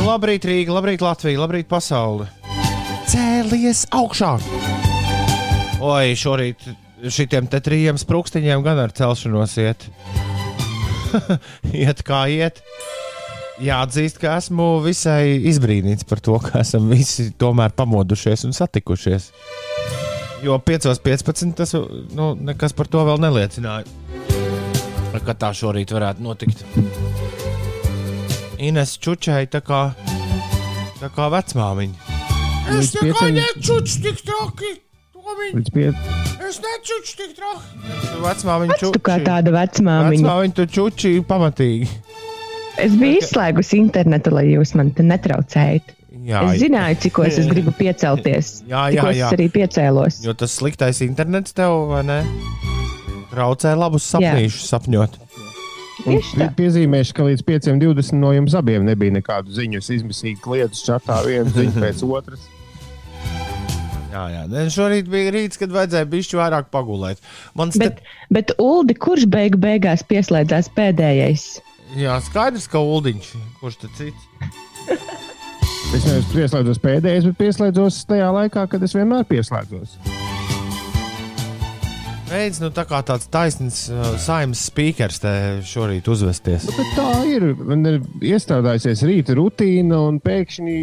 Labrīt, Rīga, labrīt, Latvija, labrīt, pasaule! Cēlies augšā! Oi, šorīt šitiem te trījiem sprūkstiņiem gan ar celšanos iet. iet kā iet. Jāatzīst, ka esmu visai izbrīnīts par to, ka esam visi tomēr pamodušies un satikušies. Jo 5.15. tas nu, nekas par to vēl neliecināja. Ka tā šorīt varētu notikt. Ines čučai tā kā, tā kā vecmāmiņa. Es nekā nečuču tik traki! Līdz pie... Es nečuču tik traki! Vecmāmiņa Pats tu kā tāda vecmāmiņa. Vecmāmiņa tu čuči pamatīgi. Es biju izslēgusi internetu, lai jūs man te netraucējat. Jā, Es zināju, cik es gribu piecelties. Jā, jā, jā. Es arī piecēlos. Jo tas sliktais internets tev, vai ne? Traucē labus sapnīšus sapņot. Tieši tā. Piezīmēšu, ka līdz 5.20 no jums abiem nebija nekādu ziņu. Es izmisīgi kliedzu čatā vienu ziņu pēc otras. Jā, jā. Šorīt bija rīts, kad vajadzēja bišķi vairāk pagulēt. Man ste... Bet, bet Uldi, kurš beigu beigās pieslēdzās pēdējais? Jā, skaidrs, ka Uldiņš, kurš tad cits? Es nevis pieslēdzos pēdējais, bet pieslēdzos tajā laikā, kad es vienmēr pieslēdzos. Veids, nu tā kā tāds taisns uh, saimnes speakers te šorīt uzvesties. Bet tā ir. Man ir iestrādājusies rīta rutīna, un pēkšņi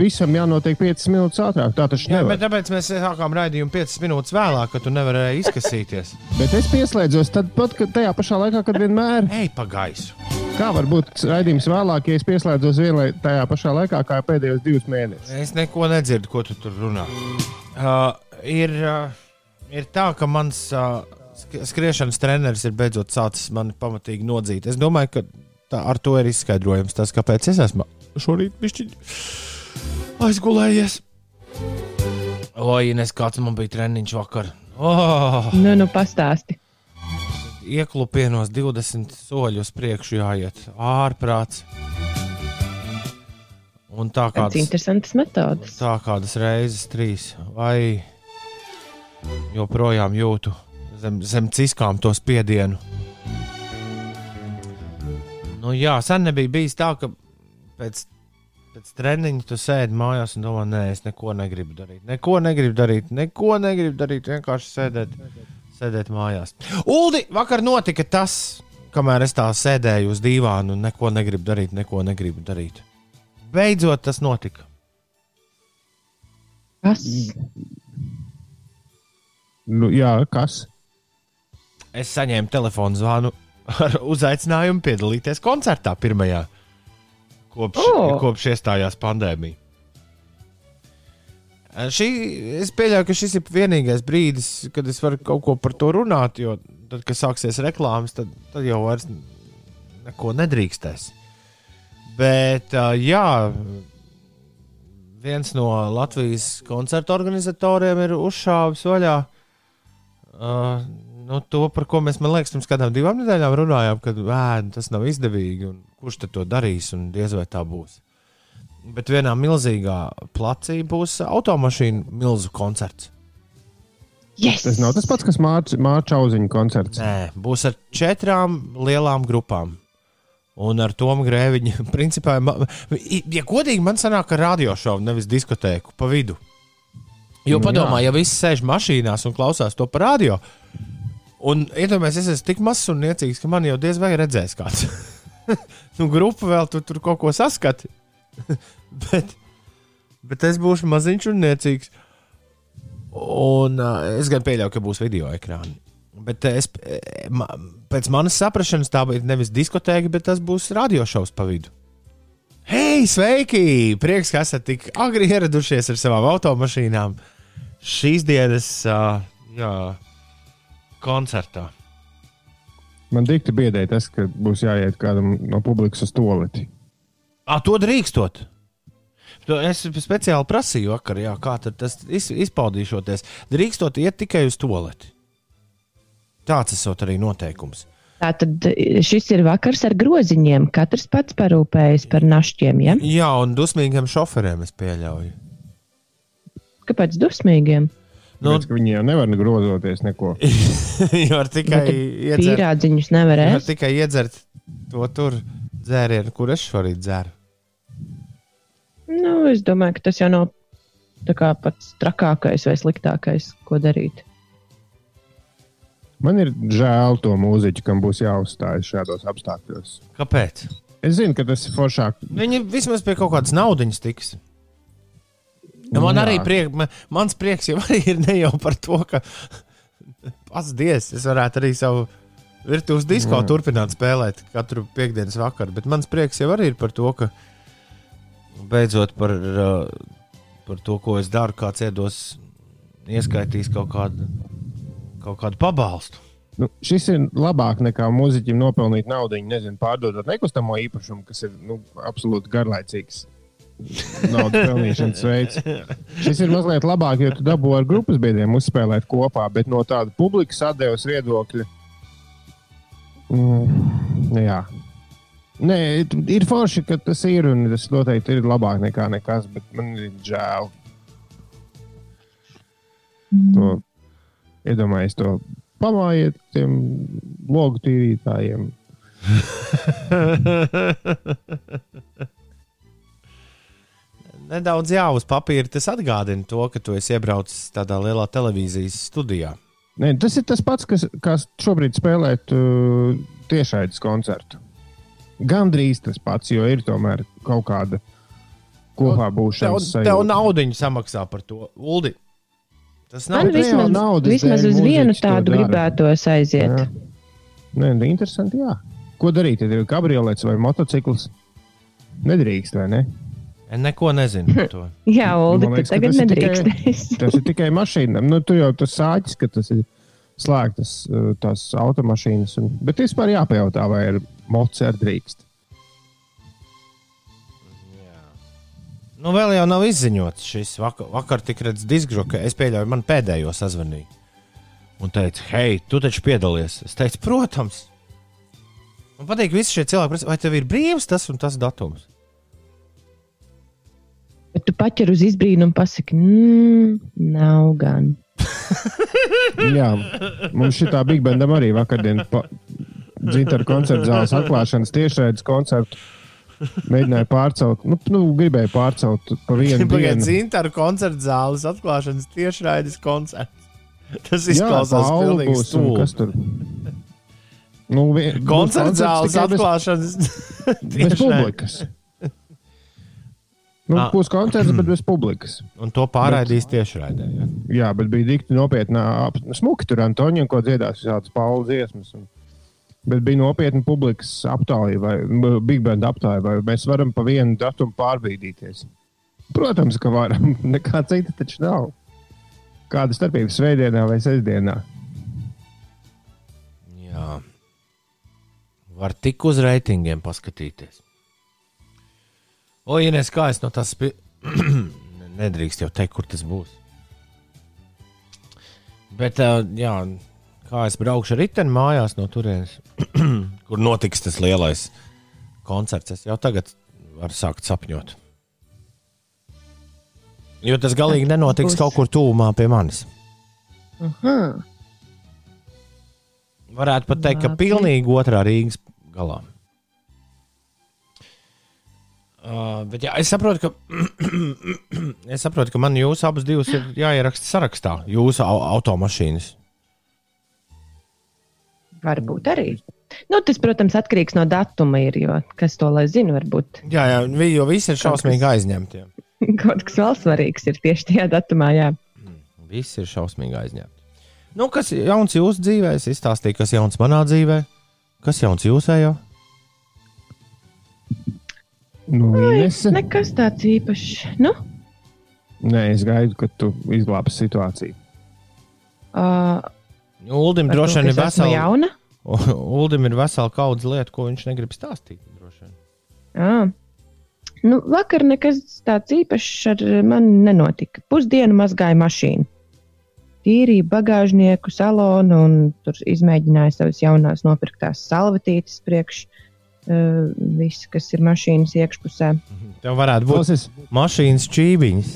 visam jānotiek 5 minūtes ātrāk. Tā taču Jā, nevar. bet tāpēc mēs sākām raidījumu 5 minūtes vēlāk, kad tu nevarēji izkasīties. Bet es pieslēdzos tad pat, tajā pašā laikā, kad vienmēr. Ej, pa gaisu! Kā var būt raidījums vēlāk, ja es pieslēdzos vienlai tajā pašā laikā, kā pēdējos divus mēnešus? Es neko nedzirdu, ko tu tur runā. Uh, ir, uh, ir tā, ka mans uh, sk- skriešanas treneris ir beidzot sācis mani pamatīgi nodzīt. Es domāju, ka tā, ar to ir izskaidrojums tas, kāpēc es esmu šorīt bišķiņ aizgulējies. Oi, nes kāds man bija treniņš vakar. Oh, Nu, nu, pastāsti. Ieklupienos 20 soļus priekšu jāiet. Ārprāts. Un tā kādas interesantas metodas. Tā kādas reizes, trīs, vai joprojām jūtu zem, zem ciskām to spiedienu. Nu, jā, sen nebija bijis tā, ka pēc, pēc treniņa tu sēdi mājās un domā, nē, es neko negribu darīt. Neko negribu darīt, neko negribu darīt, vienkārši sēdēt, sēdēt mājās. Uldi, vakar notika tas, kamēr es tā sēdēju uz dīvāna un neko negribu darīt, neko negribu darīt. Beidzot, tas notika. Kas? Nu, jā, kas? Es saņēmu telefonu zvanu ar uzaicinājumu piedalīties koncertā pirmajā, kopš. Oh. kopš iestājās pandēmija. Šī, es pieļauju, ka šis ir vienīgais brīdis, kad es varu kaut ko par to runāt, jo tad, kad sāksies reklāmas, tad, tad jau vairs neko nedrīkstēs. Bet, jā, viens no Latvijas koncertu organizatoriem ir uzšāvis vaļā uh, nu, to, par ko mēs, man liekas, pirms kādām divām nedēļām runājām, kad ēd, tas nav izdevīgi kurš tad to darīs un diez vai tā būs. Bet vienā milzīgā placī būs automašīnu milzu koncerts. Yes! Tas nav tas pats, kas Mārcis Čauziņa koncerts. Nē, būs ar četrām lielām grupām. Un ar Tomu Grēviņu, principā, ma- ja godīgi, man sanāk, ka radiošovu, nevis diskotēku pa vidu. Jo Nu, padomā, jā. ja viss sēž mašīnās un klausās to par radio, un iedomājieties, es esmu tik mazs un niecīgs, ka man jau diez vai redzēs kāds. nu, grupa vēl tu, tur kaut ko saskati. bet, bet es būšu maziņš un niecīgs. Un uh, es gan pieļauju, ka būs video ekrāni. Bet es, eh, ma, pēc manas saprašanas tā bija nevis diskotēka, bet tas būs radiošovs pa vidu. Hei, sveiki! Prieks, ka esat tik agri ieradušies ar savām automašīnām šīs dienas uh, jā, koncertā. Man dikti biedēja tas, ka būs jāiet kādam no publikas uz toleti. Ah, to drīkstot! To Es speciāli prasīju, vakar, jā, kā tad tas iz, izpaudīšoties. Drīkstot iet tikai uz toleti. Tāds esot arī noteikums. Tātad šis ir vakars ar groziņiem. Katrs pats parūpējas par našķiem. Ja? Jā, un dusmīgiem šoferiem es pieļauju. Kāpēc dusmīgiem? Nu, ka viņi jau nevar grozoties neko. var tikai iedzert, Pīrādziņus var nevarēs. tikai iedzert to tur dzērienu, kur es šorīt dzeru. Nu, es domāju, ka tas jau nav tā kā pats trakākais vai sliktākais, ko darīt. Man ir žēl to mūziķu, kam būs jāuzstājas šādos apstākļos. Kāpēc? Es zinu, ka tas ir foršāk. Viņi vismaz pie kaut kādas naudas tiks. Ja man Jā. arī priek, man, mans prieks jau arī ir ne jau par to, ka pats dievs, es varētu arī savu virtuves disko Jā. turpināt spēlēt katru piekdienas vakaru, bet mans prieks jau arī ir par to, ka beidzot par, uh, par to, ko es daru, kāds iedos, ieskaitīs kaut kādu, kaut kādu pabalstu. Nu, šis ir labāk nekā mūziķim nopelnīt naudu, nezinu, pārdodot nekustamo īpašumu, kas ir nu, absolūti garlaicīgs. Naudas pelnīšanas veids. Šis ir mazliet labāk, jo tu dabū ar grupas biedriem uzspēlēt kopā, bet no tāda publikas atdeves viedokļa. Mm, jā. Nē, ir forši, ka tas ir un tas noteikti ir labāk nekā nekas, bet man ir žēl. To iedomājieties, to pamājiet tiem logu tīrītājiem. Nedaudz jā, uz papīra tas atgādina to, ka tu esi iebraucis tādā lielā televīzijas studijā. Nē, tas ir tas pats, kas, kas šobrīd spēlēt uh, tiešraides koncertu. Gandrīz tas pats, jo ir tomēr kaut kāda kopā Tev, būšanas tev naudiņu samaksā par to. Uldi, tas nav Man vismaz, naudas vismaz uz vienu tādu gribētos aiziet. Jā. Nē, nu, interesanti. Jā. Ko darīt? Tad ir kabriolets vai motocikls? Nedrīkst, vai ne? Neko nezinu par to. Jā, liekas, ka tagad tas ir nedrīkstēs. Tas ir tikai mašīnām. Nu, tur jau tas sāķis, ka tas ir slēgtas uh, tās automašīnas. Un... Bet vispār jāpajautā, vai ar moci arī drīkst. Nu, vēl jau nav izziņots šis vakar, vakar tik redzams diskžoka. Es pieļauju, man pēdējo sazvanīju. Un teica, hei, tu taču piedalies. Es teicu, protams. Man patīk, visi šie cilvēki, prasa, vai tev ir brīvs tas un tas datums. Bet tu paķer uz izbrīnu un pasaki, mmm, nav gan. Jā, mums šī tā Big Bandam arī vakardien dzintara koncerta zāles atklāšanas tiešraides koncertu. Mēģināju pārcelt, nu, nu gribēju pārcelt pa vienu Pagaidiet, dienu. Zintāra koncerta zāles atklāšanas tiešraides koncerts. Tas izklausās pilnīgi būs, Kas tur? Nu, vien, būs Koncerta zāles bez- atklāšanas Bez tiešraidē. publikas. Nu, Ah. būs koncerts, bet bez publikas. Un to pārraidīs tiešraidē. Jā. Jā, bet bija dikti nopietna. ap- Smuki tur Antoniņš, ko dziedās visādas Paula dziesmas. Un, bet bija nopietna publikas aptāja vai Big Band aptāja, vai mēs varam pa vienu datumu pārbīdīties. Protams, ka varam. Nekā cita taču nav. Kāda starpība svētdienā vai sestdienā? Jā. Var tik uz reitingiem paskatīties. O, Ines, kā es no tās spi... nedrīkst jau teikt, kur tas būs. Bet, jā, kā es braukšu ar riteni mājās no turienes, kur notiks tas lielais koncerts, es jau tagad varu sākt sapņot. Jo tas galīgi nenotiks kaut kur tūmā pie manis. Aha. Varētu pat teikt, ka pilnīgi otrā Rīgas galā. Uh, bet jā, es saprotu, ka, es saprotu, ka man jūsu abas divas ir jāieraksta sarakstā. Jūsu au automašīnas. Varbūt arī. Nu, tas, protams, atkarīgs no datuma, ir, jo kas to lai zina, varbūt Jā, jā, jo visi ir šausmīgi aizņemti. kaut kas vēl svarīgs ir tieši tajā datumā. Jā. Visi ir šausmīgi aizņemti. Nu, kas jauns jūsu dzīvē? Es izstāstīju, kas jauns manā dzīvē. Kas jauns jūsējā? Nu, Inese? Nekas tāds īpašs. Nu, Nē, es gaidu, ka tu izglābsi situāciju. uh, Uldim to, droši vien ir vesela. jauna. Uldim ir vesela kaudze lietu, ko viņš negrib stāstīt. Nu, vakar nekas tāds īpašs ar mani nenotika. Pusdienu mazgāju mašīnu. Tīrīju bagāžnieku salonu un tur izmēģināju savas jaunās nopirktās salvetītes priekš uh, viss, kas ir mašīnas iekšpusē. Tev varētu būt Klausies, mašīnas čībiņas.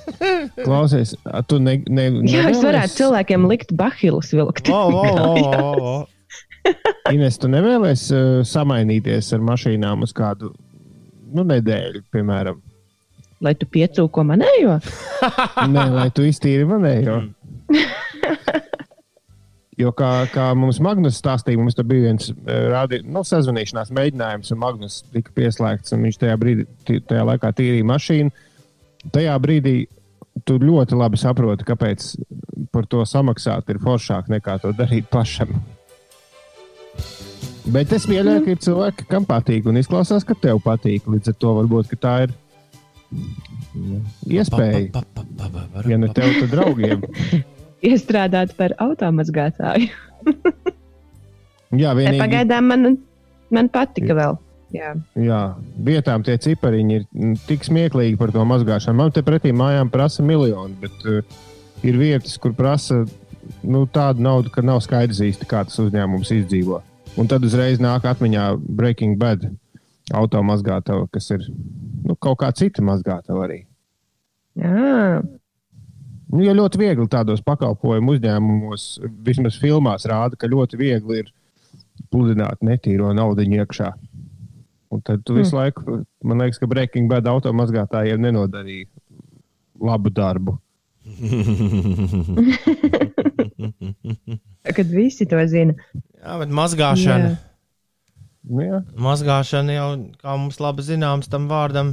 Klausies, a, tu ne, ne, Jā, es varētu cilvēkiem likt bahilus vilkt. O, o, o, o, o. Ines, tu nevēlies uh, samainīties ar mašīnām uz kādu nu, nedēļu, piemēram. Lai tu piecūko manējo. Nē, lai tu iztīri manējo. Jo, kā, kā mums Magnus stāstīja, mums tur bija viens eh, rādi, nu, sazvanīšanās mēģinājums, un Magnus tika pieslēgts. un Viņš tajā, brīdī, tajā laikā tīrīja mašīnu. Tajā brīdī tu ļoti labi saproti, kāpēc par to samaksāt ir foršāk nekā to darīt pašam. Bet es pieļauju, ka ir cilvēki, kam patīk, un izklausās, ka tev patīk. Līdz ar to varbūt tā ir iespēja. Ja ne tev, tad draugiem. Iestrādāt par automazgātāju. Jā, vienīgi. Pagaidām man, man patika vēl. Jā. Jā, vietām tie cipariņi ir mm, tik smieklīgi par to mazgāšanu. Man te pretī mājām prasa miljoni, bet uh, ir vietas, kur prasa nu, tādu naudu, ka nav skaidrs īsti, kā tas uzņēmums izdzīvo. Un tad uzreiz nāk atmiņā Breaking Bad automazgātava, kas ir nu, kaut kā cita mazgātava arī. Jā. Nu, jo ļoti viegli tādos pakalpojumu uzņēmumos, vismaz filmās, rāda, ka ļoti viegli ir pludināt netīro naudu iekšā. Un tad tu visu laiku, man liekas, ka Breaking Bad automazgātājiem nenodarīja labu darbu. Kad visi to zina. Jā, bet mazgāšana. Jā. Nu, jā. Mazgāšana jau, kā mums labi zināms, tam vārdam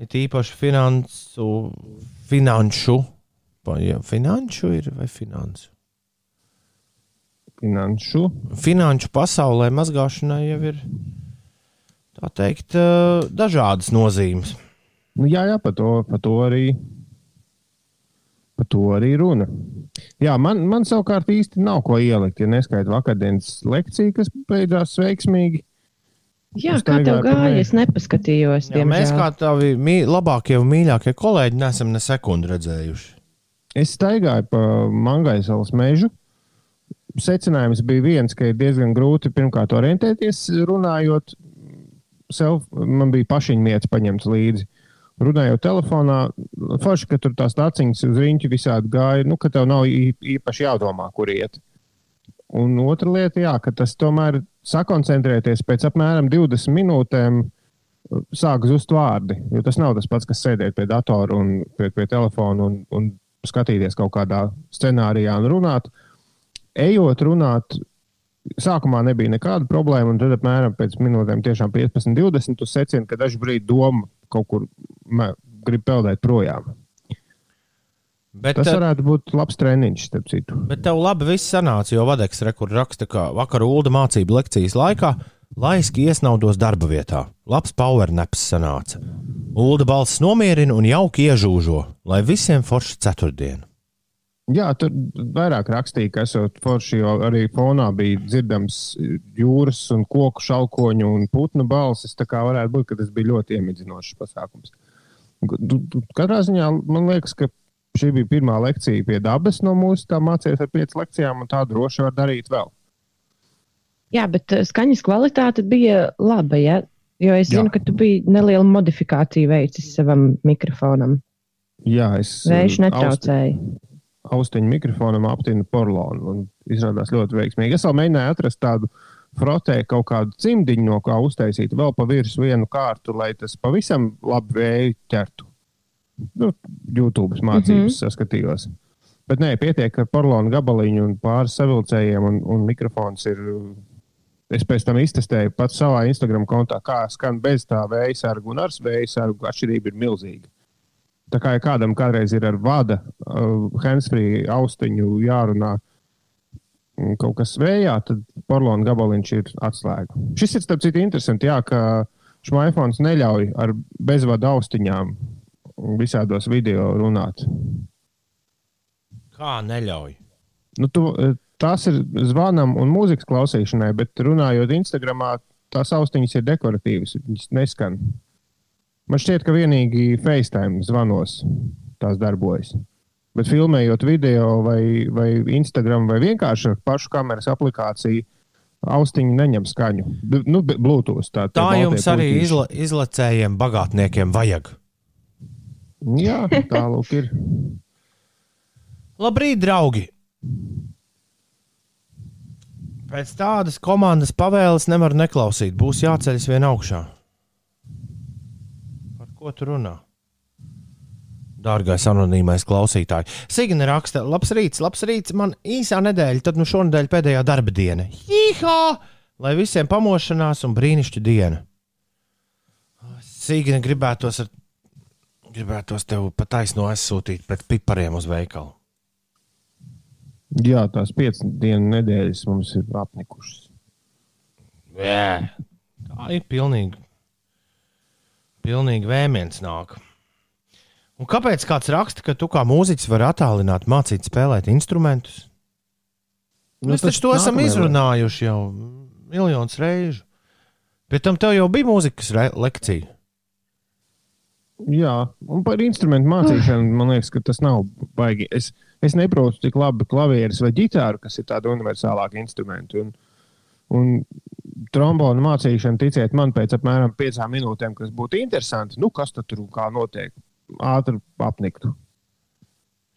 ir īpaši finansu, finanšu. Jā, Finanšu ir vai finansu? Finanšu. Finanšu pasaulē mazgāšanai jau ir tā teikt, eh, dažādas nozīmes. Nu, jā, jā, par to, par to arī. Par to arī runa. Jā, man, man savukārt īsti nav ko ielikt, ja neskaidro vakardienas lekciju, kas beidzās veiksmīgi. Jā, kā tev gāja? mēģi. Es nepaskatījos. Jā, mēs kā tavi mī, labākie un mīļākie kolēģi neesam ne sekundi redzējuši. Es staigāju pa Mangaisalas mežu. Secinājums bija viens, ka ir diezgan grūti pirmkārt orientēties, runājot. Sev, man bija pašiņmietis paņemts līdzi. Runājot telefonā, forši, ka tur tās taciņas uz riņķa visādi gāja, nu, ka tev nav īpaši jādomā, kur iet. Un otra lieta, jā, ka tas tomēr sakoncentrēties pēc apmēram 20 minūtēm sāk zust vārdi. Jo tas nav tas pats, kas sēdēt pie datora un pie, pie telefona un, un skatīties kaut kādā scenārijā un runāt. Ejot runāt, sākumā nebija nekāda problēma, un tad apmēram pēc minūtēm, tiešām 15, 20, tu secini, ka dažu brīdi doma kaut kur grib peldēt projām. Bet, Tas eh, varētu būt labs treniņš, starp citu. Bet tev labi viss sanāca, jo Vadeks rekur raksta, ka vakar Ulda mācību lekcijas laikā laiski iesnaudos darba vietā. Labs powernaps sanāca. Ulda balss nomierina un jauki iežūžo, lai visiem forši ceturtdiena. Jā, tur vairāk rakstīja, ka esot forši, jo arī fonā bija dzirdams jūras un koku šaukoņu un putnu balsis. Tā kā varētu būt, ka tas bija ļoti iemidzinošs pasākums. Katrā ziņā man liekas, ka šī bija pirmā lekcija pie dabas no mūsu tā mācījās ar piecām lekcijām, un tā droši var darīt vēl. Jā, bet uh, skaņas kvalitāte bija laba. Ja? Jo es Jā. zinu, ka tu biji nelielu modifikāciju veicis savam mikrofonam. Jā, es Vējš uh, netraucēja. austiņu mikrofonam aptinu porlonu. un Izrādās ļoti veiksmīgi. Es vēl mēģināju atrast tādu frotē kaut kādu cimdiņu, no kā uztaisīt vēl pa virsmu vienu kārtu, lai tas pavisam labi vēju ķertu. Nu, YouTube mācības mm -hmm. saskatījos. Bet nē, pietiek ar porlonu gabaliņu un pāris savilcējiem, un, un mikrofons ir. Es pēc tam iztestēju pats savā Instagram kontā, kā skan bez tā vēja sarga un ar vēja sargu. Atšķirība ir milzīga. Tā kā ja kādam kādreiz ir ar vada, uh, handsfree austiņu jārunā kaut kas vējā, tad porlona gabaliņš ir atslēga. Šis ir starp citu interesanti, jā, ka šmaifons neļauj ar bezvadu austiņām visādos video runāt. Kā neļauj? Nu, tu, tās ir zvanam un mūzikas klausīšanai, bet runājot Instagramā, tās austiņas ir dekoratīvas, viņas neskan. Man šķiet, ka vienīgi FaceTime zvanos tās darbojas. Bet filmējot video vai, vai Instagram vai vienkārši ar pašu kameras aplikāciju, austiņa neņem skaņu. B nu, Bluetooth. Tā, Tā jums arī izla, izlacējiem, bagātniekiem vajag. Jā, tālāk ir. Labrīt, draugi! Pēc tādas komandas pavēles nevar neklausīt. Būs jāceļas vien augšā. Par ko tu runā? Dārgais anonīmais klausītājs. Signe raksta, labs rīts, labs rīts. Man īsā nedēļa, tad nu šonadēļ pēdējā darba diena. Jīhā! Lai visiem pamošanās un brīnišķīga diena. Signe gribētos, ar, gribētos tev pa taisno aizsūtīt pēc pipariem uz veikalu. Jā, tās piecas dienu nedēļas mums ir apnikušas. Jā, tā ir pilnīgi, pilnīgi vēmiens nāk. Un kāpēc kāds raksta, ka tu kā mūziķis vari attālināt, mācīt spēlēt instrumentus? Nu, Mēs taču to esam izrunājuši jau miljonus reižu. Pēc tam tev jau bija mūzikas lekcija. Jā, un par instrumentu mācīšanu man liekas, ka tas nav baigi. Es, es neprotu tik labi klavierus vai ģitāru, kas ir tādi universālāki instrumenti. Un, un trombonu mācīšana, ticiet man, pēc apmēram piecām minūtēm, kas būtu interesanti, nu kas tad tur un kā notiek, ātri apniktu.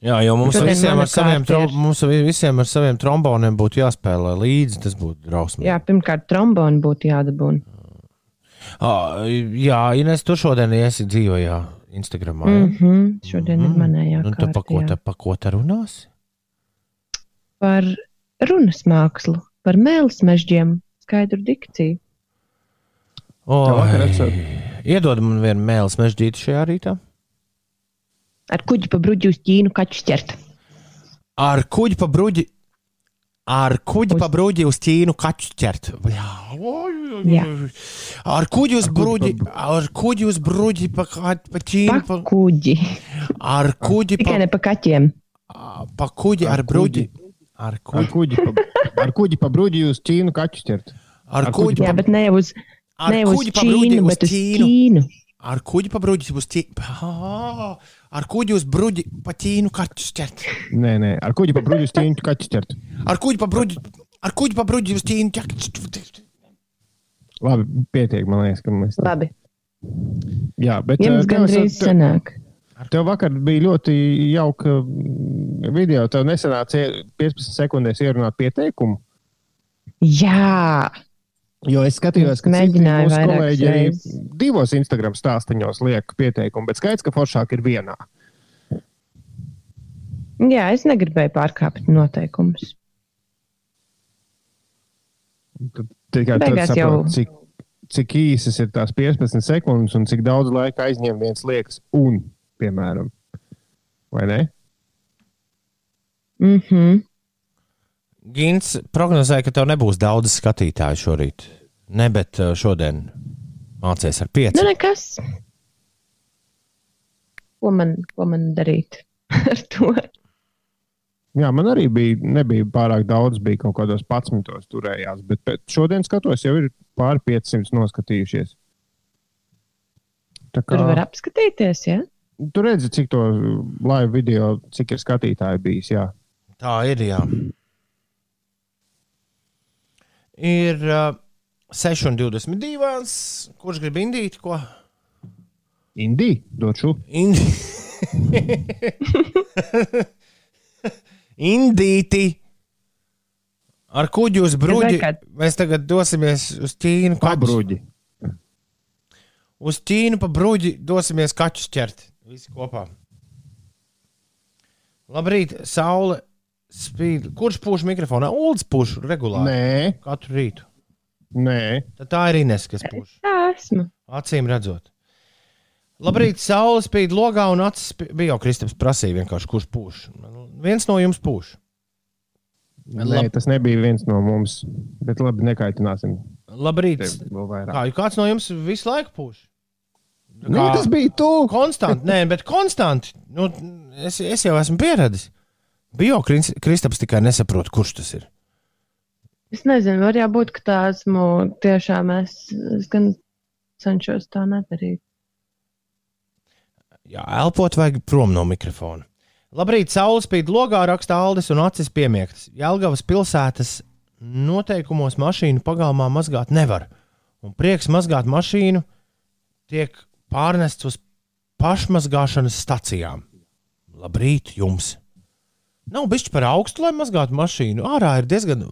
Jā, jo mums visiem ar, saviem, trom, mums vi- visiem ar saviem tromboniem būtu jāspēlē līdzi. Tas būtu drausmīgi. Jā, pirmkārt, tromboni būtu jādabūna. Ah, jā, Ines, tu šodien esi dzīvojā Instagramā. ja? Mm -hmm. Šodien mm -hmm. ir manējā Nu, tad pa ko, te, pa ko te runāsi? Par runas mākslu, par mēlis mežģiem, skaidru dikciju. O, Tā Iedod man vienu mēlis mežģīti šajā rītā. Ar kuģi pa bruģi uz ķīnu kaķu ķert. Ar kuģi pa bruģi. Ar kuģi Uz- pa bruģi uz ķīnu kaķu ķert. Jā. Jā. Ar kuģi uz Ar pa- ar kuģi uz bruģi pa, pa ķīnu. Pa kuģi. ar kuģi Tikai pa, ne pa kaķiem. pa kuģi ar Ar bruģi. kuģi. Ar Ar kuģi. pa, ar kuģi pa bruģi uz Ķīnu kaķu ķert. Ar ar kuģi Jā, pa, bet ne uz, ar ne uz kuģi pa bruģi ķīnu, uz bet uz ķīnu. ķīnu. Ar kuģi pa bruģi uz ķīnu. Ar kuģi uz bruģi pa ķīnu kaķu ķert. Nē, nē, ar kuģi pa bruģi uz Ķīnu kaķu ķert. Ar kuģi pa bruģi. Ar kuģi pa bruģi uz ķīnu ķert. Labi, pietiek, man liekas, ka mēs. Labi, Jā, bet jums eh, tev gandrīz esat- sanāk. Tev vakar bija ļoti jauka mm, video. Tev nesenāca ie- 15 sekundēs ierunāt pieteikumu. Jā, Jo es skatījos, ka Mēģināju mūsu kolēģi arī divos Instagram stāstīņos liek pieteikumu, bet skaidrs, ka foršāk ir vienā. jā, es negribēju pārkāpt noteikumus. Tad Tikai Beigās jau- cik, cik īsas ir tās 15 sekundes un cik daudz laika aizņem viens liekas un, piemēram. Vai ne? Mm -hmm. Gins prognozēja, ka tev nebūs daudz skatītāju šorīt. Ne, bet uh, šodien mācīsies ar pieci. Nu, nekas. Ko man, ko man darīt ar to? Jā, man arī bija, nebija pārāk daudz, bija kaut kādos 11. turējās, bet pēc, šodien skatos, jau ir pāri 500 noskatījušies. Tā kā, Tur var apskatīties, ja? tu redzi, cik to live video, cik ir skatītāji bijis. Jā. Tā ir. Jā. Ir uh, 6,22. Kurš grib indīt? Ko? Indija, došu. Indi... Indīti! Ar kuģi uz kā- Mēs tagad dosimies uz Ķīnu. kaķus- Pabruģi. Uz Ķīnu pa bruģi dosimies kaķus ķert. Visi kopā. Labrīt, saule spīd. Kurš pūš mikrofonā? Uldis pūš regulāri. Nē, Katru rītu. nē. Tad tā ir Ines, kas pūš. Tā esmu. Acīm redzot. Labrīt, saule spīd logā un acis spī- bija jau Kristaps prasīja vienkārši, kurš pūš. Nu, Viens no jums pūš. Nē, Lab- tas nebija viens no mums. Bet labi, nekaitināsim Labrīt. tevi vēl vairāk. Kā, kāds no jums visu laiku pūš? Nē, tas bija tu! Konstanti, nē, bet konstanti. Nu, es, es jau esmu pieradis. Kris- Kristaps, tikai nesaprotu, kurš tas ir. Es nezinu, var jābūt, ka tā esmu tiešām es, es gan cenšos tā nedarīt. Jā, elpot vajag prom no mikrofona. Labrīt, saule spīd logā, raksta Aldis un acis piemiegtas. Jelgavas pilsētas noteikumos mašīnu pagalmā mazgāt nevar. Un prieks mazgāt mašīnu tiek pārnests uz pašmazgāšanas stacijām. Labrīt jums! Nav bišķi par augstu, lai mazgātu mašīnu. Ārā ir diezgan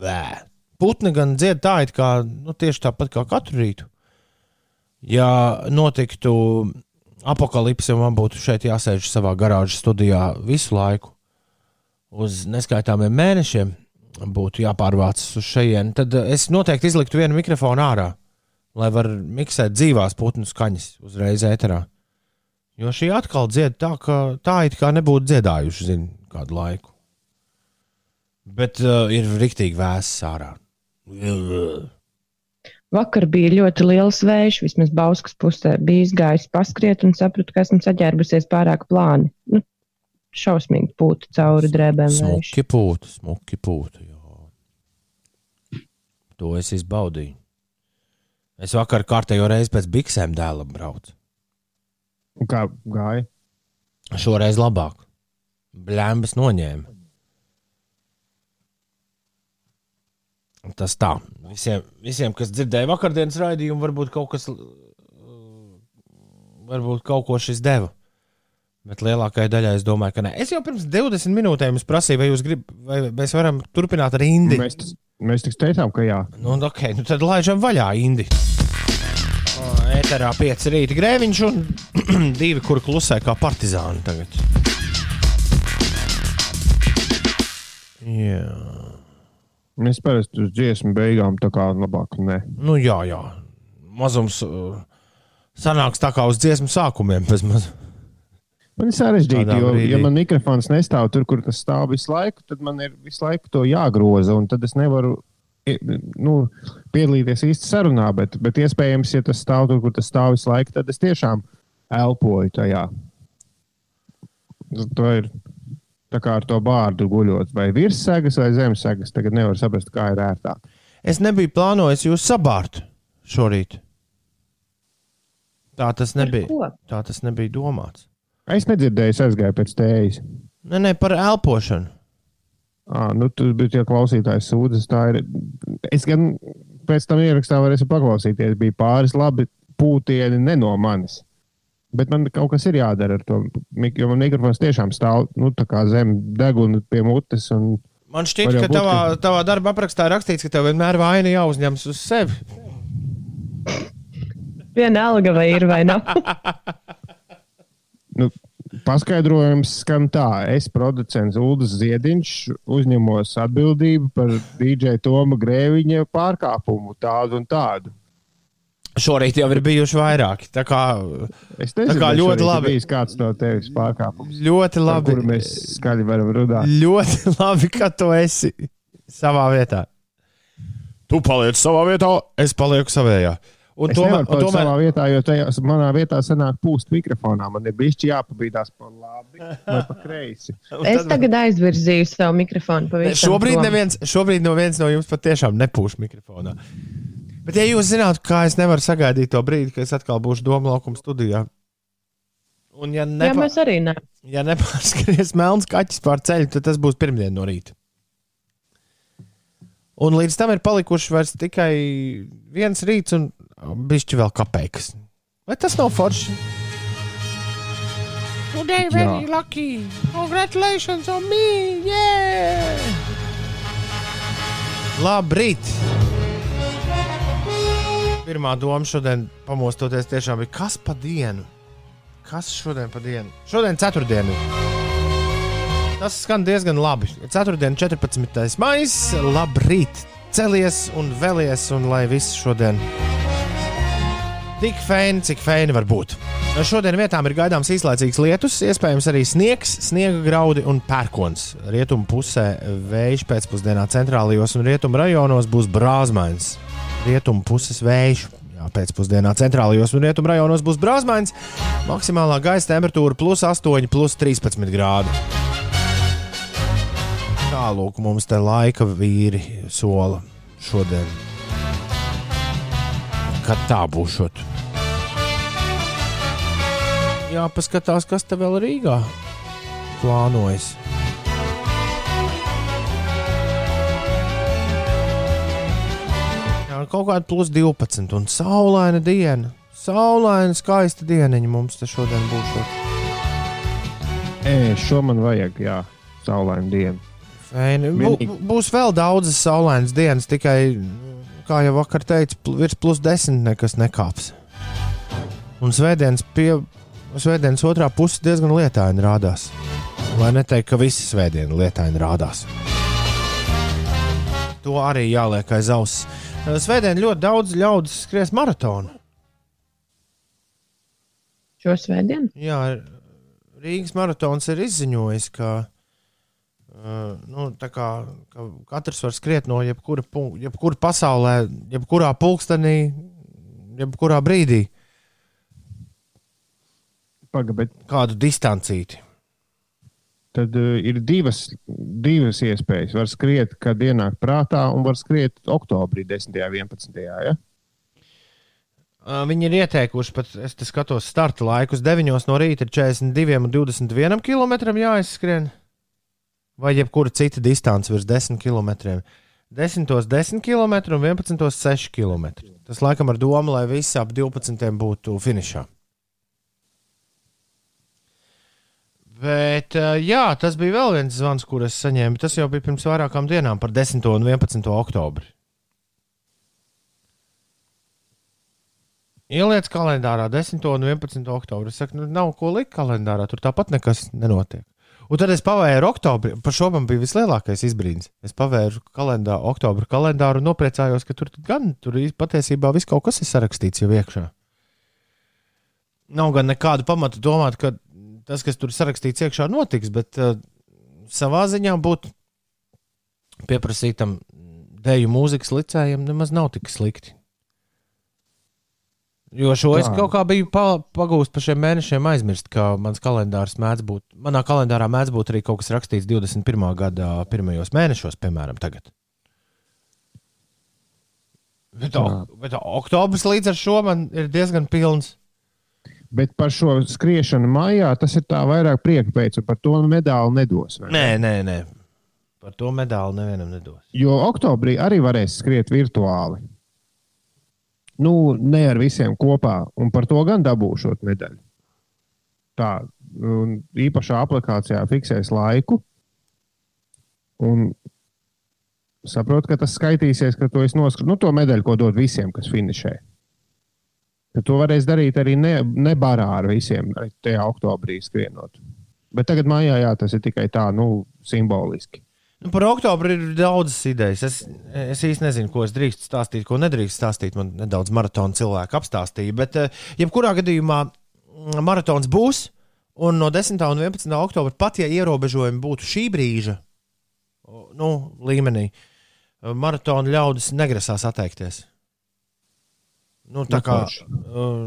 vē. Putni gan dzied tā, it kā nu, tieši tāpat kā katru rītu. Ja notiktu apakalipse, man būtu šeit jāsēž savā garāžas studijā visu laiku, uz neskaitāmiem mēnešiem, būtu jāpārvācas uz šejienu, tad es noteikti izliktu vienu mikrofonu ārā, lai var miksēt dzīvās putnu skaņas uzreiz ēterā. Jo šī atkal dzied tā, ka tā it kā nebūtu dziedājuši, zinu, kādu laiku. Bet uh, ir rīktīgi vēss ārā. Vakar bija ļoti liels vējš, vismaz Bauskas pusē. Bija izgājis paskriet un sapratu, ka esmu saģērbusies pārāk plāni. Nu, šausmīgi pūta cauri drēbēm. vējš. Smuki pūta, smuki pūta. jā. To es izbaudīju. Es vakar kārtējo reizi pēc biksēm dēlam braucu. Un Kā gāja? Šoreiz labāk. Blēmbas noņēma. Tas tā. Visiem, visiem, kas dzirdēja vakardienas raidījumu, varbūt kaut kas, uh, varbūt kaut ko šis deva. Bet lielākajai daļai es domāju, ka nē. Es jau pirms 20 minūtēm prasīju, vai, jūs grib, vai mēs varam turpināt ar Indi. Mēs, mēs tikai teicām, ka jā. Nu, okay, nu tad laižam vaļā Indi. Ēterā pieci rīta grēviņš un divi, kur klusē kā partizāni tagad. Jā, Mēs parasti uz dziesmu beigām tā kā labāk nē. nu jā, jā. Mazums uh, sanāks tā kā uz dziesmu sākumiem. Man ir sarežģīti, jo, brīdī. ja man mikrofons nestāv tur, kur tas stāv visu laiku, tad man ir visu laiku to jāgroza, un tad es nevaru nu, piedalīties īsti sarunā. Bet, bet iespējams, ja tas stāv tur, kur tas stāv visu laiku, tad es tiešām elpoju tajā. To ir tā kā ar to bārdu guļot, vai virssegas vai zemsegas. Tagad nevar saprast, kā ir ērtāk. Es nebiju plānojis jūs sabārt šorīt. Tā tas nebija. Tā tas nebija domāts. Es nedzirdēju, es aizgāju pēc tējas. Nē, nē, par elpošanu. À, nu, tur bija tie klausītāji sūdzes. Tā ir. Es gan pēc tam ierakstā varēšu paklausīties. Bija pāris labi pūtieni ne no manis. Bet man kaut kas ir jādara ar to. Jo man mikrofons tiešām stāv nu, tā kā zem deguna pie mutes. Un, Man šķiet, ka būt, tavā, tavā darba aprakstā ir rakstīts, ka tev vienmēr vaina jāuzņemas uz sevi. Vienalga vai ir vai nav. nu, paskaidrojums skan tā. Es, producents Ulris Ziediņš, uzņemos atbildību par DJ Toma Grēviņa pārkāpumu tādu un tādu. Šorīt jau ir bijuši vairāki. Tā kā Es Tā nezinu, kā vai ļoti labi. bijis kāds no tevis pārkāpums. ļoti labi. kuru mēs skaļi varam runāt. Ļoti labi, ka tu esi savā vietā. Tu paliec savā vietā, es palieku savējā. Un Es tomēr, un tomēr savā vietā, jo tajā, manā vietā sanāk pūst mikrofonā. Man ir bijis jāpabīdās pa labi vai pa kreisi. Es tagad aizvirzīju savu mikrofonu pavisam. šobrīd, neviens, šobrīd no viens no jums patiešām nepūš mikrofonā. Bet, ja jūs zinātu, kā es nevaru sagaidīt to brīdi, kad es atkal būšu Doma laukuma studijā, un ja, Jā, nepa, mēs arī ne. ja nepārskries melns kaķis pār ceļu, tad tas būs pirmdien no rīta. Un līdz tam ir palikuši vairs tikai viens rīts un bišķi vēl kapeikas. Vai tas nav forši? Today very lucky. Congratulations on me. Yeah. Labrīt! Pirmā doma šodien, pamostoties, tiešām bija kas pa dienu? Kas šodien pa dienu? Šodien ceturtdiena. Tas skan diezgan labi. Ceturtdiena, 14. maija. Labrīt! Celies un vēlies, un lai viss šodien tik fēni, cik fēni var būt. Šodien vietām ir gaidāms īslaicīgs lietus, iespējams arī sniegs, sniega graudi un pērkons. Rietumu pusē vējš pēcpusdienā centrālajos un rietumu rajonos būs brāzmains. Rietumu puses vējš. Pēcpusdienā centrālajos un rietumu rajonos būs brāzmains. Maksimālā gaisa temperatūra plus 8, plus 13 grādi. Tālūk, mums te laika vīri sola šodien. Kad tā būšot? Jāpaskatās, kas te vēl Rīgā plānojas. Kaut kāda plus 12 un saulaina diena. saulaina, skaista dieniņa mums te šodien būs. Ē, šo man vajag, jā, saulainu dienu. Feini. Vienīgi- būs vēl daudzas saulainas dienas, tikai, kā jau vakar teicu, virs plus desmit nekas nekāps. Un svētdienas, pie, svētdienas otrā puse diezgan lietaini rādās. Lai neteikt, ka visi svētdiena lietaini rādās. To arī jāliek aiz auss. Svētdien ļoti daudz ļaudis skries maratonu. Šo svētdienu? Jā, Rīgas maratons ir izziņojis, ka, uh, nu, tā kā, ka katrs var skriet no jebkura, jebkura pasaulē, jebkurā pulkstenī, jebkurā brīdī Paga, bet kādu distancīti. Tad uh, ir divas, divas iespējas. Var skriet, kad ienāk prātā, un var skriet oktobrī, 10. un 11. Ja? Uh, Viņi ir ieteikuši, pat es skatos starta laikus. 9 no rīta ir 42 un 21 km jāizskrien, vai jebkura cita distance virs 10 km. 10, 10 km un 11, 6 km. Tas laikam ar domu, lai visi ap 12 būtu finišā. Bet, uh, jā, tas bija vēl viens zvans, kur es saņēmu. Tas jau bija pirms vairākām dienām, par 10 un 11 oktobri. Ieliec kalendārā 10. un 11. oktobrī. Es saku, nu, nav ko likt kalendārā, tur tāpat nekas nenotiek. Un tad es pavēru oktobri. Par šo man bija vislielākais izbrīns. Es pavēru kalendāru, oktobra kalendāru un nopriecājos, ka tur gan tur patiesībā viss kaut kas ir sarakstīts jau iekšā. Nav gan nekādu pamatu domāt, ka tas, kas tur sarakstīts iekšā, notiks, bet uh, savā ziņā būt pieprasītam dēļu mūzikas licējiem nemaz nav tik slikti. Jo šo es Tā. kaut kā biju pa, pagūst pa šiem mēnešiem aizmirst, ka mans kalendārs mēdz būt. Manā kalendārā mēdz būt arī kaut kas rakstīts 21. gada pirmajos mēnešos, piemēram, tagad. Bet, ok, bet oktobris līdz ar šo man ir diezgan pilns. Bet par šo skriešanu mājā tas ir tā vairāk prieka pēc, un par to medaļu nedos. ne? Nē, nē, nē. Par to medaļu nevienam nedos. Jo oktobrī arī varēs skriet virtuāli. Nu, ne ar visiem kopā, un par to gan dabūšot medaļu. Tā, un īpašā aplikācijā fiksēs laiku. Un saprotu, ka tas skaitīsies, ka to es noskatu, nu, to medaļu, ko dod visiem, kas finišē. Ka to varēs darīt arī ne, ne barā ar visiem, tajā oktobrī skrienot. Bet tagad mājā jā, tas ir tikai tā, nu, simboliski. Nu, par oktobru ir daudzas idejas. Es, es īsti nezinu, ko es drīkstu stāstīt, ko nedrīkst stāstīt. Man nedaudz maratona cilvēku apstāstīja. Bet, eh, jebkurā gadījumā, mm, maratons būs. Un no 10. un 11. oktobra, pat ja ierobežojumi būtu šī brīža nu, līmenī, maratona ļaudis negrasās atteikties. Nu, tā Nu, kā uh,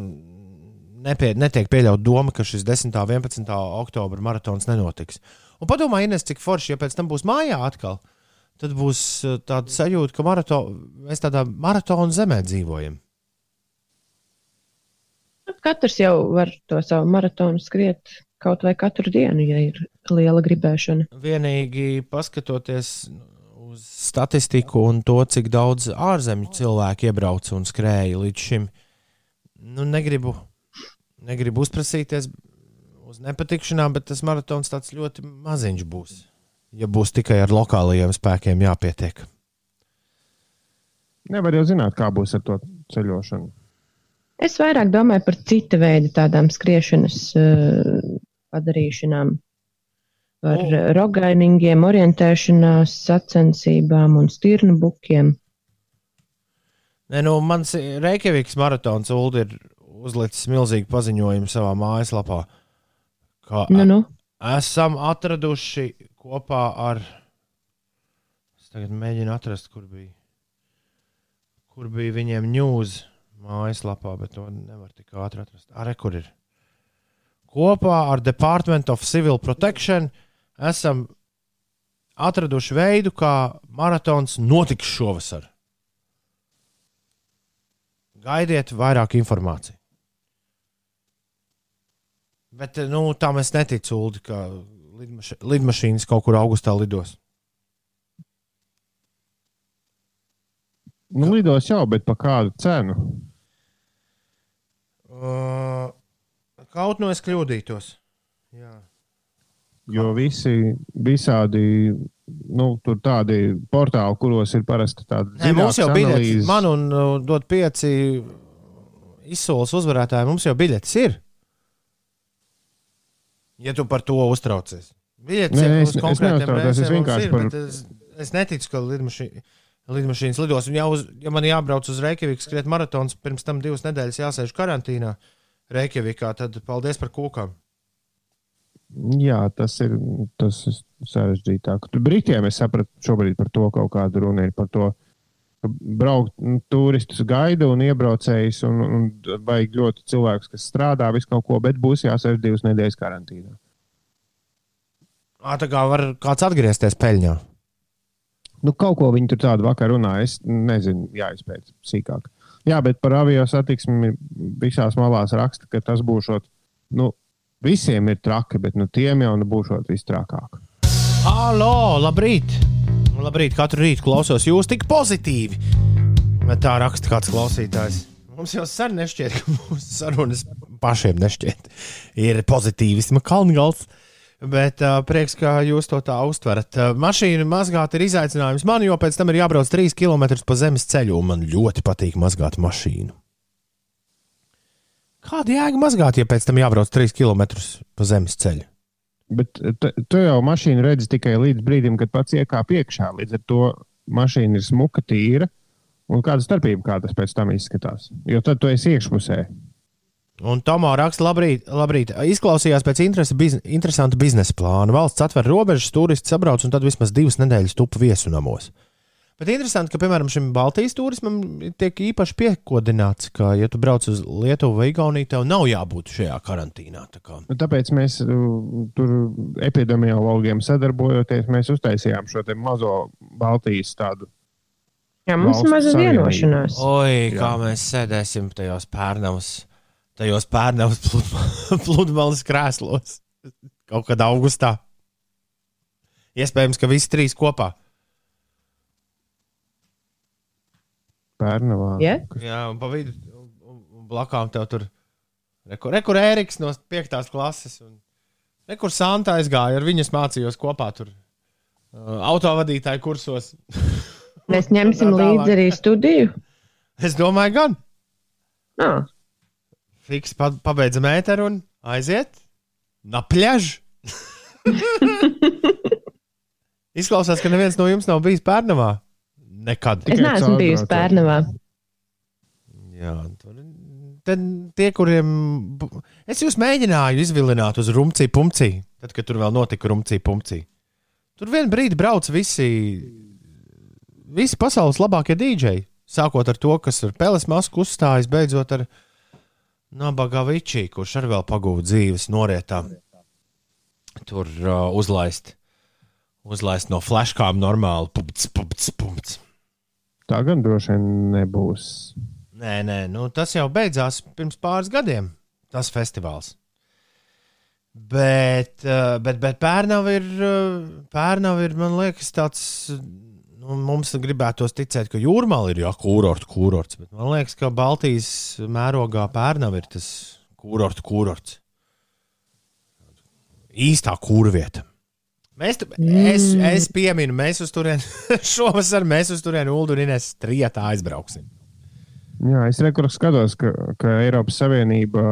nepie, netiek pieļaut doma, ka šis 10. un 11. oktobra maratons nenotiks. Un padomā, Ines, cik forši, ja pēc tam būs mājā atkal, tad būs uh, tāda sajūta, ka marato, mēs tādā maratona zemē dzīvojam. Katrs jau var to savu maratonu skriet kaut vai katru dienu, ja ir liela gribēšana. Vienīgi paskatoties uz statistiku un to, cik daudz ārzemju cilvēku iebrauca un skrēja līdz šim, nu, negribu, negribu uzprasīties uz nepatikšanām, bet tas maratons tāds ļoti maziņš būs. Ja būs tikai ar lokālajiem spēkiem jāpietiek. Nevar jau zināt, kā būs ar to ceļošanu. Es vairāk domāju par cita veida tādām skriešanas uh, padarīšanām. Par oh. rogainingiem, orientēšanās sacensībām un stirnu bukiem. Nē, nu, mans Reikjavikas maratons Ulu ir uzlicis milzīgu paziņojumu savā mājaslapā. Ka Nu, nu. esam atraduši kopā ar. Es tagad mēģinu atrast, kur bija. Kur bija viņiem news mājaslapā, bet to nevar tik ātri atrast. Arī kur ir? Kopā ar Department of Civil Protection esam atraduši veidu, kā maratons notiks šovasar. Gaidiet vairāk informācijas. Bet nu, tam es neticu, Ulu, ka lidmaš lidmašīnas kaut kur augustā lidos. Nu, lidos jau, bet par kādu cenu? Uh, kaut no es kļūdītos. Jā. Jo visi visādi, nu, tur tādi portāli, kuros ir parasti tāda Nē, mums jau bija analīze. Man un uh, dot pieci izsoles uzvarētāji, mums jau biļetes ir. Ja tu par to uztraucies. Biļetes Nē, ir es- es konkrētiem es reisiem mums vienkārši ir, par- Es, es neticu, ka lidmašīna. Lidmašīnas lidos, ja, uz, ja man jābrauc uz Reikjaviku, skriet maratons, pirms tam divas nedēļas jāsēž karantīnā Reikjavikā, tad paldies par kūkām. Jā, tas ir, tas ir sarežģītāk. Britiem es sapratu, šobrīd par to kaut kādu runu ir par to, braukt nu, turistus gaida un iebraucējus, un, un vajag ļoti cilvēks, kas strādā, visu kaut ko, bet būs jāsēž divas nedēļas karantīnā. Ā, tā kā var kāds atgriezties peļņā. Nu, kaut ko viņi tur tādu vakar runāja. Es nezinu, jāizpēta sīkāk. Jā, bet par avio satiksmi visās malās raksta, ka tas būs. Nu, visiem ir traki, bet nu, tiem jau nu būs visstrakāk. Halo, labrīt! Labrīt, katru rītu klausos jūs tik pozitīvi. Bet tā raksta kāds klausītājs. Mums jau sen nešķiet, ka mūsu sarunas pašiem nešķiet. Ir pozitīvisma kalngals. Bet uh, prieks, ka jūs to tā uztverat. Uh, mašīnu mazgāt ir izaicinājums man, jo pēc tam ir jābrauc 3 km pa zemes ceļu, un man ļoti patīk mazgāt mašīnu. Kāda jēga mazgāt, ja pēc tam jābrauc 3 km pa zemes ceļu? Bet tu, jau mašīnu redzi tikai līdz brīdim, kad pats iekāp iekšā. Līdz ar to mašīna ir smuka, tīra. Un kāda starpība, kā tas pēc tam izskatās? Jo tad tu esi iekšpusē. Un Tomā raksta, labrīt, labrīt. izklausījās pēc interesa, bizn interesanta biznesa plāna. Valsts atver robežas, turisti sabrauc un tad vismaz divas nedēļas tupu viesunamos. Bet interesanti, ka, piemēram, šim Baltijas turismam tiek īpaši piekodināts, ka, ja tu brauc uz Lietuvu vai Igauniju, tev nav jābūt šajā karantīnā. Tā kā. Nu, tāpēc mēs uh, tur epidemiologiem sadarbojoties, mēs uztaisījām šo te mazo Baltijas tādu. Jā, mums ir maza vienošanās. Oi, kā mēs sēdēsim tajos pērnavas, tajos pērnavas pludma- pludmales krēslos kaut kad augustā. Iespējams, ka visi trīs kopā. Pērnavā. Ja? Jā, un pa vidu blakām tev tur rekur, rekur Ēriks no 5. klases. Un rekur Santa aizgāja, ar viņas mācījos kopā tur uh, autovadītāju kursos. Mēs ņemsim līdzi arī studiju. Es domāju, gan. Ah, Fiks pa, pabeidzam ēteru un aiziet. Napļaž! Izklausās, ka neviens no jums nav bijis pērnavā. Nekad. es neesmu bijusi. Pērnavā. Jā, tur tad tie, kuriem. Es jūs mēģināju izvilināt uz rumcī, pumcī, tad, kad tur vēl notika rumcī, pumcī. Tur vienā brīdī brauc visi, visi pasaules labākie dīdžeji. Sākot ar to, kas ar peles masku uzstājas, beidzot ar Nabaga Vičī, kurš arī vēl pagūda dzīves norietā. Tur uh, uzlaist, uzlaist no flashkām normāli. Pumts, pumts, pumts. Tā gan droši vien nebūs. Nē, nē, nu, tas jau beidzās pirms pāris gadiem, tas festivāls. Bet, eh, bet, bet Pērnava ir, eh, Pērnava ir, man liekas, tāds. Nu, mums gribētos ticēt, ka jūrmāla ir jā, kūrorts, kūrorts. Bet man liekas, ka Baltijas mērogā Pērnava ir tas kūrorts, kūrorts. Īstā kūrvieta. Mēs, tu, es, es pieminu, mēs uz turieni šovasar, mēs uz turieni Ulu un Ines trietā aizbrauksim. Jā, es rekur skatos, ka, ka Eiropas Savienība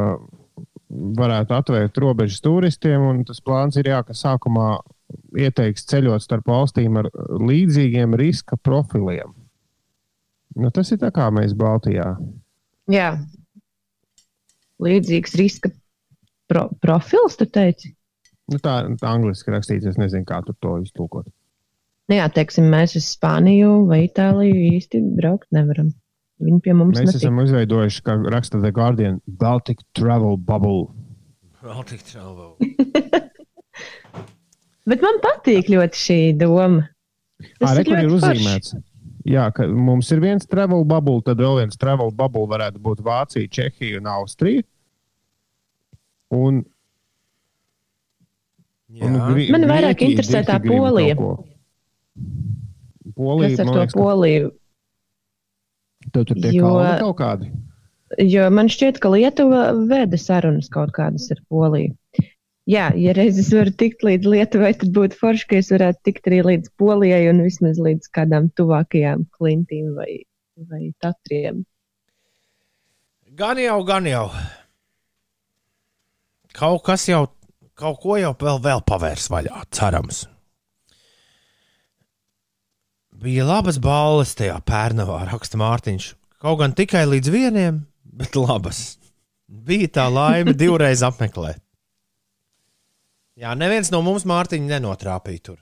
varētu atvērt robežas turistiem, un tas plāns ir jā, ka sākumā ieteiks ceļot starp valstīm ar līdzīgiem riska profiliem. Nu, tas ir tā kā mēs Baltijā. Jā. Līdzīgs riska pro profils, tu teici. Nu, tā ir angliski rakstīts, es nezinu, kā tur to iztulkot. Nu, jā, teiksim, mēs uz Spāniju vai Itāliju īsti braukt nevaram. Viņi pie mums Mēs netika. esam izveidojuši, kā raksta The Guardian, Baltic Travel Bubble. Vēl tik trauva. Bet man patīk ļoti šī doma. Tas Arī ir ir ļoti forši. uzzīmēts. Jā, ka mums ir viens travel bubble, tad vēl viens travel bubble varētu būt Vācija, Čehija un Austrija. Un, un Gri- Mani vairāk Grieķija, interesē tā Polija. Polija, Kas ar man to liekas, ka poliju? tev tur tie Jo- kaut kādi. Jo man šķiet, ka Lietuva veda sarunas kaut kādas ar Poliju. Jā, ja reiz es varu tikt līdz Lietuvai, tad būtu forši, ka es varētu tikt arī līdz Polijai un vismaz līdz kādām tuvākajām klintīm vai, vai tatriem. Gan jau, gan jau. Kaut kas jau, kaut ko jau vēl, vēl pavērs vaļā, cerams. Bija labas balles tajā pērnavā, raksta Mārtiņš. Kaut gan tikai līdz vieniem, bet labas. Bija tā laime divreiz apmeklēt. Jā, neviens no mums Mārtiņa nenotrāpīja tur.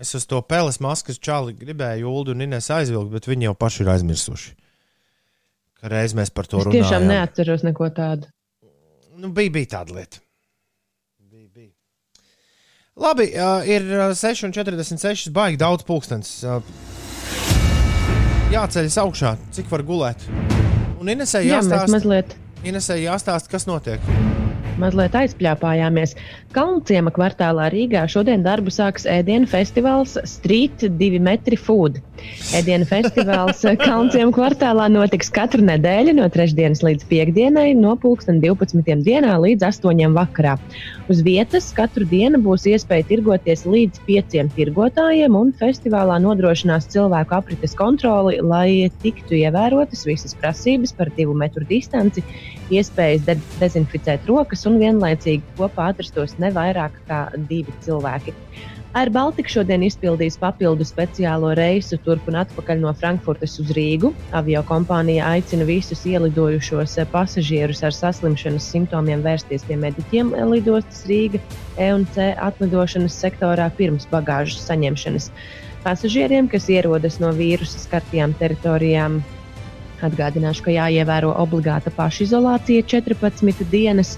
Es uz to peles maskas čāli gribēju Ulu un Inês aizvilkt, bet viņi jau paši ir aizmirsuši. Reiz mēs par to Es runājām. tiešām neatceros neko tādu. Nu, bija, bija tāda lieta. Labi, uh, ir uh, 6,46. Baigi daudz pulkstenis. Uh, jāceļas augšā, cik var gulēt. Un Inesē Jā, mēs jāstāsta, mazliet, Inesē jāstāsta, kas notiek. Mazliet aizpļāpājāmies. Kalnciema kvartālā Rīgā šodien darbu sāks ēdienu festivāls Street 2 metri food. Ēdienu festivāls Kalnciema kvartālā notiks katru nedēļu no trešdienas līdz piekdienai, no 12. dienā līdz 8. vakarā. Uz vietas katru dienu būs iespēja tirgoties līdz pieciem tirgotājiem, un festivālā nodrošinās cilvēku aprites kontroli, lai tiktu ievērotas visas prasības par divu metru distanci, iespējas de dezinficēt rokas un vienlaicīgi kopā atrastos ne vairāk kā divi cilvēki. Ar Baltiku šodien izpildīs papildu speciālo reisu turp un atpakaļ no Frankfurtes uz Rīgu. Avio kompānija aicina visus ielidojušos pasažierus ar saslimšanas simptomiem vērsties pie mediķiem lidostas Rīga E un C atlidošanas sektorā pirms bagāžas saņemšanas. Pasažieriem, kas ierodas no vīrusa skartajām teritorijām, atgādināšu, ka jāievēro obligāta pašizolācija 14 dienas.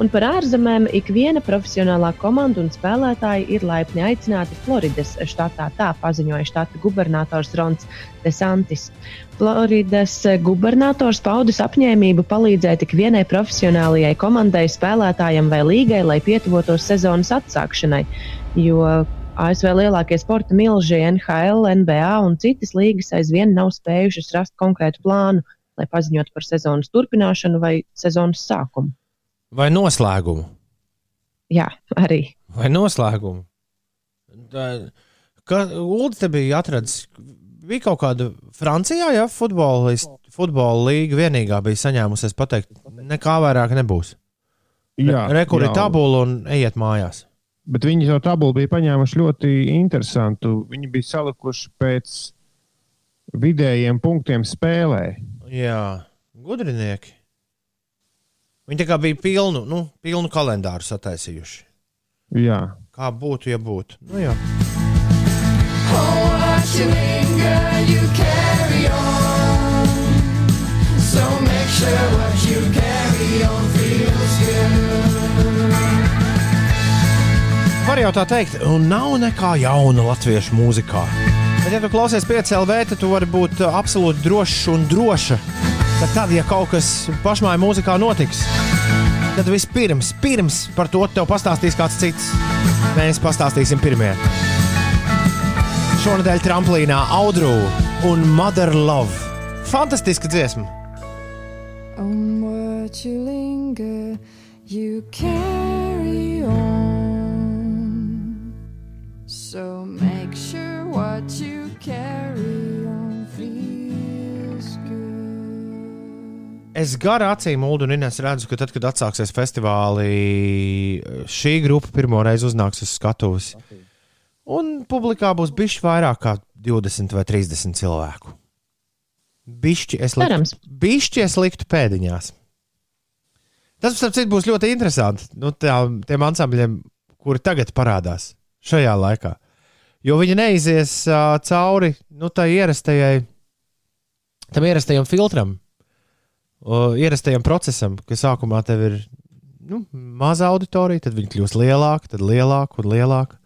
Un par ārzemēm ikviena profesionālā komanda un spēlētāji ir laipni aicināti Floridas štatā. Tā paziņoja štata gubernators Rons Desantis. Floridas gubernators paudis apņēmību palīdzēt ik vienai profesionālajai komandai, spēlētājam vai līgai, lai pietuvotos sezonas atsākšanai. Jo ASV lielākie sporta milži, NHL, NBA un citas līgas aizvien nav spējušas rast konkrētu plānu, lai paziņotu par sezonas turpināšanu vai sezonas sākumu. Vai noslēgumu? Jā, arī. Vai noslēgumu? Ulds te bija atradzis. Bija kaut kāda Francijā, ja futbola, līga vienīgā bija saņēmusies pateikt, nekā vairāk nebūs. Jā, Rekurbi tabula un ejiet mājās. Bet viņi to tabulu bija paņēmuši ļoti interesantu. Viņi bija salikuši pēc vidējiem punktiem spēlē. Jā, gudrinieki. Viņi tā kā bija pilnu, nu, pilnu kalendāru sataisījuši. Jā, Kā būtu, ja būtu? Nu, jā. Var jau tā teikt, un nav nekā jauna latviešu mūzikā. Bet, ja tu klausies piecēlē, tad tu vari būt absolūti drošs un droša. Tad, ja kaut kas pašmāju mūzikā notiks, tad vispirms pirms par to tev pastāstīs kāds cits. Mēs pastāstīsim pirmie. Šonadēļ tramplīnā Audru un Mother Love. Fantastiska dziesma! On what you linger, you carry on. So make sure what you carry Es garu acīm Ulu un Inês redzu, ka tad, kad atsāksies festivāli, šī grupa pirmo reizi uznāks uz skatuves. Un publikā būs bišķi vairāk kā 20 vai 30 cilvēku. Bišķi es liktu, Cerams. bišķi es liktu pēdiņās. Tas, starp citu, būs ļoti interesanti nu, tā, tiem ansambļiem, kuri tagad parādās šajā laikā. Jo viņi neizies uh, cauri nu, tai ierastajai, tam ierastajam filtram, ierastajam procesam, ka sākumā tev ir nu, maza auditorija, tad viņi kļūst lielāki, tad lielāki un lielāki.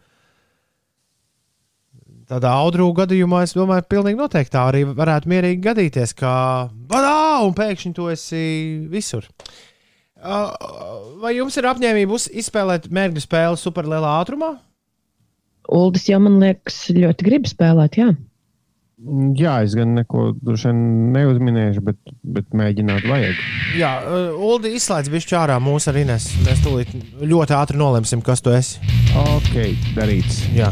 Tādā audru gadījumā es domāju, ka pilnīgi noteikti tā arī varētu mierīgi gadīties, ka badā, un pēkšņi tu esi visur. Vai jums ir apņēmība izspēlēt mērķu spēli superlielā ātrumā? Uldis jau man liekas ļoti grib spēlēt, jā. Jā, es gan neko neuzminēšu, bet, bet mēģināt vajag. Jā, uh, Ulu izslēdz bišķi ārā mūsu ar Ines. Mēs tūlīt ļoti ātri nolemsim, kas tu esi. Ok, darīts. Jā.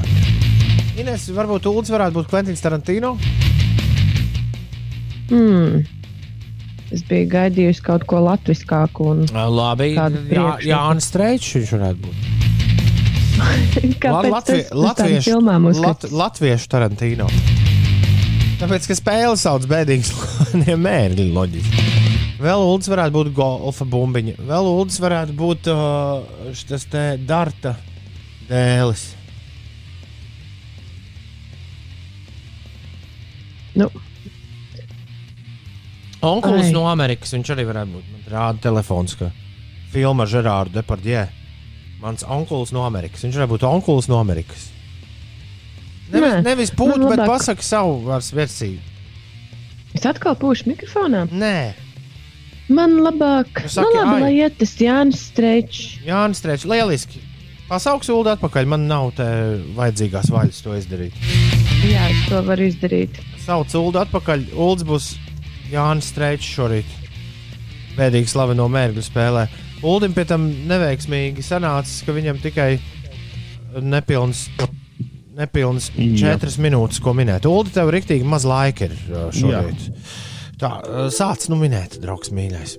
Ines, varbūt Ulas varētu būt Kventins Tarantino? Hmm. Es biju gaidījusi kaut ko latviskāku. Un... Uh, Labi, jā? Jānis Streičs viņš varētu būt. Kāpēc Latvie, tas uz tādām filmām lat, uzskatās? latviešu Tarantino. Tāpēc, ka spēle sauc bēdīgs mērķis, loģiski. Vēl Ulas varētu būt golfa bumbiņa. Vēl Ulas varētu būt uh, šis te darta dēlis. Nu, Onkulis no Amerikas. Viņš arī varētu būt. Man rāda telefons, ka filma ar Žerāru Depardjē. Mans onkulis no Amerikas. Viņš varētu būt onkulis no Amerikas. Nevis, nevis pūt, man bet labāk- pasaka savu versiju. es atkal pūšu mikrofonā. Nē, Man labāk, nu, saki, labi, ai. lai iet tas Jānis Streičs. Jānis Strēčs, lieliski. Pasauks ulu atpakaļ. Man nav te vajadzīgās vaļas to izdarīt. Jā, es to varu izdarīt. Sauc ulu atpakaļ. Uldis būs Jānis Strēčs šorīt. Bēdīgi slaveno mērķu spēlē. Uldim pie tam neveiksmīgi sanācis, ka viņam tikai nepilns. Nepilnas Jā. četras minūtes, ko minēt. Ulu, tev rīktīgi maz laika ir uh, šorīt. Tā, uh, sāc nu minēt, draugs mīļais.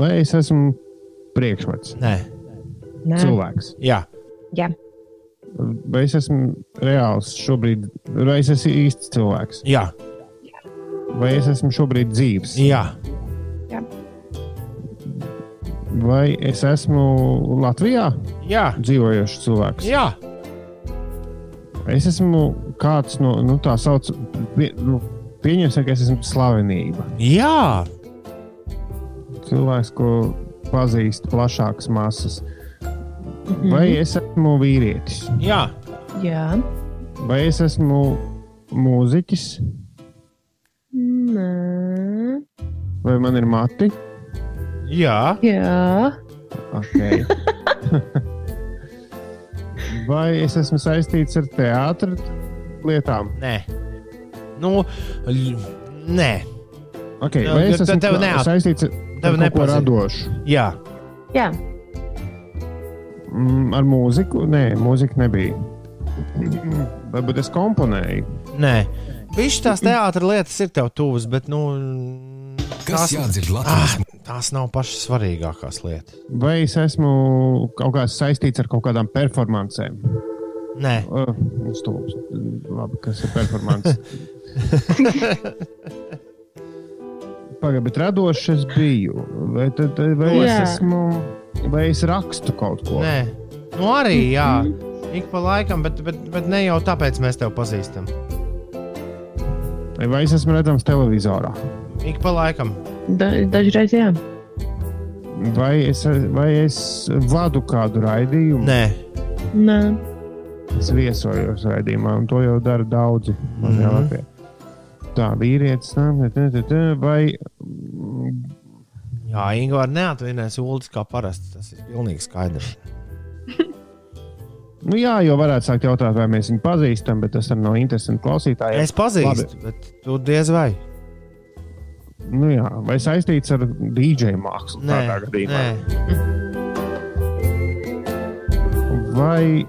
Vai es esmu priekšmets, Nē, Nē, cilvēks? jā, jā, Vai es esmu reāls šobrīd, vai es esmu īsts cilvēks? jā, Vai es esmu šobrīd dzīves? jā, Vai es esmu Latvijā jā, dzīvojošs cilvēks? jā. Es esmu kāds no nu, tā sauc, pie, nu, pieņemsim, ka es esmu slavenība. jā. Cilvēks, ko pazīst plašākas masas. Mhm. Vai es esmu vīrietis? jā. jā. Vai es esmu mūziķis? Nē. Vai man ir mati? jā. Jā, Okay. Vai es esmu saistīts ar teātru lietām? Nē, nu, nē, Okay. Nu, Vai es esmu tev neat- saistīts ar, tev ar kaut ko radošu? jā, jā. Mm, ar mūziku? Nē, mūzika nebija. Varbūt es komponēju. nē. Viņš tās teātris lietas ir tev tuvas, bet nu, Kas tās, jādzird Latvijas ah, tās nav pašas svarīgākās lietas. Vai es esmu kaut kāds saistīts ar kaut kādām performancēm? Nē, Uh, stulbs. Labi, kas ir performance? Pagaidiet, bet radošs es biju. Vai, tad, vai, es Jā. esmu, vai es rakstu kaut ko? nē. Nu, arī jā. Ik pa laikam, bet, bet, bet ne jau tāpēc mēs tevi pazīstam. Vai es esmu redzams televizorā? Ik pa laikam. Da, dažreiz jā. Vai es, vai es vadu kādu raidījumu? Nē, Nē. Es viesojos raidījumā, un to jau dara daudzi. Mhm. Mm Tā, vīrietis, nā, tā, tā, tā, vai jā, Ingūna neatvinēs ULDS kā parasti. Tas ir pilnīgi skaidrs. Nu, jā, jau varētu sākt jautāt, vai mēs viņu pazīstam, bet tas arī nav interesanti klausītājiem. Es pazīstu, bet tu diez vai. Nu, jā, vai saistīts ar DJ mākslu Nē, tādā gadījumā? nē. Vai,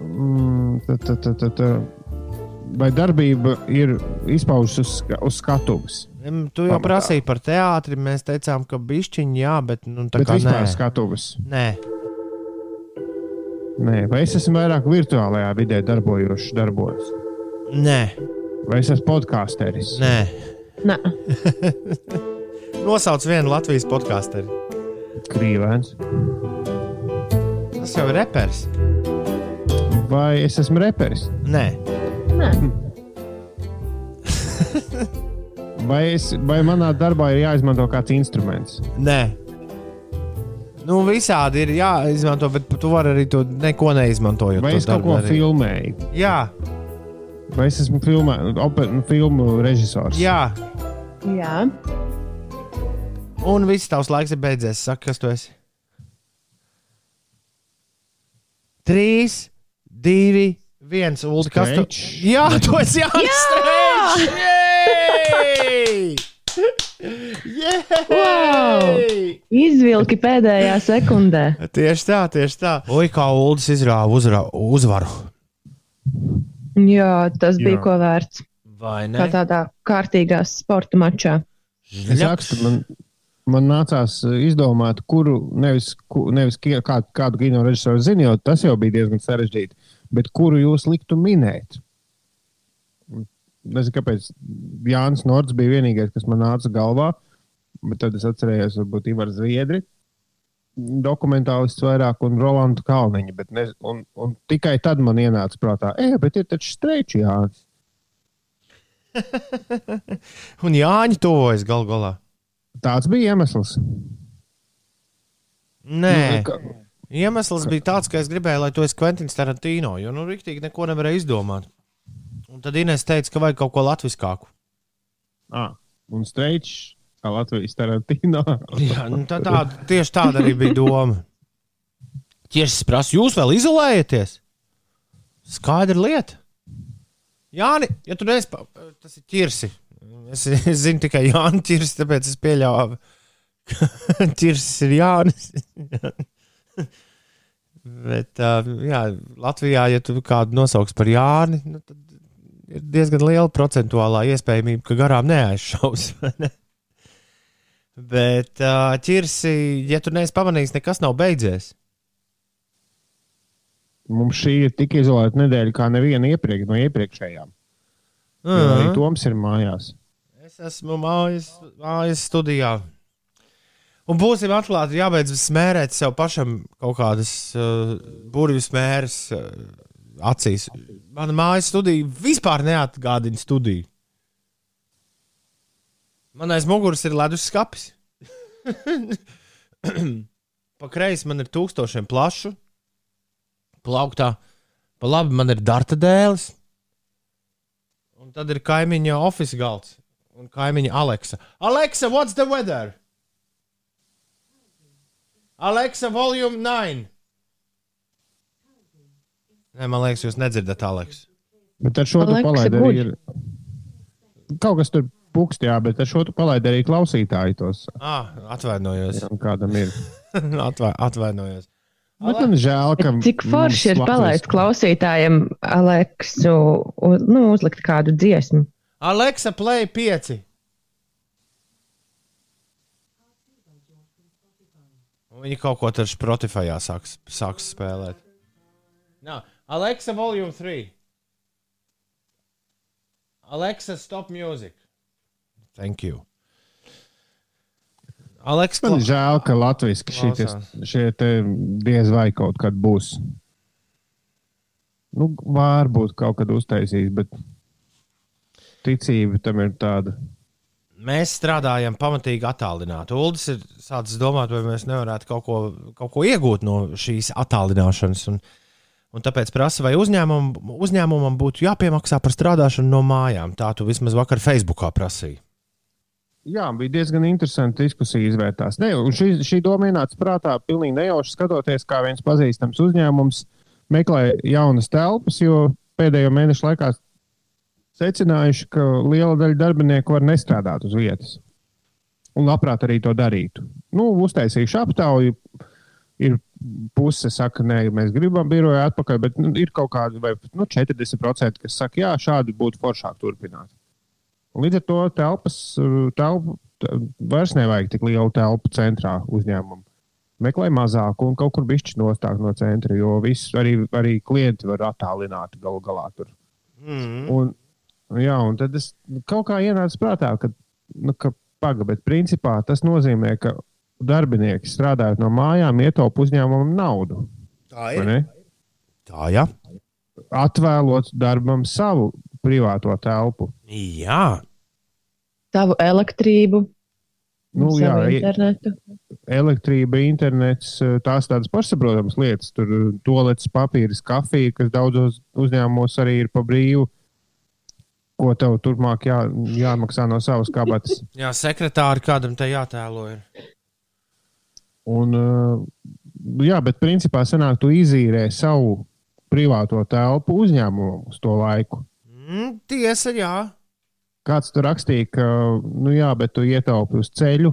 mm, tā, tā, tā, tā, tā, vai darbība ir izpaužusies uz, uz skatuves? Tu jau Pamatā. prasīji par teātri. Mēs teicām, ka bišķiņi jā, bet nu, tā Bet kā vispār nē. skatuves. Nē, Nē, vai es esmu vairāk virtuālajā vidē darbojošs darbos? nē, Vai es esmu podkāsteris? nē. Nosauc vienu Latvijas podkāstu. Krīvēns. Tas jau ir reperis. Vai es esmu reperis? Nē, Nē. Vai, es, vai manā darbā ir jāizmanto kāds instruments? nē. Nu, visādi ir jāizmanto, bet tu vari arī to neko neizmantojot. Vai to es kaut ko darīt. filmēju? Jā, Vai es esmu filmē, oper, nu, filmu režisors? jā. Jā. Un viss tavs laiks ir beidzies. Saki, kas tu esi? Trīs, divi, viens ulu, kas tu... Jā, tu esi Jānis Streičs! Jej! Wow! Izvilki pēdējā sekundē. Tieši tā, tieši tā. Oi, kā Ulas izrāva uzvaru. Jā, tas bija Jā. ko vērts. Vai Kā tādā kārtīgā sporta mačā. Rakstu, man, man nācās izdomāt, kuru nevis, ku, nevis ki- kā, kādu kino režisoru zinu, jo tas jau bija diezgan sarežģīti, bet kuru jūs liktu minēt. Un Nezinu, kāpēc Jānis Nords bija vienīgais, kas man nāca galvā, bet tad es atcerējos, varbūt Ivar Zviedri, dokumentālists vairāk un Rolandu Kalniņu. bet Ne, un, un tikai tad man ienāca prātā, e, bet ir taču streiči Jānis. Un Jāņa tuvojas gal galā. Tāds bija iemesls. Nē, Nu, ka- iemesls bija tāds, ka es gribēju, lai tu esi Kventins Tarantino, jo nu rīktīgi neko nevarēju izdomāt. Un tad Inês teica, ka vajag kaut ko latviskāku. Ah, un streičs, kā Latvijas Tarantino. Jā, nu, tā, tā, tieši tāda arī bija doma. Tieši prasa, jūs vēl izolējaties? Skaidra lieta. Jāni, ja tu neesi, tas ir ķirsi. Es, es zinu tikai Jānis ķirsi, tāpēc es pieļāvu, ka ķirsis ir Jānis. Bet, uh, jā, Latvijā, ja tu kādu nosauks par Jāni, nu, tad ir diezgan liela procentuālā iespējamība, ka garām neaizšaus. ne? Bet uh, ķirsi, ja tu neesi pamanījis, nekas nav beidzies. Mums šī ir tik izolēta nedēļa, kā neviena iepriekš, no iepriekšējām. Jo Arī Mhm. Toms ir mājās. Es esmu mājas, mājas studijā. Un būsim atklāti, jābeidz smērēt sev pašam kaut kādas uh, burbuļu smēres uh, acīs. Mana mājas studija vispār neatgādina studiju. Man aiz muguras ir ledus skats. pa kreisi man ir tūkstošiem plašu, plauktā, pa labi man ir darta dēlis. Un tad ir kaimiņa oficiāls galds un kaimiņa Aleksa. Aleksa, what's the weather? Aleksa, volume 9. Nē, man liekas, jūs nedzirdat, Aleksa. Bet ar šo tu Aleksa palaidi guļ. arī. Ir... Kaut kas tur pukstījā, bet ar šo tu palaidi arī klausītāji tos. Ah, atvainojos. Jā, kādam ir. Atva atvainojos. Bet man žēl, ka. Cik forši ir palaist klausītājiem, Aleksu, uz, nu, uzlikt kādu dziesmu. Aleksa, play 5. Viņi kaut ko tur Spotify sāks, sāks spēlēt. No. Alexa, volume 3. Alexa, stop music. Thank you. Alexa, Man žēl, ka latviešu šie te diez vai kaut kad būs. Nu, varbūt kaut kad uztaisīs, bet ticība tam ir tāda. mēs strādājam pamatīgi attālināti. Uldis ir sācis domāt, vai mēs nevarētu kaut ko, kaut ko iegūt no šīs attālināšanas. Un, un tāpēc prasa, vai uzņēmumam, uzņēmumam būtu jāpiemaksā par strādāšanu no mājām. Tā tu vismaz vakar Facebookā prasīji. Jā, bija diezgan interesanti diskusija izvērtās. Ne, šī, šī doma ienāca prātā pilnīgi nejauši skatoties, kā viens pazīstams uzņēmums meklē jaunas telpas, jo pēdējo mēnešu laikā secinājuši, ka liela daļa darbinieku var nestrādāt uz vietas. Un labprāt arī to darītu. Nu, uztaisījuši aptauju. Ir puse, saka, nē, mēs gribam biroju atpakaļ, bet nu, ir kaut kādi vai, nu, 40%, kas saka, jā, šādi būtu foršāk turpināt. Līdz ar to telpas, uh, telpu, te- vairs nevajag tik lielu telpu centrā uzņēmumam. Meklē mazāku un kaut kur bišķi nostāk no centra, jo viss arī, arī klienti var attālināt galu galā tur. Mm. Un, jā, un tad es kaut kā ienācu prātā, ka, nu, ka paga, bet principā tas nozīmē, ka darbinieki strādājot no mājām ietaupa uzņēmumam naudu. Tā ne? Tā, jā. Atvēlot darbam savu privāto telpu. Jā, Savu elektrību, Nu, jā, internetu. elektrība, internets, eh, tās tādas pašsaprotamas lietas, tur eh, toaletes papīrs, kafija, kas daudzos uzņēmumos arī ir pa brīvu, ko tev turpmāk jā, jāmaksā no savas kabatas. jā sekretāri kādam te jātēlo. Ir. Un, eh, jā, bet principā sanāk, tu izīrē savu privāto telpu uzņēmumam uz to laiku. Mm, tiesa, jā. Kāds tur rakstīja, ka, nu jā, bet tu ietaupi uz ceļu.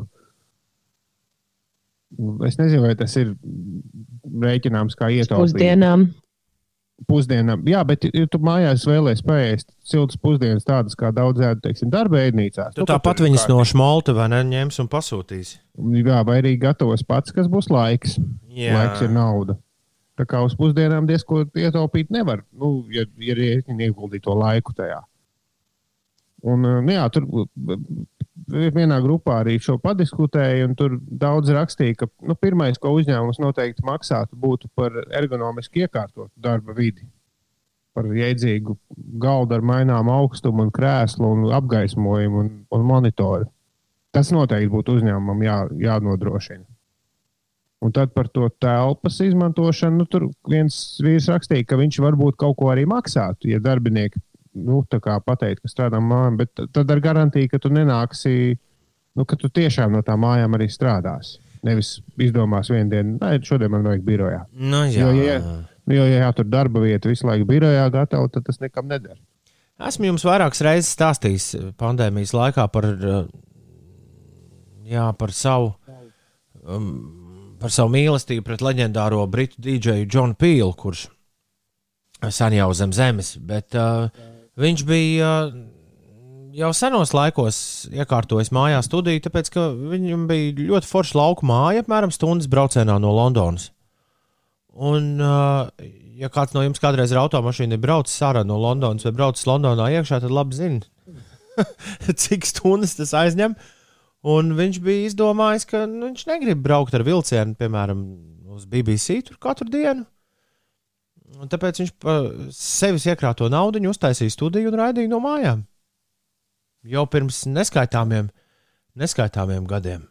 Es nezinu, vai tas ir rēķināms kā ietaupījums. Pusdienām. pusdienām. Jā, bet, ja tu mājās vēlēsies paēst siltas pusdienas, tādas kā daudz ēdu, teiksim, darba ēdnīcās. Tu tāpat viņas no šmalta vai ne ņems un pasūtīsi. Jā, vai arī gatavos pats, kas būs laiks. Jā. Laiks ir nauda. Tā kā uz pusdienām diezko ietaupīt nevar, nu, ja, ja ieguldīt to laiku tajā. Un, uh, nu jā, tur uh, vienā grupā arī šo padiskutēju, un tur daudz rakstīja, ka nu, pirmais, ko uzņēmums noteikti maksātu, būtu par ergonomiski iekārtotu darba vidi. Par jēdzīgu galdu ar maināmu augstumu, un krēslu, un apgaismojumu un, un monitoru. Tas noteikti būtu uzņēmumam jā, jānodrošina. Un tad par to telpas izmantošanu. Nu, tur viens vīrs rakstīja, ka viņš varbūt kaut ko arī maksātu, ja darbinieki nu, tā kā pateikt, ka strādā mājām, bet tad ar garantiju, ka tu nenāksi, nu, ka tu tiešām no tām mājām arī strādāsi. Nevis izdomās vienu dienu, nē, šodien man vajag birojā. Nu, jā. Jo, ja, nu, jo, ja tur darba vieta visu laiku birojā gatava, tad tas nekam neder. Esmu jums vairākas reizes stāstījis pandēmijas laikā par, uh, jā, par, savu, um, par savu mīlestību pret leģendāro britu dīdžeju Džonu Pīlu, kurš sen jau zem zemes. Bet, uh, viņš bija jau senos laikos iekārtojis mājās studiju, tāpēc ka viņam bija ļoti forša lauka māja, apmēram stundas braucienā no Londonas. Un, ja kāds no jums kādreiz ar automašīnu ir braucis ārā no Londonas vai braucis Londonā iekšā, tad labi zina, cik stundas tas aizņem. Un viņš bija izdomājis, ka nu, viņš negrib braukt ar vilcienu, piemēram, uz BBC tur katru dienu. Un tāpēc viņš pa sevis iekrāto naudu uztaisīja studiju un raidīja no mājām. Jau pirms neskaitāmiem, neskaitāmiem gadiem.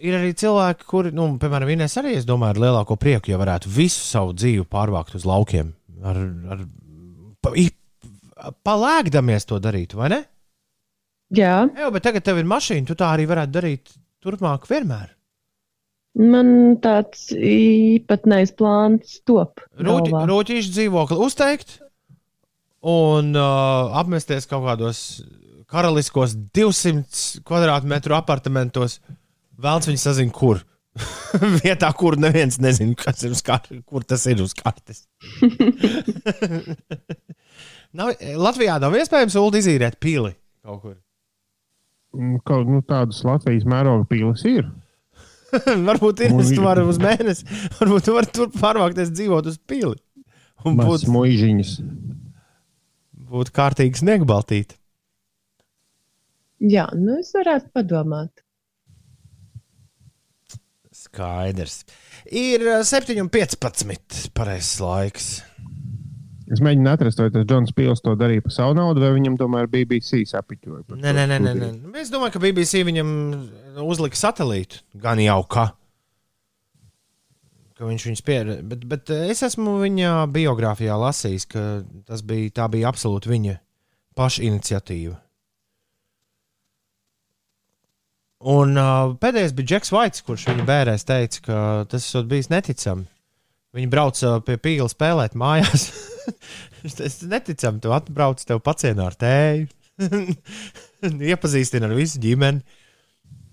Ir arī cilvēki, kuri, nu, piemēram, Inês arī, es domāju, ar lielāko prieku, ja varētu visu savu dzīvi pārvākt uz laukiem. Ar, ar, pa, palēkdamies to darīt, vai ne? Jā, Jā, bet tagad tev ir mašīna, tu tā arī varētu darīt turpmāk vienmēr. Man tāds īpatnējs plāns top. Rūķi, rūķīšu dzīvokli uzteikt un uh, apmesties kaut kādos karaliskos 200 kvadrātmetru apartamentos. Vēlams, viņi sazina, kur. Vietā, kur neviens nezina, kas ir uz kartes, kur tas ir uz kartes. nav, Latvijā nav iespējams ulu izīrēt pili kaut kur. Mm, Kaut nu, tādas Latvijas mēroga pīles ir. Varbūt ir vari uz mēnesi, varbūt tu vari tur pārvākties dzīvot uz pili. Un būt, muižiņas. būt kārtīgi sniegbaltīt. Jā, nu es varētu padomāt. Skaidrs. Ir uh, 7,15. pareizais laiks. Es mēģinu atrast, vai tas Džons Pils to darīja par savu naudu, vai viņam tomēr BBC sapiņoja. par Nē, nē, nē, nē, nē. Es domāju, ka BBC viņam uzlika satelītu. Gan jau kā. Ka viņš viņus pierādīja. Bet, bet uh, es esmu viņa biogrāfijā lasījis, ka tas bija, tā bija absolūti viņa paša iniciatīva. Un uh, pēdējais bija Džeks Vaits, kurš viņa bērēs teica, ka tas esot bijis neticami. Viņi brauca pie pīla spēlēt mājās. Tas neticami, tu atbrauc, tev pacienā ar tēju. Iepazīstina ar visu ģimeni.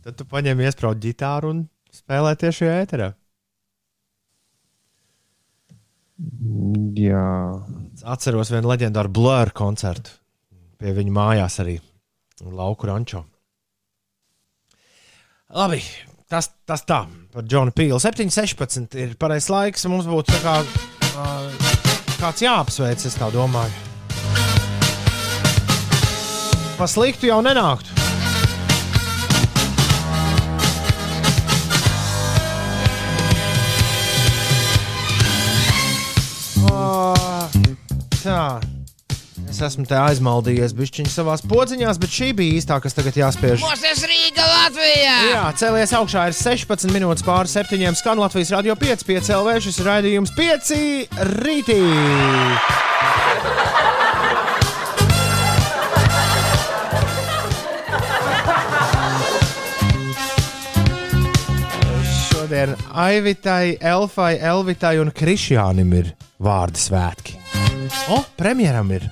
Tad tu paņem iesprāst ģitāru un spēlē tieši šajā ēterā. Jā, Atceros vienu leģendāru Blur koncertu pie viņa mājās arī Lauku rančo. Labi, tas, tas tā par Džonu Pīlu. 7,16 ir pareizais laiks. Mums būtu kā, uh, kāds jāapsveic, es tā domāju. Pa sliktu jau nenāktu. Oh, tā. Es esmu te aizmaldījies bišķiņā savā podziņā, bet šī bija īstā, kas tagad jāspiež. Mūsu Rīga Latvijā! Jā, cēlies augšā ir 16 minūtes pāri septiņiem. Skan Latvijas radio 5, 5 LV. Šis raidījums 5 rītī. Šodien Aivitai, Elfai, Elvitai un Krišjānim ir vārdu svētki. O, premjeram ir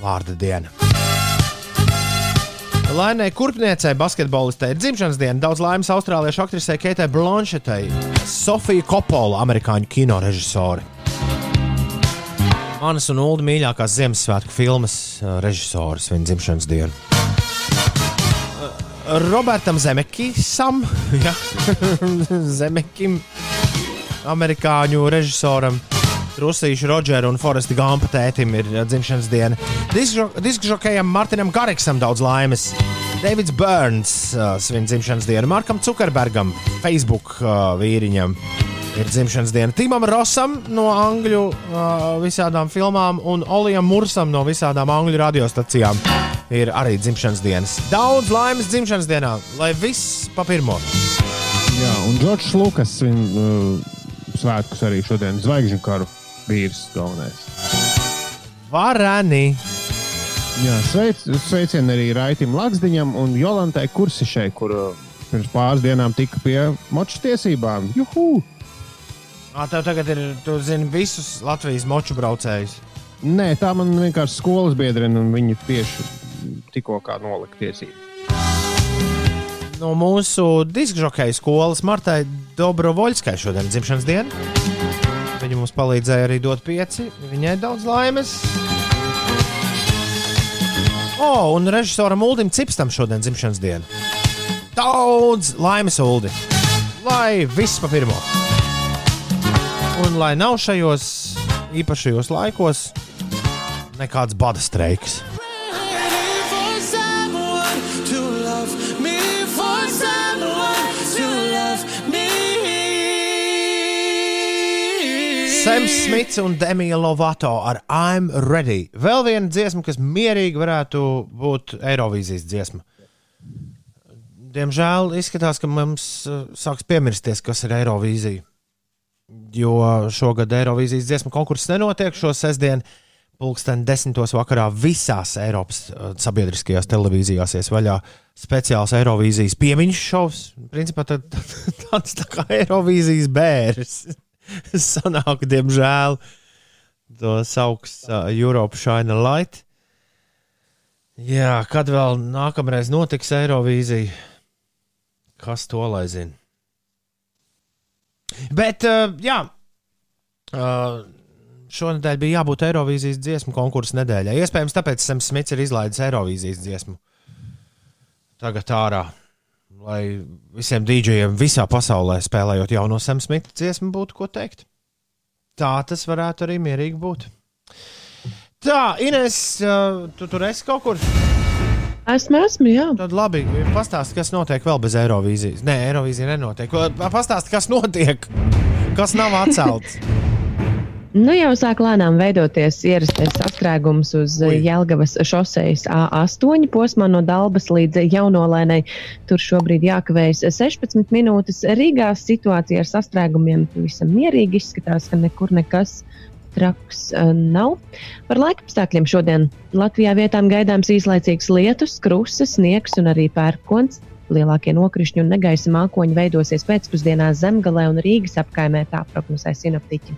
vārda diena. Lainai kurpniecei, basketbolistei ir dzimšanas diena. Daudz laimes austrāliešu aktrisei Keitai Blanšetei, Sofija Kopola, amerikāņu kino režisori. Manas un Ulu mīļākās Ziemassvētku filmas uh, režisors viņa dzimšanas dienu. Uh, Robertam Zemekisam, ja, Zemekim, amerikāņu režisoram, Rusīšu Rodžeru un Foresta Gampa tētim ir uh, dzimšanas diena. Diskžokējam Martinam Gariksam daudz laimes. Davids Burns uh, svin dzimšanas dienu, Markam Zuckerbergam, Facebook uh, vīriņam ir dzimšanas diena. Timam Rosam no angļu uh, visādām filmām un Olijam Mursam no visādām angļu radiostacijām ir arī dzimšanas dienas. Daudz laimes dzimšanas dienā, lai viss pa pirmo. Jā, un Džordžs Lukas svin uh, svētkus arī šodien zvaigžņu karu vīrs galvenais. Varani! Jā, sveic, sveicieni arī Raitam Laksdiņam un Jolantai Kursišai, kur uh, pirms pāris dienām tika pie moču tiesībām. Juhu! Ā, tev tagad ir, tu zini, visus Latvijas moču braucējus. Nē, tā man vienkārši skolas biedrene, un viņi tieši tikko kā nolika tiesības. No mūsu diskžokeja skolas Martai Dobrovoļskai šodien ir dzimšanas diena. Viņa mums palīdzēja arī dot pieci. Viņai daudz laimes. O, oh, un režisoram Uldim Cipstam šodien dzimšanas diena. Daudz laimes, Uldi! Lai viss pa pirmo! Un lai nav šajos īpašajos laikos nekāds bada streiks. Sams Smits un Demija Lovato ar I'm Ready. Vēl viena dziesma, kas mierīgi varētu būt Eirovīzijas dziesma. Diemžēl izskatās, ka mums uh, sāks piemirsties, kas ir Eirovīzija. Jo šogad Eirovīzijas dziesmu konkurss nenotiek šo sestdienu. Pulksten desmitos vakarā visās Eiropas uh, sabiedriskajās televīzijās ies vaļā speciāls Eirovīzijas piemiņas šovs. Principā tā- tā- tāds tā kā Eirovīzijas bērns. Sanāk, diemžēl, to sauks uh, Europe Shine Light. Jā, kad vēl nākamreiz notiks Eirovīzija? Kas to lai zina? Bet, uh, jā, uh, šonadēļ bija jābūt Eirovīzijas dziesmu konkursu nedēļai. Iespējams, tāpēc Sams Smits ir izlaidis Eirovīzijas dziesmu. Tagad ārā, lai visiem dīdžiem visā pasaulē spēlējot jauno Sams Smita dziesmu, būtu ko teikt. Tā tas varētu arī mierīgi būt. Tā, Ines, uh, tu tur esi kaut kur? Esmu, esmu, jā. Tad labi, pastāsti, kas notiek vēl bez Eirovīzijas. Nē, Eirovīzija nenotiek. Pastāsti, kas notiek, kas nav atcelts. Nu, jau sāk lēnām veidoties ierastais sastrēgums uz Ui. Ui. Jelgavas šoseis A8 posmā no Dalbas līdz Jaunolēnai. Tur šobrīd jākavējas 16 minūtes. Rīgā situācija ar sastrēgumiem pavisam mierīgi izskatās, ka nekur nekas traks uh, nav. Par laika apstākļiem šodien Latvijā vietām gaidāms īslaicīgs lietus, krusas, sniegs un arī pērkons. Lielākie nokrišņi un negaisa mākoņi veidosies pēcpusdienā Zemgalē un Rīgas apkaimē, tā prognozē sinoptiķi.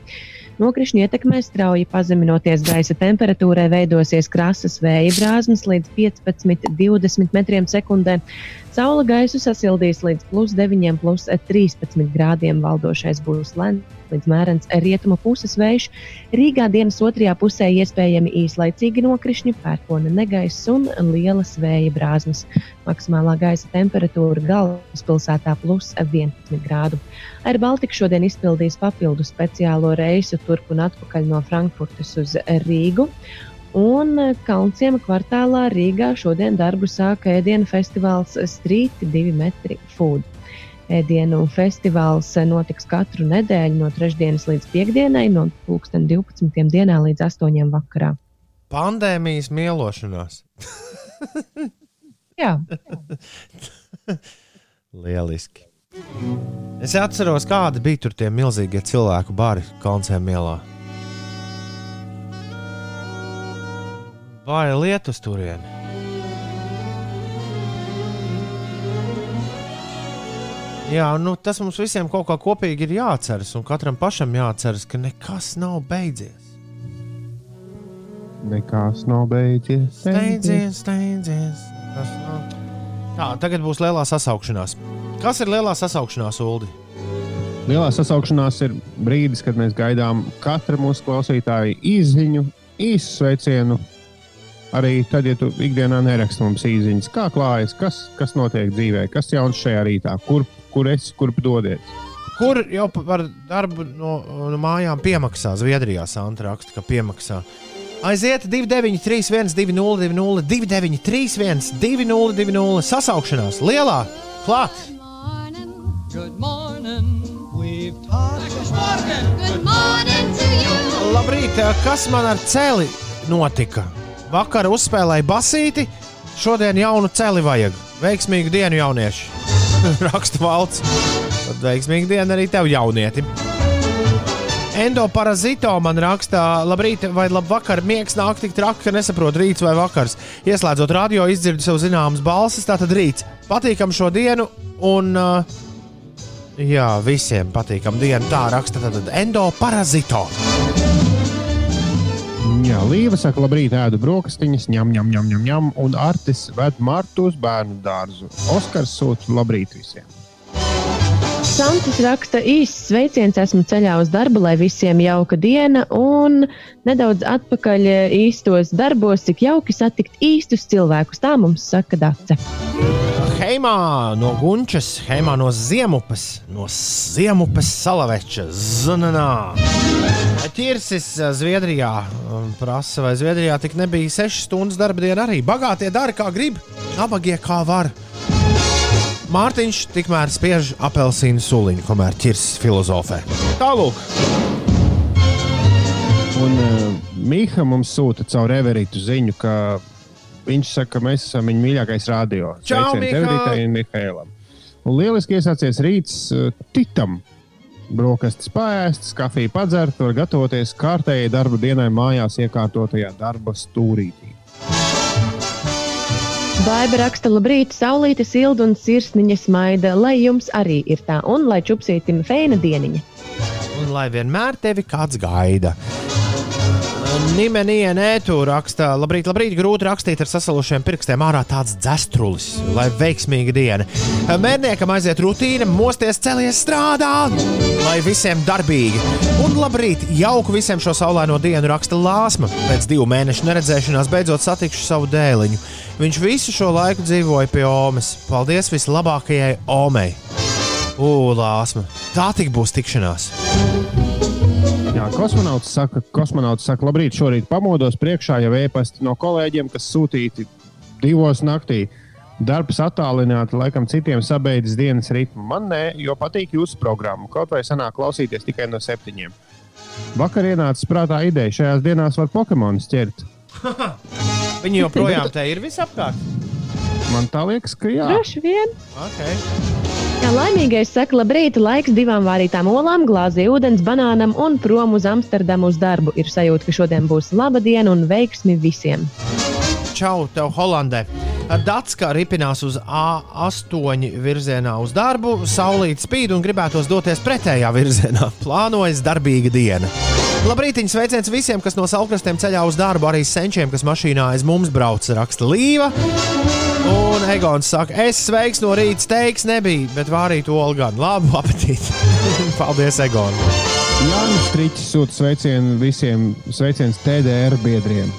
Nokrišņu ietekmē strauji pazeminoties gaisa temperatūrai, veidosies krasas vēja brāzmas līdz 15-20 metriem sekundē. Saula gaisu sasildīs līdz plus 9, plus 13 grādiem. Valdošais būs lēns līdz mērens rietumu puses vējš. Rīgā dienas otrajā pusē iespējami īslaicīgi nokrišņi, pērkona negaiss un lielas vēja brāzmas. Maksimālā gaisa temperatūra galvaspilsētā plus 11 grādu. Air Baltica šodien izpildīs papildu speciālo reisu turp un atpakaļ no Frankfurtes uz Rīgu. Un Kalnciema kvartālā Rīgā šodien darbu sāka ēdienu festivāls Street 2 metri food. Ēdienu festivāls notiks katru nedēļu no trešdienas līdz piekdienai, no 12. dienā līdz 8. vakarā. Pandēmijas mielošanās. Jā, Lieliski. Es atceros, kādi bija tur tie milzīgie cilvēku bari Kalncēm ielā. Vai lietus turieni? Jā, nu, tas mums visiem kaut kā kopīgi ir jāatceras, un katram pašam jāatceras, ka nekas nav beidzies. Nekas nav beidzies. Steidzies, steidzies. Nav. Tā, tagad būs lielā sasaukšanās. Kas ir lielā sasaukšanās, Ulu? Lielā sasaukšanās ir brīdis, kad mēs gaidām katru mūsu klausītāju izziņu, īsu sveicienu. Arī tad, ja tu ikdienā neraksti mums īsiņas, kā klājas, kas, kas notiek dzīvē, kas jauns šajā rītā, kur, kur esi, kurp dodies. Kur jau pa- par darbu no, no mājām piemaksā? Zviedrijā Santa raksta, ka piemaksā. Aiziet 293, 202, 293, 202, sasaukšanās lielā, klāt! Good morning. We've talked. Good morning to you. Labrīt, kas man ar celi notika? Vakar uzspēlēju basīti, šodien jaunu celi vajag. Veiksmīgu dienu, jaunieši! Raksta valsts. Tad veiksmīgu dienu arī tev, jaunieti! Endoparazito man rakstā, labrīt, vai labvakar, miegs nāk tik traki, ka nesaprotu rīts vai vakars. Ieslēdzot radio, izdzirdu sev zināmas balsis, tātad rīts. Patīkam šo dienu, un uh, jā, visiem patīkam dienu. Tā raksta tātad endoparazito. Jā, Līva saka, labrīt, ēdu brokastiņas, ņem, ņem, ņem, ņem, ņem, un Artis ved Martu uz bērnu dārzu. Oskars sūta labrīt visiem. Santis raksta īsts sveiciens, esmu ceļā uz darbu, lai visiem jauka diena, un nedaudz atpakaļ īstos darbos, cik jauki satikt īstus cilvēkus. Tā mums saka Dace. Heimā no Gunčas, Heimā no Ziemupes, no Ziemupes salaveča, Zananā. Ķirsis eh, Zviedrijā um, prasa, vai Zviedrijā tik nebija 6 stundas darba diena arī. Bagātie dara kā grib, nabagie kā var. Mārtiņš tikmēr spiež apelsīnu suliņu, kamēr ķirsis filozofē. Tālāk, Un uh, Mīha mums sūta caur Everītu ziņu, ka viņš saka, ka mēs esam viņa mīļākais radio. Čau, Sveiciens Miha! Everītai un lieliski iesācies rīts uh, Titam. Brokastis pāriestas, kafija padzerta, var gatavoties kārtējai darba dienai mājās iekārtotajā darba stūrītī. Baiba raksta, labrīt, saulīte silda un sirsniņa smaida, lai jums arī ir tā, un lai čupsītim feina dieniņa. un lai vienmēr tevi kāds gaida. Nimenija nētu raksta, labrīt, labrīt, grūti rakstīt ar sasalušiem pirkstiem ārā tāds dzestrulis, lai veiksmīga diena. Mērniekam aiziet rutīna, mosties, celies strādāt, lai visiem darbīgi. Un labrīt, jauku visiem šo saulaino dienu raksta Lāsma. Pēc divu mēnešu neredzēšanās beidzot satikšu savu dēliņu. Viņš visu šo laiku dzīvoja pie Omas. Paldies vislabākajai Omei! Ugh, tā tik būs tikšanās. Jā, kosmonauts saka, kosmonauts saka, labrīt, šorīt pamodos priekšā jau e-pasti no kolēģiem, kas sūtīti divos naktī. Darbs attālināti, laikam, citiem sabeidzis dienas ritmu. Man nē, jo patīk jūsu programma. Kaut vai sanāk klausīties tikai no septiņiem. Vakar ienāca prātā ideja, šajās dienās var Pokemonus ķert. Viņi joprojām te ir visapkārt. Man tā liekas, ka jā. Droši vien. Okay. Laimīgais saka, labrīt, laiks divām vārītām olām, glāzē ūdens, banānam un prom uz Amsterdamu uz darbu. Ir sajūta, ka šodien būs laba diena un veiksmi visiem. Čau, tev Holandē. Dats kā ripinās uz A8 virzienā uz darbu, saulīt spīd un gribētos doties pretējā virzienā. Plānojas darbīga diena. Labrīt, sveiciens visiem, kas no saulkrastiem ceļā uz darbu, arī senčiem, kas mašīnā aiz mums brauc, raksta Līva. Un Egons saka, es sveiks no rīta steiks nebija, bet vārīt olu gan. Labu apetīti! Paldies, Egon! Jānis Strīčs sūta sveicienu visiem, sveiciens TDR biedriem.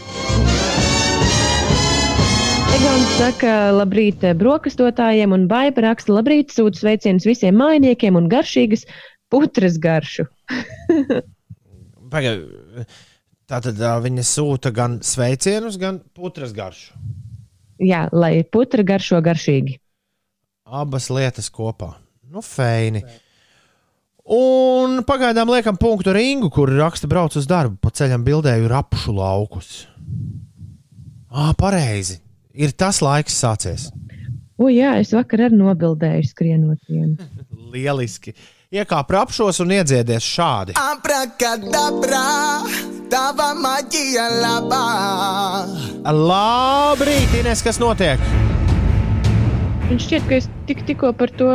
Egons saka, labrīt, brokastotājiem un baipa raksta, labrīt, sūta sveicienus visiem mājiniekiem un garšīgas putras garšu. Pagaid, tā tad uh, viņa sūta gan sveicienus, gan putras garšu. Jā, lai putra garšo garšīgi. Abas lietas kopā. Nu, feini. Un pagaidām liekam punktu ringu, kur raksta brauc uz darbu. Pa ceļam bildēju rapšu laukus. Ah, pareizi. Ir tas laiks sācies. O, jā, es vakar arī nobildēju skrienot vienu. Lieliski. Iekāp rapšos un iedziedies šādi. Abracadabra, tava maģija labā. Labrīt, Ines, kas notiek? Viņš šķiet, ka es tik, tikko par to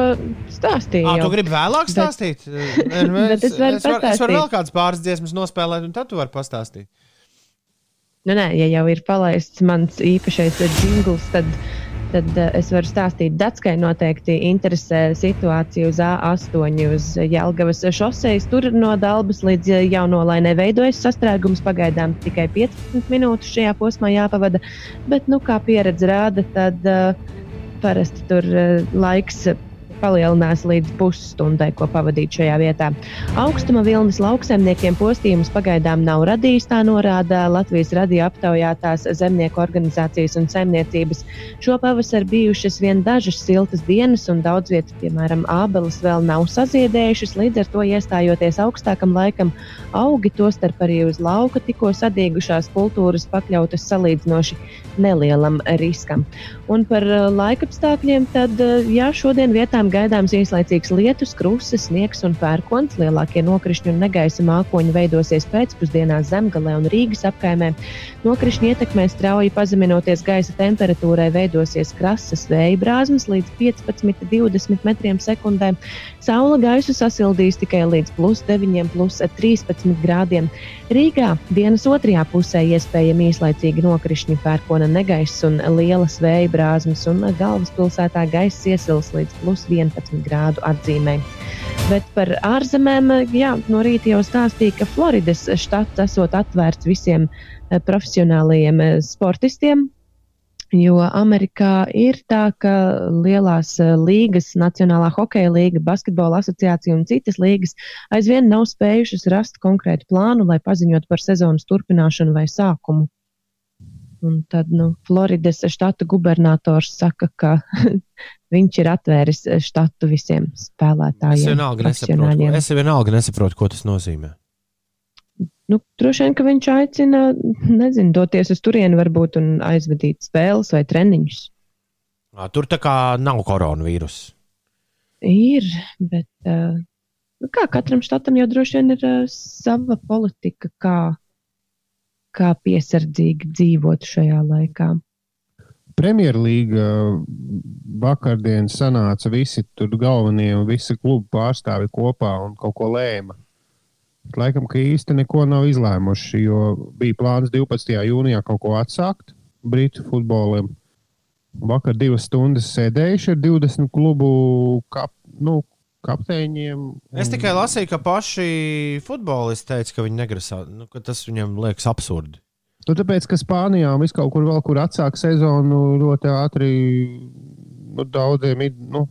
stāstīju. Ah, tu gribi vēlāk stāstīt? Bet es varu es, var, es varu vēl kādas pāris dziesmas nospēlēt, un tad tu vari pastāstīt. Nu, nē, ja jau ir palaists mans īpašais jingls, tad, tad eh, es varu stāstīt. Datskai noteikti interesē situācija uz A8, uz Jelgavas šoseis. Tur no Dalbas līdz jaunolainē veidojas sastrēgums. Pagaidām tikai 15 minūtes šajā posmā jāpavada. Bet, nu, kā pieredze rāda, tad uh, parasti tur uh, laiks palielinās līdz pusstundai, ko pavadīt šajā vietā. Augstuma vilnis lauksaimniekiem postījumus pagaidām nav radījis, tā norāda Latvijas radio aptaujātās zemnieku organizācijas un saimniecības. Šo pavasaru bijušas vien dažas siltas dienas, un daudz vietas, piemēram, ābeles vēl nav saziedējušas, līdz ar to iestājoties augstākam laikam, augi tostarp arī uz lauka tikko sadīgušās kultūras pakļautas salīdzinoši nelielam riskam. Un par uh, laikapstākļiem, tad uh, jā, šodien vietām gaidāms īslaicīgs lietus, kruses, sniegs un pērkons. Lielākie nokrišņi un negaisa mākoņi veidosies pēcpusdienā Zemgalē un Rīgas apkaimē. Nokrišņi ietekmēs strauji pazeminoties gaisa temperatūrai, veidosies krasas vēja brāzmas līdz 15-20 metriem sekundē. Saula gaisu sasildīs tikai līdz plus 9, plus 13 grādiem. Rīgā dienas otrajā pusē iespējami īslaicīgi nokrišņi, pērkona negaiss un lielas vēja brāzmas, un galvaspilsētā gaiss iesils līdz plus 11 grādu atzīmē. Bet par ārzemēm, jā, no rīta jau stāstīja, ka Floridas štats esot atvērts visiem eh, profesionālajiem eh, sportistiem. Jo Amerikā ir tā, ka lielās eh, līgas, Nacionālā hokeja līga, basketbola asociācija un citas līgas aizvien nav spējušas rast konkrētu plānu, lai paziņotu par sezonas turpināšanu vai sākumu. Un tad nu, Floridas štata gubernators saka, ka viņš ir atvēris štatu visiem Es spēlētājiem. vienalga nesaprotu, es vienalga nesaprotu, ko tas nozīmē. Nu, droši vien, ka viņš aicina, nezinu, doties uz turieni varbūt un aizvadīt spēles vai treniņus. Tur tā kā nav koronavīrusa. Ir, bet uh, nu kā katram štatam jau droši vien ir uh, sava politika, kā, kā piesardzīgi dzīvot šajā laikā. Premjerlīga vakardien sanāca visi tur galvenie un visi klubu pārstāvi kopā un kaut ko lēma. Laikam, ka īsti neko nav izlēmuši, jo bija plāns 12. jūnijā kaut ko atsākt Britu futbolam. Vakar divas stundas sēdējuši ar 20 klubu kap, nu, kapteiņiem. Es tikai lasīju, ka paši futbolisti teica, ka viņi negrasās, nu, ka tas viņiem liekas absurdi. Nu, tāpēc, ka Spānijā un vis kaut kur vēl, kur atsāk sezonu ļoti ātri, nu, daudziem ir, nu,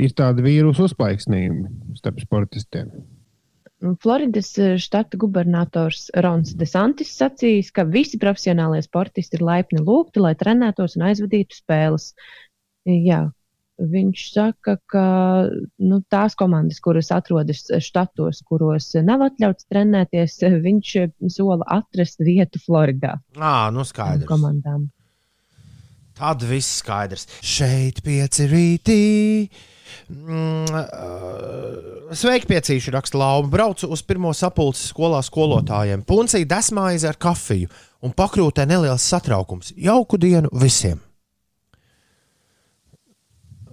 ir tādi vīrusu uzplaiksnījumi starp sportistiem. Un Floridas eh, štata gubernators Rons Desantis sacījis, ka visi profesionālie sportisti ir laipni lūgti, lai trenētos un aizvadītu spēles. Jā, viņš saka, ka nu, tās komandas, kuras atrodas štatos, kuros nav atļauts trenēties, viņš sola atrast vietu Floridā Ā, nu skaidrs. komandām. Tad viss skaidrs. Šeit pieci rītī. Mm, Sveiki, piecīši, raksta Lauma. Braucu uz pirmo sapulci skolā skolotājiem. Puncija desmaize ar kafiju un pakrūtē neliels satraukums. Jauku dienu visiem!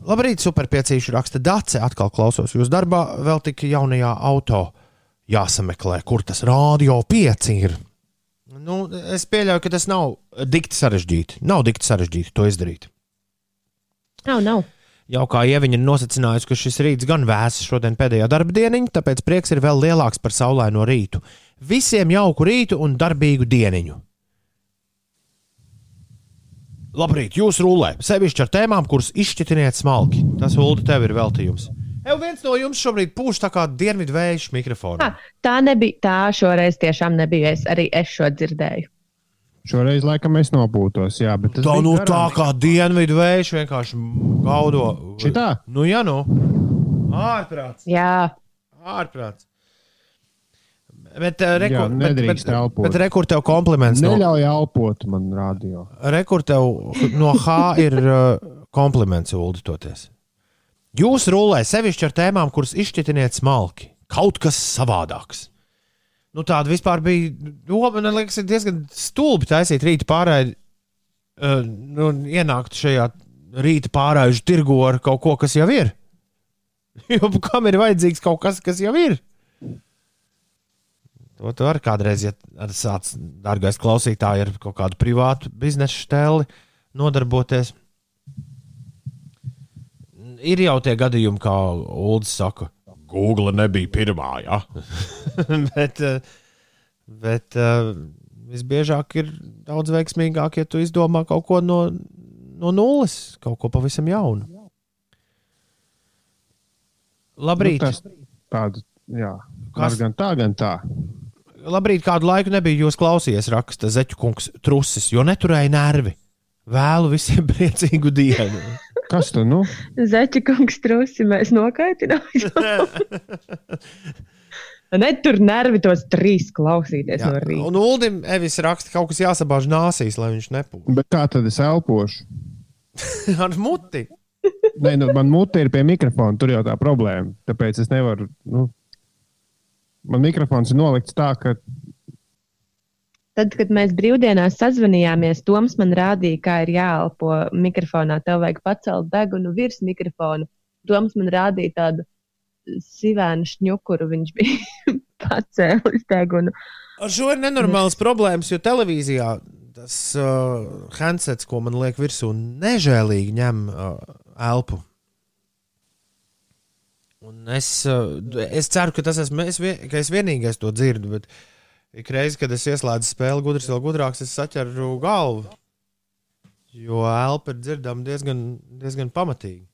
Labrīt, superpiecīši raksta Dace. Atkal klausos jūs darbā, vēl tik jaunajā auto jāsameklē, kur tas rādio pieci ir. Nu, es pieļauju, ka tas nav dikti sarežģīti. Nav dikti sarežģīti to izdarīt. Nav, nav. Jau kā ieviņa ir nosacinājusi, ka šis rīts gan vēss šodien pēdējā darba dieniņa, tāpēc prieks ir vēl lielāks par saulaino rītu. Visiem jauku rītu un darbīgu dieniņu. Labrīt, jūs rullē, sevišķi ar tēmām, kuras izšķirtiniet smalki. Tas, Ulu, tev ir veltījums. Jau viens no jums šobrīd pūš tā kā dienvidu vējš mikrofonu. Ah, tā nebija. Tā šoreiz tiešām nebija. Es arī es šo dzirdēju. Šoreiz, laikam, es nopūtos, jā, bet tas Tā, nu, garām. tā kā dienvidu vējš vienkārši gaudo. Šitā? Nu, jā, nu. Ārprāts. Jā, Ārprāts. Bet, uh, rekur, Jā, bet, bet, nedrīkst elpot. bet rekur tev kompliments. No, Neļauj elpot man radio. rekur tev no H ir uh, kompliments uldoties. Jūs rullē sevišķi ar tēmām, kuras izšķirtiniet smalki. Kaut kas savādāks. Nu, tāda vispār bija. Nu, man liekas, ir diezgan stulbi taisīt rīta pārēdi. Uh, nu, ienākt šajā rīta pārēju tirgu ar kaut ko, kas jau ir. Jo kam ir vajadzīgs kaut kas, kas jau ir? To tu arī kādreiz, ja ar sāc, dārgais klausītāji, ar kaut kādu privātu biznesa stēli nodarboties. Ir jau tie gadījumi, kā Ulrichs saka, Google nebija pirmā, ja? bet, eh, bet eh, visbiežāk ir daudz veiksmīgāk, ja tu izdomā kaut ko no, no nulles, kaut ko pavisam jaunu. Labrīt! Nu, tas tāda, jā, Kas- Kas? gan tā, gan tā. Labrīt, kādu laiku nebija jūs klausījies, raksta Zeķu kungs, trusis, jo neturēja nervi. Vēlu visiem priecīgu dienu. Kas tu, nu? Zeķa kungs trusi mēs nokaitinām. Ne tur nervi tos trīs klausīties Jā, no rīta. un Uldim Evis raksta, ka kaut kas jāsabāž nāsīs, lai viņš nepūš. Bet kā tad es elpošu? Ar muti. Nē, nu, man mute ir pie mikrofona, tur jau tā problēma. Tāpēc es nevaru. Nu, man mikrofons ir nolikts tā, ka Tad, kad mēs brīvdienās sazvanījāmies, Toms man rādīja, kā ir jāelpo mikrofonā. Tev vajag pacelt degunu virs mikrofona. Toms man rādīja tādu sivēnu šņukuru. Viņš bija pacēlis degunu. Ar šo ir nenormāls problēmas, jo televīzijā tas uh, handsets, ko man liek virsū, nežēlīgi ņem uh, elpu. Un es, uh, es ceru, ka tas esmu es, ka es vienīgais to dzirdu, bet ik reizi, kad es ieslēdzu spēli, gudrs vēl gudrāks, es saķeru galvu. Jo elpa ir dzirdama diezgan, diezgan pamatīgi.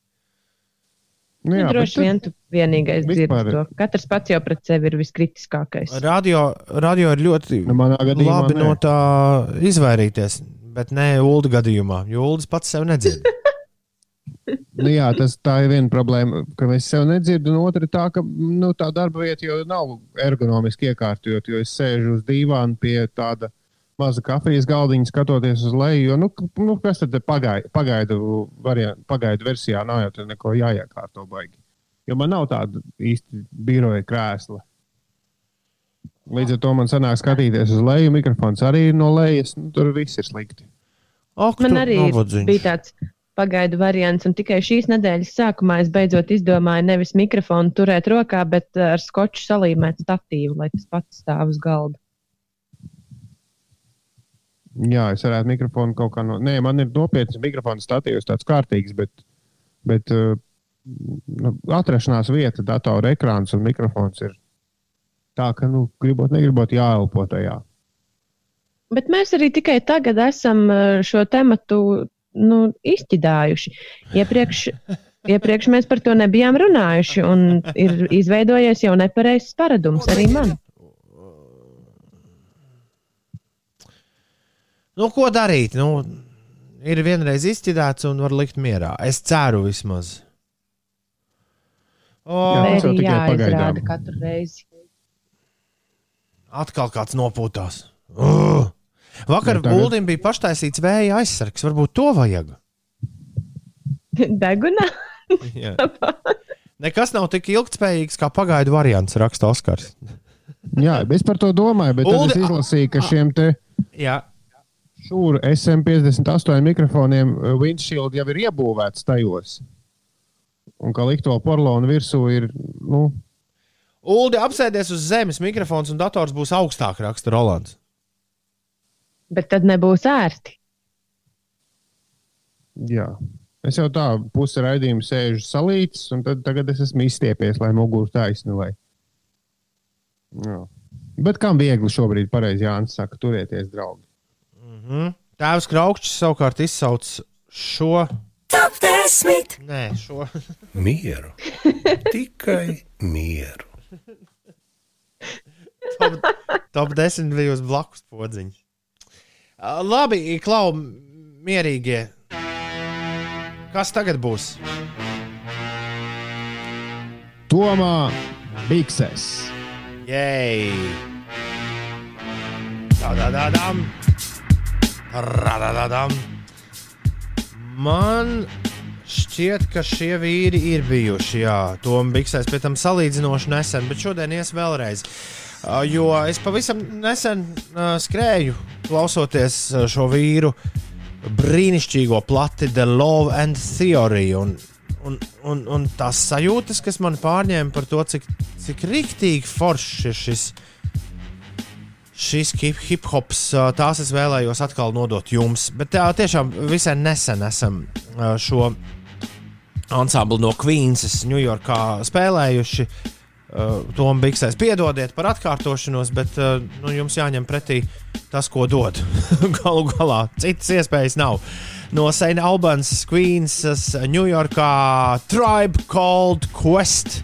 nu, Jā, bet droši vien tu vienīgais dzirdi vispār- to. Katrs pats jau pret sevi ir viskritiskākais. Radio, radio ir ļoti Nu, labi nē. no tā izvairīties, bet ne Ulu gadījumā, jo Ulas pats sev nedzird. Nu, jā, tas tā ir viena problēma, ka es sev nedzirdu, un otra ir tā, ka nu, tā darba vieta jau nav ergonomiski iekārtot, jo es sēžu uz dīvāna pie tāda maza kafijas galdiņa, skatoties uz leju. Jo, nu, nu, kas tad ir pagai- pagaidu, variant, pagaidu versijā? Nav jau tur neko jāiekārto baigi. Jo man nav tāda īsti biroja krēsla. Līdz ar to man sanāk skatīties uz leju, mikrofons arī ir no lejas, nu, tur viss ir slikti. Ak, Man arī nabadzīgs. bija tāds pagaidu variants, un tikai šīs nedēļas sākumā es beidzot izdomāju nevis mikrofonu turēt rokā, bet uh, ar skoču salīmēt statīvu, lai tas pats stāv uz galda. Jā, es varētu mikrofonu kaut kā no. Nē, man ir nopietns mikrofons statīvs, tāds kārtīgs, bet, bet uh, nu, atrašanās vieta, datora ekrāns un mikrofons ir tā, ka, nu, gribot, negribot, jāelpo tajā. Bet mēs arī tikai tagad esam uh, šo tematu nu, izķidājuši. Iepriekš, iepriekš mēs par to nebijām runājuši, un ir izveidojies jau nepareizs paradums arī man. Nu, ko darīt? Nu, ir vienreiz izķidāts un var likt mierā. Es ceru vismaz. O, Jā. Tas jau tikai pagaidām. katru reizi. atkal kāds nopūtās. Uh! Vakar Nu, tagad- Guldim bija paštaisīts vēja aizsargs. Varbūt to vajag. Deguna? Jā. Nekas nav tik ilgspējīgs kā pagaidu variants, raksta Oskars. Jā, es par to domāju, bet Uldi, es izlasīju, ka šiem te Jā, šūru SM58 mikrofoniem uh, windshield jau ir iebūvēts tajos. Un ka likt to porlonu virsū ir, nu, Uldi apsēdies uz zemes, mikrofons un dators būs augstāk, raksta Rolands. Bet tad nebūs ērti. Jā. Es jau tā pusi raidījuma sēžu salīdzis, un tad, tagad es esmu izstiepies, lai muguru taisnu. Lai... Jā. Bet kam viegli šobrīd, pareizi Jānis saka, turieties, draugi. Mhm. Tēvs Kraukšs savukārt izsauc šo. Top 10! Nē, šo. Mieru. Tikai mieru. top, top 10 bija uz blakus podziņa. Labi, klau, mierīgie. Kas tagad būs? Tomā Bikses. Jej! Tādādām! Radādām! Man šķiet, ka šie vīri ir bijuši, jā, Tomā Biksēs, pēc tam salīdzinoši nesen, bet šodien ies vēlreiz. Jo es pavisam nesen skrēju, klausoties šo vīru brīnišķīgo plati The Love and Theory. Un, un, un, un tās sajūtas, kas man pārņēma par to, cik, cik rīktīgi foršs ir šis šis hip, hops, tās es vēlējos atkal nodot jums. Bet tā tiešām visai nesen esam šo ansamblu no Queensas, Ņujorkā spēlējuši. Uh, Tom Biksēs piedodiet par atkārtošanos, bet uh, nu, jums jāņem pretī tas, ko dod. Galu galā citas iespējas nav. No St. Albans, Queensas, Ņujorkā Tribe Called Quest.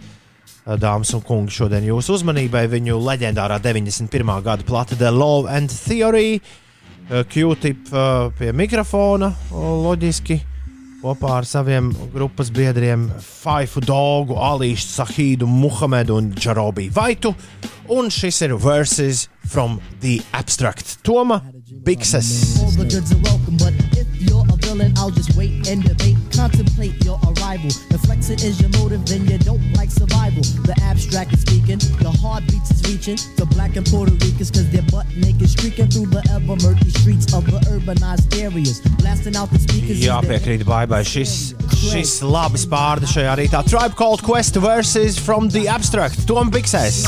Dāmas un kungi, šodien jūsu uzmanībai viņu leģendārā 91. gada plata The Love and Theory, Q-tip uh, pie mikrofona, loģiski, kopā ar saviem grupas biedriem Faifu Dogu, Alīšu Sahīdu, Muhamedu un Džarobi Vaitu. Un šis ir Verses from the Abstract Toma Bikses. Contemplate your arrival. If flexing is your motive, then you don't like survival. The abstract is speaking, the heartbeats is reaching to black and Puerto Ricans, cause they're butt naked, streaking through the ever murky streets of the urbanized areas. Blasting out the speakers. Jā, their- piekrīt, baibai. Šis, šis labi spārda šajā rītā. Tribe Called Quest versus from the Abstract. Tom Biksēs.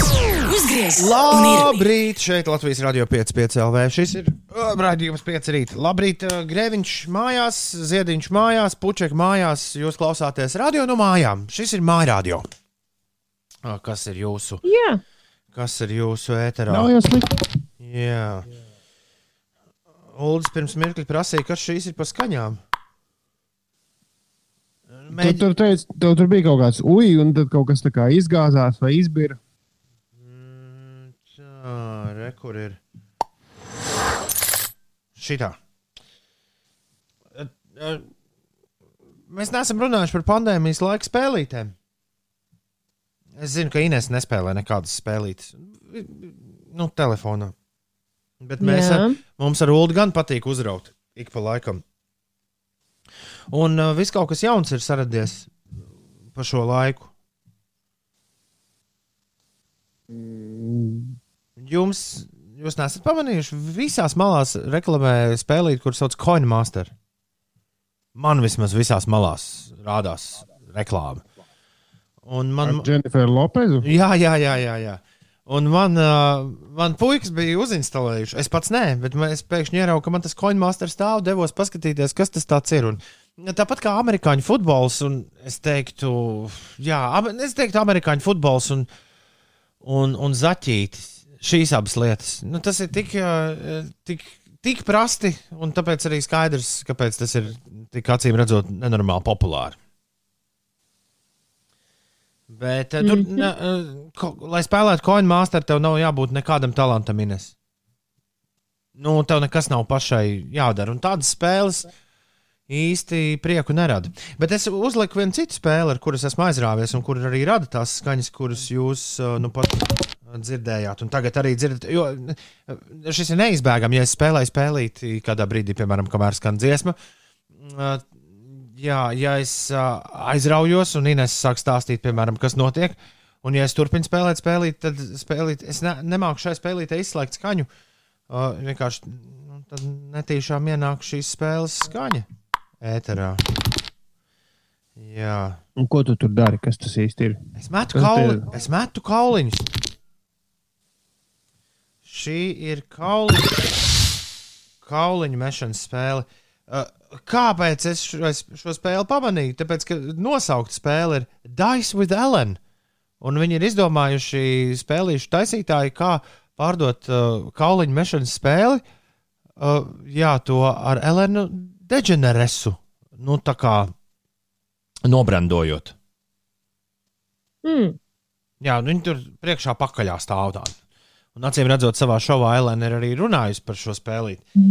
Uzgriez! Labrīt! Šeit Latvijas radio 5,5 LV. Šis ir uh, raidījums 5 rīt. Labrīt, uh, Grēviņš mājās, Ziediņš mājās, Puček mājās. Jūs klausāties radio no mājām. Šis ir mājradio. Uh, Kas ir jūsu, Jā, kas ir jūsu ēterā? Nav jau slikti. Jā. Uldis pirms mirkļa prasīja, kas šīs ir pa skaņām. Tu Mēģi... tur teici, tev tur bija kaut kāds uji, un tad kaut kas tā kā izgāzās vai izbira. Tā, re, kur ir? Šitā. E, e, Mēs neesam runājuši par pandēmijas laika spēlītēm. Es zinu, ka Inês nespēlē nekādas spēlītes. Nu, telefonā. Bet mēs Jā. ar, mums ar Ulu gan patīk uzraut ik pa laikam. Un uh, viss kaut kas jauns ir saradies pa šo laiku. Jums, jūs nesat pamanījuši, visās malās reklamē spēlīt, kur sauc Coinmaster. Man vismaz visās malās rādās reklāma. Un man, Ar Jenniferu Lopezu. Jā, jā, jā. jā, jā. Un man, uh, man puikas bija uzinstalējuši. Es pats nē, bet es pēkšņi ieraugu, ka man tas coinmaster stāv, devos paskatīties, kas tas ir. Un, tāpat kā amerikāņu futbols, un es teiktu, jā, es teiktu, amerikāņu futbols un, un, un zaķītis. Šīs abas lietas. Nu, tas ir tik, tik, tik prasti, un tāpēc arī skaidrs, kāpēc tas ir tik acīm redzot nenormāli populāri. Bet, mm -hmm. tur, ne, eh, ko, lai spēlētu coin master, tev nav jābūt nekādam talantam, Ines. Nu, tev nekas nav pašai jādara. Un tādas spēles īsti prieku nerada. Bet es uzliku vienu citu spēli, ar kuras esmu aizrāvies, un kur arī rada tās skaņas, kuras jūs eh, nu pat dzirdējāt. Un tagad arī dzirdat, jo eh, šis ir neizbēgami. Ja es spēlēju spēlīt kādā brīdī, piemēram, kamēr skan dziesma, eh, jā, ja es aizraujos un Inês sāk stāstīt, piemēram, kas notiek, un ja es turpinu spēlēt, spēlīt, tad spēlīt, es ne, nemāku šai spēlītē izslēgt skaņu. Vienkārši nu, tad netīšām ienāk šīs spēles skaņa ēterā. Jā, Un ko tu tur dari? Kas tas īsti ir? es metu, kauli, es metu kauliņus. Šī ir kauliņa, kauliņa mešanas spēle. Uh, kāpēc es šo, es šo spēli pamanīju? Tāpēc, ka nosaukta spēle ir Dice with Ellen. Un viņi ir izdomājuši spēlīšu taisītāji, kā pārdot uh, kauliņu mešanas spēli. Uh, jā, to ar Elenu Degeneresu. Nu, tā kā nobrandojot. mm, Jā, nu, viņi tur priekšā pakaļā stāv tādi. Un acīm redzot, savā šovā Elēna ir arī runājusi par šo spēlīti.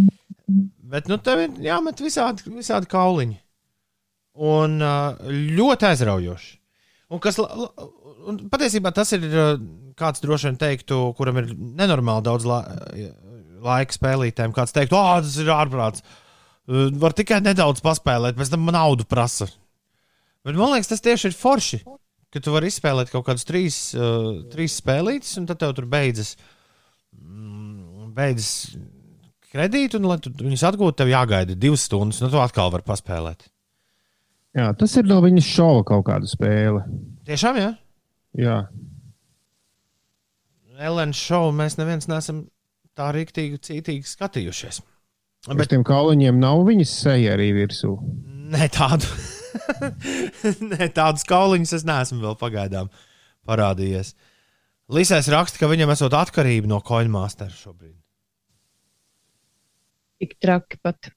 Bet nu, tev ir jāmet visādi, visādi kauliņi. Un uh, ļoti aizraujoši. Un kas, un patiesībā tas ir uh, kāds droši vien teiktu, kuram ir nenormāli daudz la, laika spēlītēm. Kāds teiktu, ah, tas ir ārprāts. Uh, Var tikai nedaudz paspēlēt, pēc tam naudu prasa. Bet man liekas, tas tieši ir forši ka tu vari izspēlēt kaut kādus trīs, uh, trīs spēlītes, un tad tev tur beidzas, mm, beidzas kredīti, un, lai viņus atgūtu, tev jāgaida divas stundas, un tu atkal vari paspēlēt. Jā, tas ir no viņas šova kaut kāda spēle. Tiešām, jā. Jā, Elēna šovu mēs neviens neesam tā rīktīgi, cītīgi skatījušies. Bet tiem kauliņiem nav viņas seja arī virsū. Nē, tādu. Nē, tādus kauliņus es neesmu vēl pagaidām parādījies. Līsais raksta, ka viņam esot atkarība no koinmāstera šobrīd. Tik traki pat.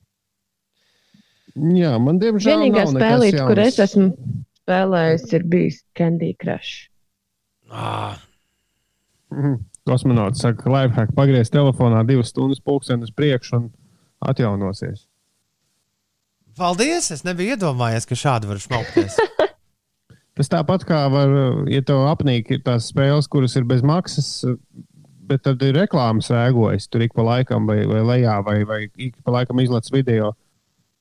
Jā, man diemžēl Vienīgā spēlīte, kur es esmu spēlējis, ir bijis Candy Crush. Ah, Mhm. Kosmonauts saka, ka lifehack pagriez telefonā divas stundas pulkstenis priekšu un atjaunosies. Paldies! Es nebiju iedomājies, ka šādi var šmaukties. Tas tāpat kā var, ja tev apnīk ir tās spēles, kuras ir bez maksas, bet tad ir reklāmas rēgojas. Tur ik pa laikam, vai, vai lejā, vai, vai ik pa laikam izlaiž video.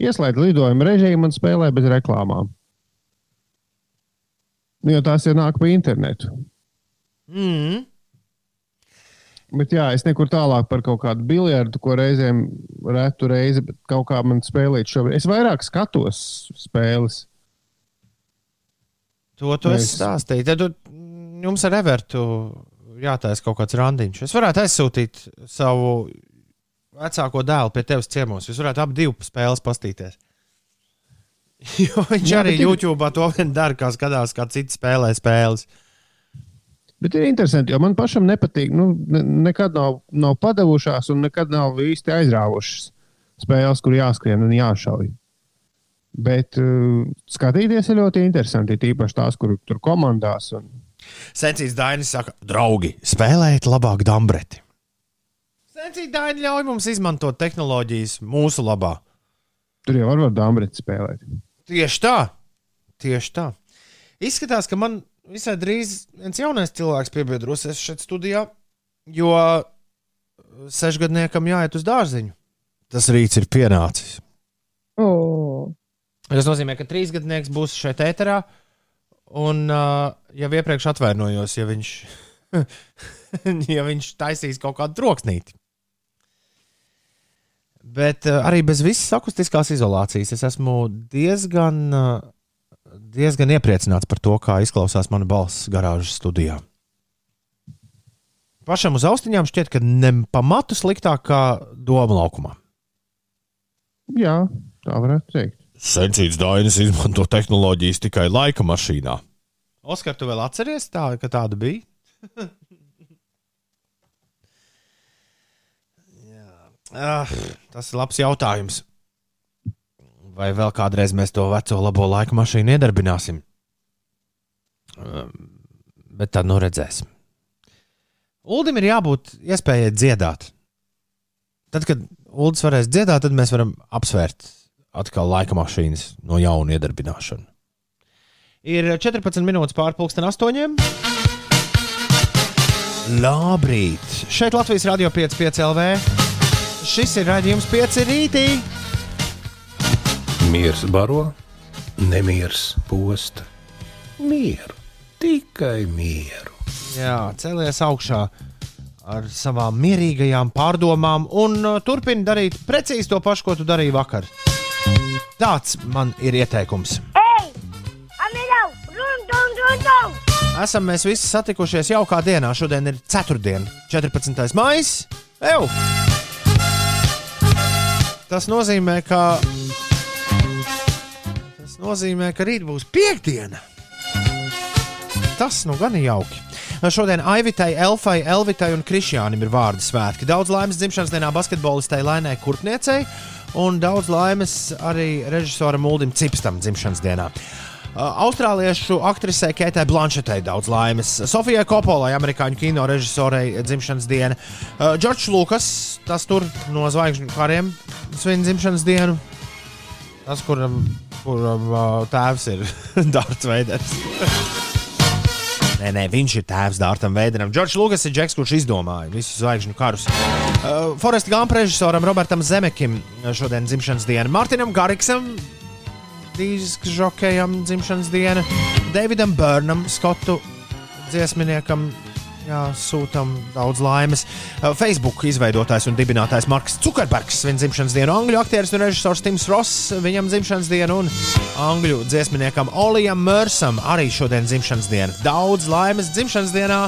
Ieslēdz lidojumu režīmu un spēlē bez reklāmām. Nu, Jo tās jau nāk pa internetu. Mm. Bet jā, es nekur tālāk par kaut kādu biljardu, ko reizēm retu reizi, bet kaut kā man spēlēt šobrīd. Es vairāk skatos spēles. To tu Mēs- esi stāstījis. Tad tu- jums ar Evertu jātaisa kaut kāds randiņš. Es varētu aizsūtīt savu vecāko dēlu pie tevis ciemos. Jūs varētu ap divu spēles pastīties. Jo viņš Jā, arī bet ir- YouTube to vien dara, kā skatās, kā citi spēlē spēles. Bet ir interesanti, jo man pašam nepatīk. Nu, ne, nekad nav, nav padavušās un nekad nav īsti aizrāvušas spēles, kur jāskrien un jāšauj. Bet uh, skatīties ir ļoti interesanti. Tīpaši tās, kur tur komandās. Un... Sencīts Dainis saka, draugi, spēlējiet labāk dambreti. Sencīts Dainis ļauj mums izmantot tehnoloģijas mūsu labā. Tur jau var dāmbrēt spēlēt. Tieši tā, tieši tā. Izskatās, ka man visai drīz viens jaunais cilvēks piebiedrosies šeit studijā, jo sešgadniekam jāiet uz dārziņu. Tas rīts ir pienācis. Oh. Tas nozīmē, ka trīsgadnieks būs šeit ēterā. Un uh, jau iepriekš atvainojos, ja viņš, ja viņš taisīs kaut kādu troksnīti. Bet uh, arī bez visas akustiskās izolācijas es esmu diezgan, uh, diezgan iepriecināts par to, kā izklausās mana balss garāžas studijā. Pašam uz austiņām šķiet, ka ne pamatu sliktāk kā doma laukumā. Jā, tā varētu teikt. Sencīts Dainis izmanto tehnoloģijas tikai laika mašīnā. Oskar, tu vēl atceries, tā, ka tāda bija? Jā. ah, tas ir labs jautājums. Vai vēl kādreiz mēs to veco labo laika mašīnu iedarbināsim? Um, bet tad nu redzēsim. Uldim ir jābūt iespējai dziedāt. Tad, kad Uldis varēs dziedāt, tad mēs varam apsvērt atkal laika mašīnas no jauna iedarbināšanu. Ir 14 minūtes pārpusdien astoņiem. Labrīt! Šeit Latvijas Rādio 5,5 LV. Šis ir raidījums 5 rītī. Miers baro, nemiers posta. Mieru, tikai mieru. Jā, celies augšā ar savām mierīgajām pārdomām un uh, turpini darīt precīzi to pašu, ko tu darīji vakar. Tāds man ir ieteikums. Hey! Amilau! Run, run, run, run! Esam mēs visi satikušies jaukā dienā. Šodien ir 4. 14. maija. Tas nozīmē, ka. Nozīmē, ka rīt būs piekdiena. Tas nu gan ir jauki. Šodien Aivitai, Elfai, Elvitai un Krišjānam ir vārdu svētki. Daudz laimes dzimšanas dienā basketbolistai Lainai Kurpniecei un daudz laimes arī režisoram Uldim Cipstam dzimšanas dienā. Austrāliešu aktrisei Keitai Blanšetei daudz laimes, Sofijai Kopolai, amerikāņu kino režisorei dzimšanas diena, Džordžs Lukas, tas tur no zvaigžņu kariem svin dzimšanas dienu. Tas, kuram, kuram tēvs ir Dārts Veiders. Nē, nē, viņš ir tēvs Dārtam Veideram. Džordžs Lukas ir Džeks, kurš izdomāja visus zvaigžņu karus. Uh, Foresta Gumpa režisoram Robertam Zemekim šodien dzimšanas diena, Martinam Gariksam, dīzes žokejam dzimšanas diena, Davidam Burnam, Skotu dziesminiekam. Jā, sūtām daudz laimes. Uh, Facebook izveidotājs un dibinātājs Marks Zukerbergs svin dzimšanas dienu, angļu aktieris un režisors Tims Ross, viņam dzimšanas dienu, un angļu dziesminiekam Olijam Mērsam arī šodien dzimšanas diena. Daudz laimes dzimšanas dienā,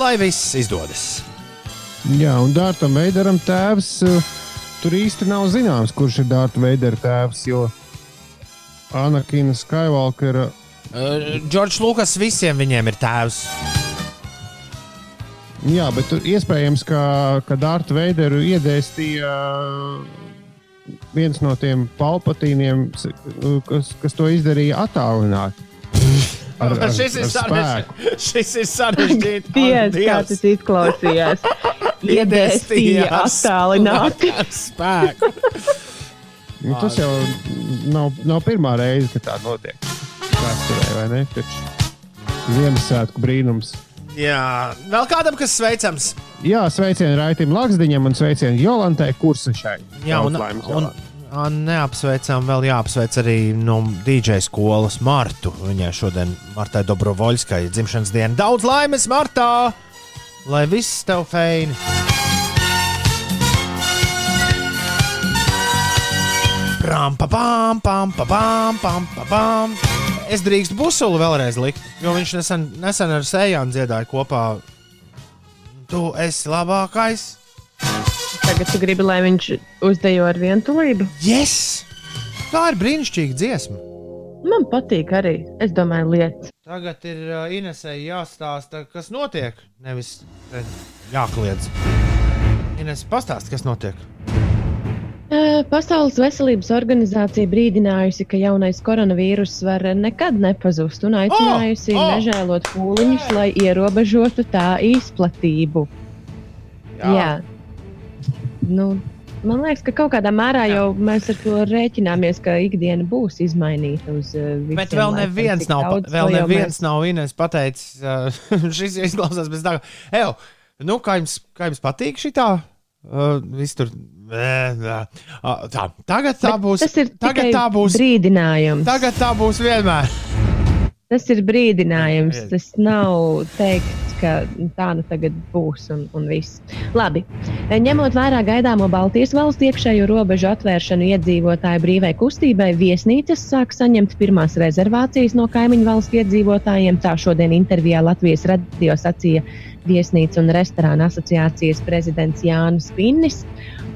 lai viss izdodas. Jā, un Dārtam Veidaram tēvs uh, tur īsti nav zināms, kurš ir Dārta Veidara tēvs. Jo Anakina Skywalkera Džordžs Lukas visiem viņiem ir tēvs. Jā, bet iespējams, ka, ka Dārta Veideru iedēstīja viens no tiem palpatīniem, s- kas, kas to izdarīja attālināti. Ar, ar, šis, ir sarežģīti. šis ir sarežģīti. Dievs, kā tas izklausījās. Iedēstīja attālināti. Spēku. Nu, tas jau nav, nav pirmā reize, kad tā notiek. Vēsturē, vai ne? Taču Ziemassvētku brīnums. Jā, vēl kādam, kas sveicams. Jā, sveicieni Raitam Laksdiņam un sveicieni Jolantai Kursašai. Jā, un, un, un neapsveicām, vēl jāapsveic arī no DJ skolas Martu. Viņai šodien Martai Dobrovoļskai dzimšanas diena. Daudz laimes, Martā! Lai viss tev feini! Pram, pa, pam, pam, pa, pam, pam, pa, pam. Es drīkstu busulu vēlreiz likt, jo viņš nesen, nesen ar Sējānu dziedāja kopā. Tu esi labākais! Tagad tu gribi, lai viņš uzdejo ar vientulību? Yes! Tā ir brīnišķīga dziesma. Man patīk arī. Es domāju, lietas. Tagad ir uh, Inesai jāstāsta, kas notiek. Nevis eh, jākliedz. Ines, pastāsti, kas notiek. Pasaules veselības organizācija brīdinājusi, ka jaunais koronavīruss var nekad nepazust un aicinājusi Oh! oh, nežēlot pūliņus, lai ierobežotu tā izplatību. Jā. Jā. Nu, man liekas, ka kaut kādā mērā Jā. jau mēs ar to rēķināmies, ka ikdiena būs izmainīta uz visiem. Bet vēl neviens Cik nav, daudz vēl neviens mēs- nav Ines pateicis, šis izklausās pēc tā, Evo, nu, kā jums, kā jums patīk šī tā? Uh, tur. Ē, ē. Uh, tā, tagad tā Bet būs. Tas ir tagad tā būs. brīdinājums. Tagad tā būs vienmēr. Tas ir brīdinājums. Tas nav teikts, ka tā nu tagad būs un, un viss. Labi. Ņemot vērā gaidāmo Baltijas valstu iekšējo robežu atvēršanu iedzīvotāju brīvai kustībai, viesnīcas sāk saņemt pirmās rezervācijas no kaimiņu valstu iedzīvotājiem. Tā šodien intervijā Latvijas radio sacīja Viesnīcu un restorānu asociācijas prezidents Jānis Pinnis.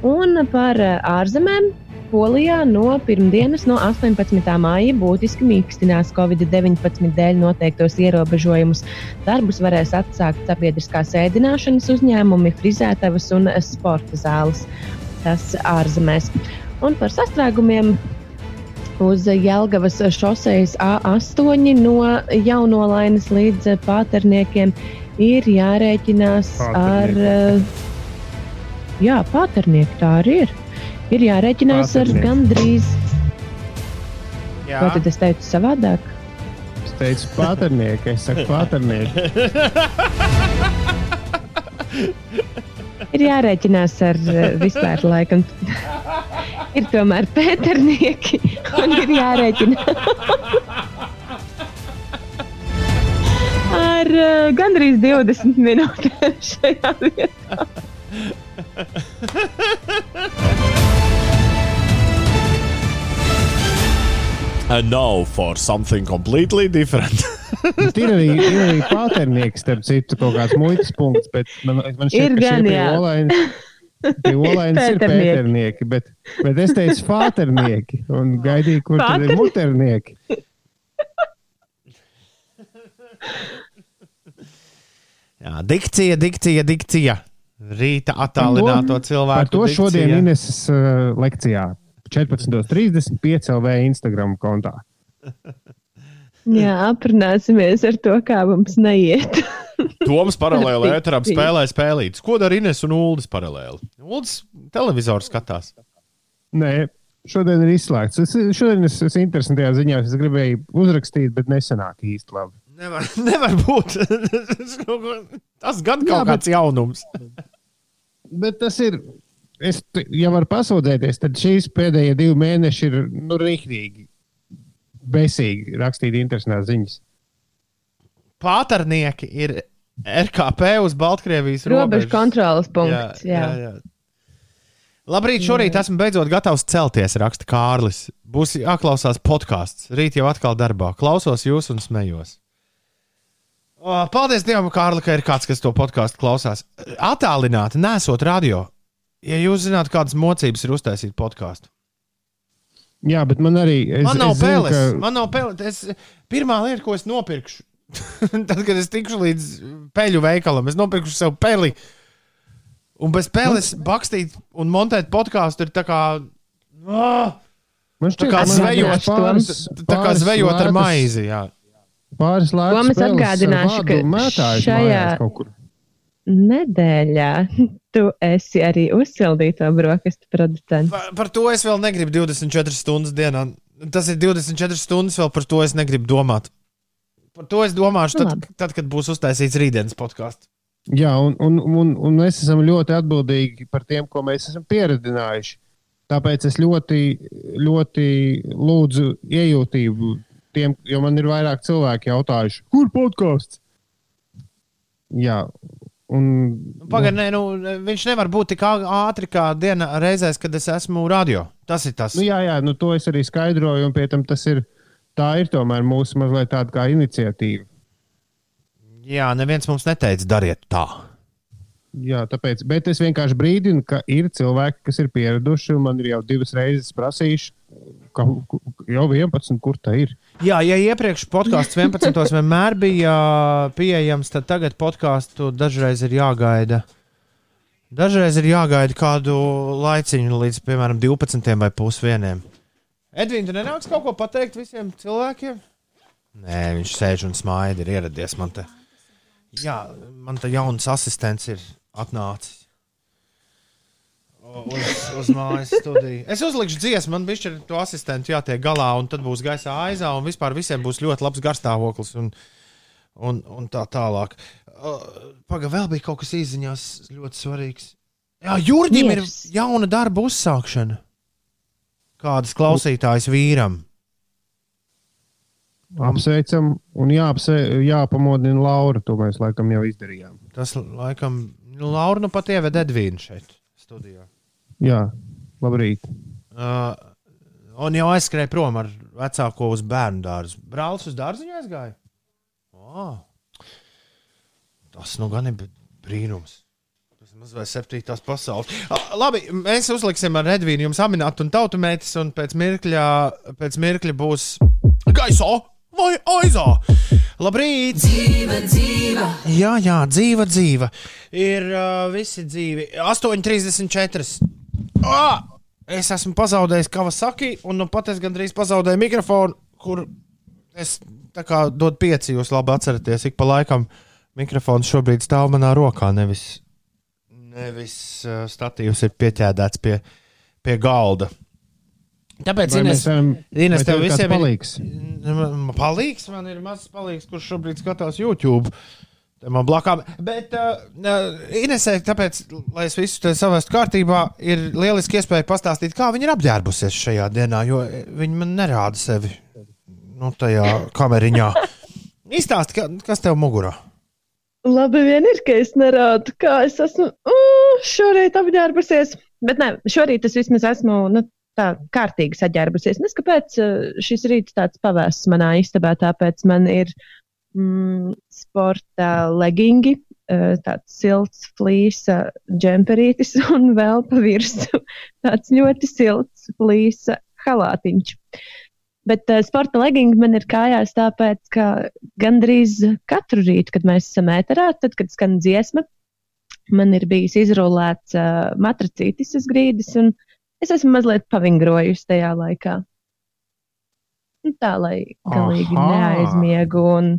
Un par eh, ārzemēm Polijā no pirmdienas, no 18. māja, būtiski mīkstinās Covid-19 dēļ noteiktos ierobežojumus. Darbus varēs atsākt sabiedriskās ēdināšanas uzņēmumi, frizētavas un sporta zāles. Tas ārzemēs. Un par sastrēgumiem uz Jelgavas šoseis A8 no jaunolainas līdz pāterniekiem ir jārēķinās ar. Jā, pāternieki tā arī ir. Ir jārēķinās ar Pāternieki. gandrīz. Jā, Vai tad es teicu savādāk? Es teicu, paternieki, es saku, paternieki. Ir jārēķinās ar vispār laikam. ir tomēr pēternieki un ir jārēķinās. Ar uh, gandrīz 20 minūtēm šajā vietā. And now for something completely different. Bet ir arī, ir arī paternieki, starp citu, kaut kāds muitas punkts, bet man, man šķiet, Ir ka gan, šie pie jā. olainas, pie olainas ir Pēternieki. bet, bet es teicu fāternieki un gaidīju, kur tad ir muternieki. Jā, dikcija, dikcija, dikcija. Rīta attālināto Par cilvēku. to šodien dikcija. Ineses uh, lekcijā 14.35 LV Instagram kontā. Jā, aprunāsimies ar to, kā mums neiet. Toms paralēli bija. spēlē spēlītas. Ko dara Ines un Uldis paralēli? Uldis televizoru skatās. Nē, šodien ir izslēgts. Es, šodien es esmu interesantajā ziņā. Es gribēju uzrakstīt, bet nesanāk īsti labi. Nevar, nevar būt. Tas gan kaut Jā, bet- kāds jaunums. Bet tas ir. Es, ja varu pasūdzēties, tad šīs pēdējie divi mēneši ir nu, rīktīgi. Besīgi rakstīt interesantas ziņas. Pātarnieki ir RKP uz Baltkrievijas Robežu robežas. kontrolas punkts. Jā, jā, jā. Labrīt, šorīt esmu beidzot gatavs celties, raksta Kārlis. Būs jāklausās podkāsts. Rīt jau atkal darbā. Klausos jūs un smējos. O, paldies Dievam, Kārli, ka ir kāds, kas to podkāstu klausās. Attālināti, nesot radio. Ja jūs zināt, kādas mocības ir uztaisīt podkāstu. Jā, bet man arī. Es, Man nav es zinu, peles. ka- Man nav peles. Es, pirmā lieta, ko es nopirkšu, tad, kad es tikšu līdz peļu veikalam, es nopirkšu sev peli. Un bez peles bakstīt un montēt podkāstu ir tā kā. Ah, Man tā kā man zvejot, liekas, pāris- tā kā pāris zvejot ar maizi. Jā. Pāris Ko lētas mēs ar atgādināšu, ka šajā-. Nedēļā tu esi arī uzsildīto brokastu producents. Par, par to es vēl negribu 24 stundas dienā. Tas ir 24 stundas, vēl par to es negribu domāt. Par to es domāšu, tad, tad kad būs uztaisīts rītdienas podkāsts. Jā, un, un, un, un mēs esam ļoti atbildīgi par tiem, ko mēs esam pieredzinājuši. Tāpēc es ļoti, ļoti lūdzu iejūtību tiem, jo man ir vairāk cilvēki jautājuši, kur podkāsts? Jā, un. Pagaidām, nu, viņš nevar būt tik ātri kā dienā reizēs, kad es esmu radio. Tas ir tas. Nu, jā, jā, nu, to es arī skaidroju, un pie tam tas ir. Tā ir tomēr mūsu mazliet tāda kā iniciatīva. Jā, neviens mums neteica, dariet tā. Jā, tāpēc, bet es vienkārši brīdinu, ka ir cilvēki, kas ir pieraduši, un man ir jau divas reizes prasījuši, ka jau 11, kur tā ir. Jā, ja iepriekš podkāsts 11. vienmēr bija pieejams, tad tagad podkāstu dažreiz ir jāgaida. Dažreiz ir jāgaida kādu laiciņu līdz, piemēram, 12 vai pusdieniem. Edvīna, tu nenāks kaut ko pateikt visiem cilvēkiem? Nē, viņš sēž un smaida, ir ieradies man te. Jā, man te jauns asistents ir atnācis. O- Uz, uz mājas studiju. Es uzlikšu dziesmu, man bija to asistentu jātiek galā, un tad būs gaisā aizā, un vispār visiem būs ļoti labs garstāvoklis un, un, un tā tālāk. Pagaidām, vēl bija kaut kas izziņās ļoti svarīgs. Jā, Jurģim ir jauna darba uzsākšana. Kādas klausītājas vīram? Apsveicam, un jāapse, jāpamodina Laura. To mēs laikam jau izdarījām. Tas, laikam, Laura nu pat ieved Edvīnu šeit studijā. Jā, labrīt. Uh, un jau aizskrēja prom ar vecāko uz bērnu dārzu. Brālis uz dārziņu aizgāja. Oh. Tas nu gan ir brīnums. Tas ir mazliet septītās pasaules. Ah, Labi, mēs uzliksim ar Edvīnu jums aminātu un tautumētis, un pēc mirkļa, pēc mirkļa būs gaisā vai aizā. Labrīt! Dzīva, dzīva, Jā, jā, dzīva, dzīva. Ir uh, visi dzīvi. 8,34. Ah! Es esmu pazaudējis Kawasaki, un nu pat es gandrīz pazaudēju mikrofonu, kur es tā kā dodu pieci. Jūs labi atceraties, ik pa laikam mikrofons šobrīd stāv manā rokā. Nevis, nevis uh, statīvs ir pieķēdēts pie, pie galda. Tāpēc, Vai Ines, varam- Ines tev tev visiem palīgs? ir Man palīgs, man ir mazs palīgs, kurš šobrīd skatās YouTube. Man blakām. Bet uh, Inesē, tāpēc, lai es visu te savestu kārtībā, ir lieliski iespēja pastāstīt, kā viņa ir apģērbusies šajā dienā, jo viņa man nerāda sevi nu, tajā kameriņā. Izstāsti, ka, kas tev mugurā? Labi, vien ir, ka es nerādu, kā es esmu uh, šorīt apģērbusies. Bet nē, šorīt es vismaz esmu nu, tā kārtīgi saģērbusies. Nes kāpēc uh, šis rīts tāds pavēsts manā istabā, tāpēc man ir mm, sporta legingi, uh, tāds silts flīsa džemperītis un vēl pa virsmu tāds ļoti silts flīsa halātiņš. Bet uh, sporta legingi man ir kājās, tāpēc, ka gandrīz katru rītu, kad mēs esam ēterā, tad, kad skan dziesma, man ir bijis izrullēts uh, matracītis uz grīdas, un es esmu mazliet pavingrojusi tajā laikā. Nu, tā, lai galīgi Aha. neaizmiegu. Un,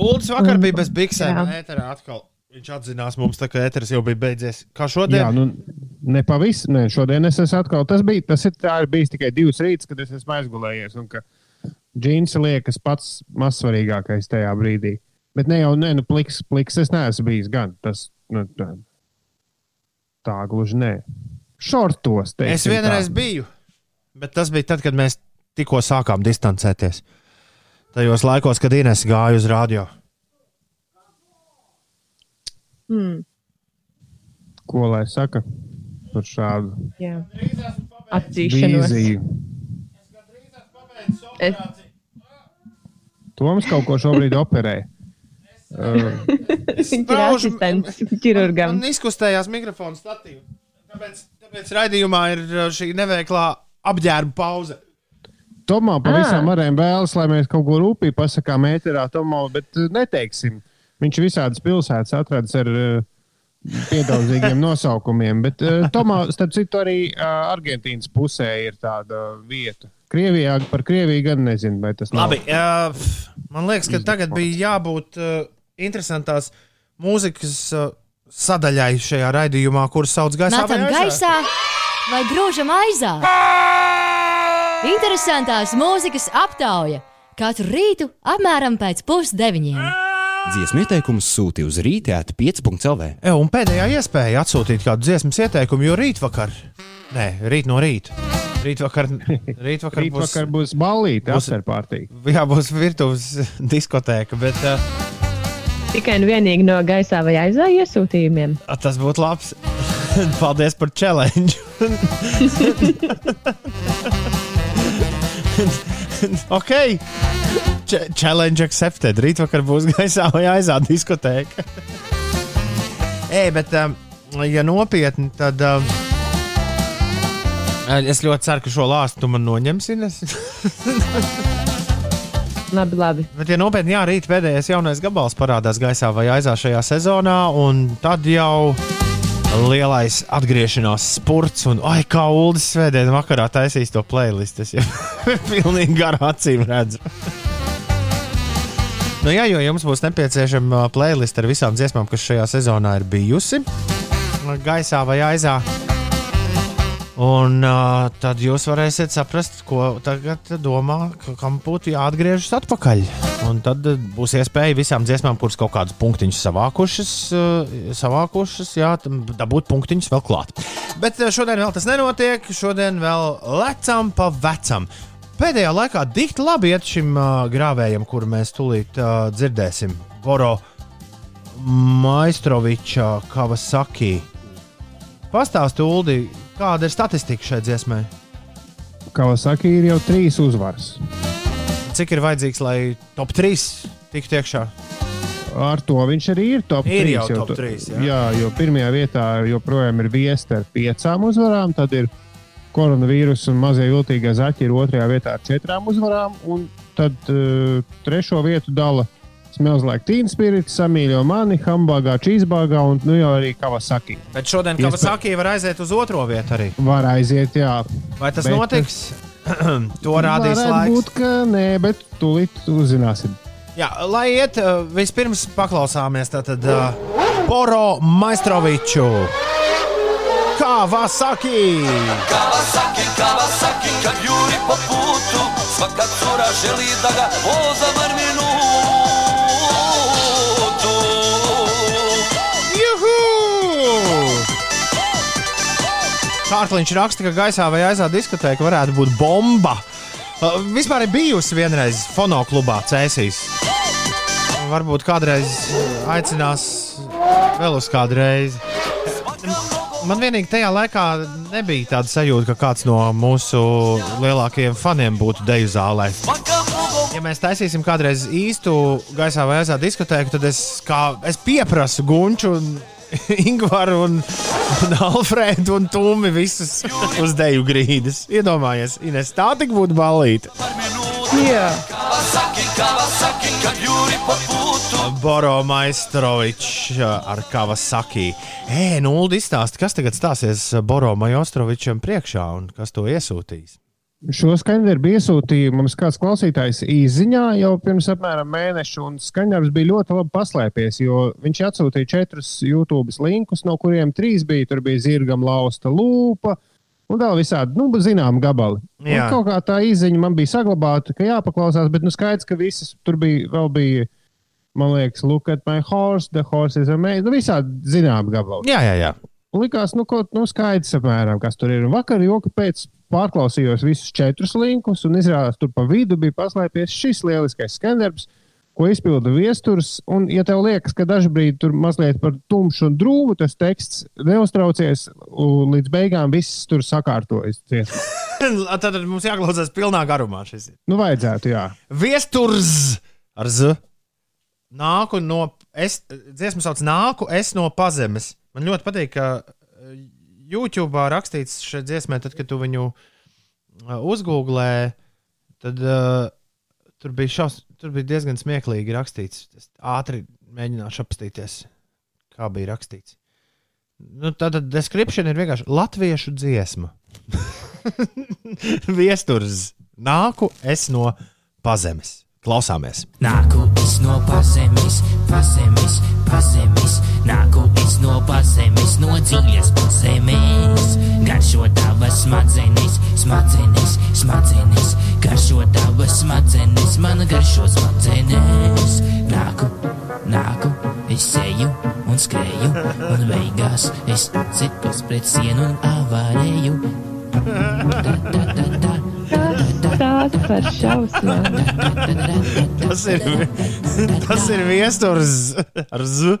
Ulds vakar bija bez biksēm. Ēterā atkal. Viņš atzinās mums, tā, ka ēteris jau bija beidzies. Kā šodien? Jā, nu, ne pavisam. Ne, šodien es esmu atkal. Tas bija, tas ir, ir bijis tikai divas rītas, kad es esmu aizgulējies. Un ka džins liekas pats mazsvarīgākais tajā brīdī. Bet ne jau, ne, nu, pliks, pliks es neesmu bijis gan. Tas, nu, tā, tā gluži nē. Šortos. Es vienreiz tā. biju, bet tas bija tad, kad mēs tikko sākām distancēties. Tajos laikos, kad Inês gāja uz radio. mm, Ko lai saka par šādu jā. Atzīšanos. Es, Toms kaut ko šobrīd operē. Viņš ir asistents ķirurgam. Man izkustējās mikrofona statīva. Tāpēc, tāpēc raidījumā ir uh, šī neveiklā apģērba pauze. Tomā pavisam Ah. varējām vēlas, lai mēs kaut ko rūpīgi pasakām ēterā, Tomā, bet uh, neteiksim. Viņš visādas pilsētas atradas ar uh, piedaudzīgiem nosaukumiem, bet uh, Tomā, starp citu, arī uh, Argentīnas pusē ir tāda vieta. Krievijā par Krieviju gan nezinu, vai tas nav. Labi, uh, man liekas, ka tagad bija jābūt uh, interesantās mūzikas uh, sadaļai šajā raidījumā, kuras sauc gaisā. Metam vai gaisā vai grūžam aizā. Interesantās mūzikas aptauja katru rītu apmēram pēc pusdeviņiem. Dziesmu ieteikumus sūti uz rītēta 5.CLV. Jā, un pēdējā iespēja atsūtīt kādu dziesmas ieteikumu, jo rītvakar, nē, rīt no rīta. Rītvakar, rītvakar, Rīt vakar būs ballīte, būs- afterpartī. Jā, būs virtuves diskotēka, bet uh, Tikai un vienīgi no gaisā vai aizā iesūtījumiem. tas būtu labs. Paldies par challenge. ok. Ch challenge accepted. Rītvakar būs gaisā vai aizā diskotēka. Ej, bet, um, ja nopietni, tad. Um, Es ļoti ceru, ka šo lāstu tu man noņemsi. Labi, labi. Bet, ja nopietni, jā, rīt pēdējais jaunais gabals parādās gaisā vai aizā šajā sezonā, un tad jau lielais atgriešanās spurts, un ai, kā Ulas svētdien vakarā taisīs to playlist. Es jau pilnīgi garā acīm redzu. Nu, jā, jo jums būs nepieciešama playlist ar visām dziesmām, kas šajā sezonā ir bijusi gaisā vai aizā. Un uh, tad jūs varēsiet saprast, ko tagad domā, ka- kam būtu jāatgriežas atpakaļ. Un tad būs iespēja visām dziesmām, kuras kaut kādus punktiņus savākušas, uh, savākušas jā, dabūt punktiņus vēl klāt. Bet šodien vēl tas nenotiek, šodien vēl lecam pa vecam. Pēdējā laikā dikti labi iet šim uh, grāvējam, kuru mēs tūlīt uh, dzirdēsim. Boro Maistroviča Kavasaki. Pastāstiet, Uldi, kāda ir statistika šai dziesmai? Kawasaki ir jau trīs uzvaras. Cik ir vajadzīgs, lai top 3 tiktu iekšā? Ar to viņš arī ir top Ir 3. jau jo top tu- trīs, jā. jā, jo pirmajā vietā joprojām ir viesta ar piecām uzvarām, tad ir koronavīruss un mazie viltīgie zaķi ir otrajā vietā ar četrām uzvarām, un tad uh, trešo vietu dala Smells like Teen Spirit, samīļo mani, Hambagā, Cheesebagā un nu jau arī Kawasaki. Bet šodien Iespēj- Kavasaki var aiziet uz otro vietu arī. Var aiziet, jā. Vai tas Bet- notiks? to rādīs Varētu laiks. būt, ka nē, bet tūlīt uzzināsim. Jā, lai iet, uh, vispirms paklausāmies tātad uh, Poro Maistroviču. Kawasaki! Kawasaki, Kawasaki, kad juri po putu Svaka cura želi da ga voza bar minutu Kārkliņš raksta, ka gaisā vai aizā diskotēka varētu būt bomba. Uh, vispār ir bijusi vienreiz fonoklubā Cēsīs. Varbūt kādreiz aicinās vēl uz kādu reizi. Man vienīgi tajā laikā nebija tāda sajūta, ka kāds no mūsu lielākajiem faniem būtu deju zālē. Ja mēs taisīsim kādreiz īstu gaisā vai aizā diskotēku, tad es, kā, es pieprasu Gunču, un Ingūru, un, un Alfrēdu un Tumi visus uz deju grīdas. Iedomājies, Ines, tā tik būtu balīta. Jā. Boro Maistrovičs ar Kawasaki. Ē, nu, Ulu izstāsti, kas tagad stāsies Boro Maistrovičam priekšā un kas to iesūtīs. Šo skaņdarbu iesūtīja mums kāds klausītājs īsiņā jau pirms apmēram mēneša, un skaņdarbs bija ļoti labi paslēpies, jo viņš atsūtīja četrus YouTube linkus, no kuriem trīs bija. Tur bija zirgam lausta lūpa, un vēl visādi, nu, zinām, gabali. Un Jā. kaut kā tā īsiņa man bija saglabāta, ka jāpaklausās, bet nu skaidrs, ka visas tur bija vēl bija. Man liekas, look at my horse, the horse is amazing. Nu, visādi zinām, gabali. Jā, jā, jā. Un likās, nu, ko, nu skaidrs, apmēram, kas tur ir. Un vakar joka pēc pārklausījos visus četrus linkus, un izrādās, tur pa vidu bija paslēpies šis lieliskais skandarbs, ko izpilda viesturs. Un, ja tev liekas, ka dažkārt tur mazliet par tumšu un drūmu tas teksts, neuztraucies, un līdz beigām viss tur sakārtojas. dziesma. Tad mums jāklausās pilnā garumā šis. Nu, vajadzētu, jā. Viesturs ar Z. Nāku no es, dziesmu sauc Nāku es no pazemes. Man ļoti patīk, ka YouTube rakstīts šajā dziesmā, tad, kad tu viņu uh, uzgooglē, tad uh, tur, bija šaus, tur bija diezgan smieklīgi rakstīts. Es ātri mēģināšu apstīties, kā bija rakstīts. Nu, Tātad description ir vienkārši latviešu dziesma. Viesturs nāku es no pazemes. Klausāmies! Nāku es no pazemes, pazemes, pazemes. Nāku es no pazemes, no dziļas pazemes. Garšo tavas smadzenes, smadzenes, smadzenes. Garšo tavas smadzenes, man garšo smadzenes. Nāku, nāku, es eju un skrēju, un beigās es citos pret sienu un avārēju. Tās par šausmām. Tas ir, tas ir viesturs ar zu.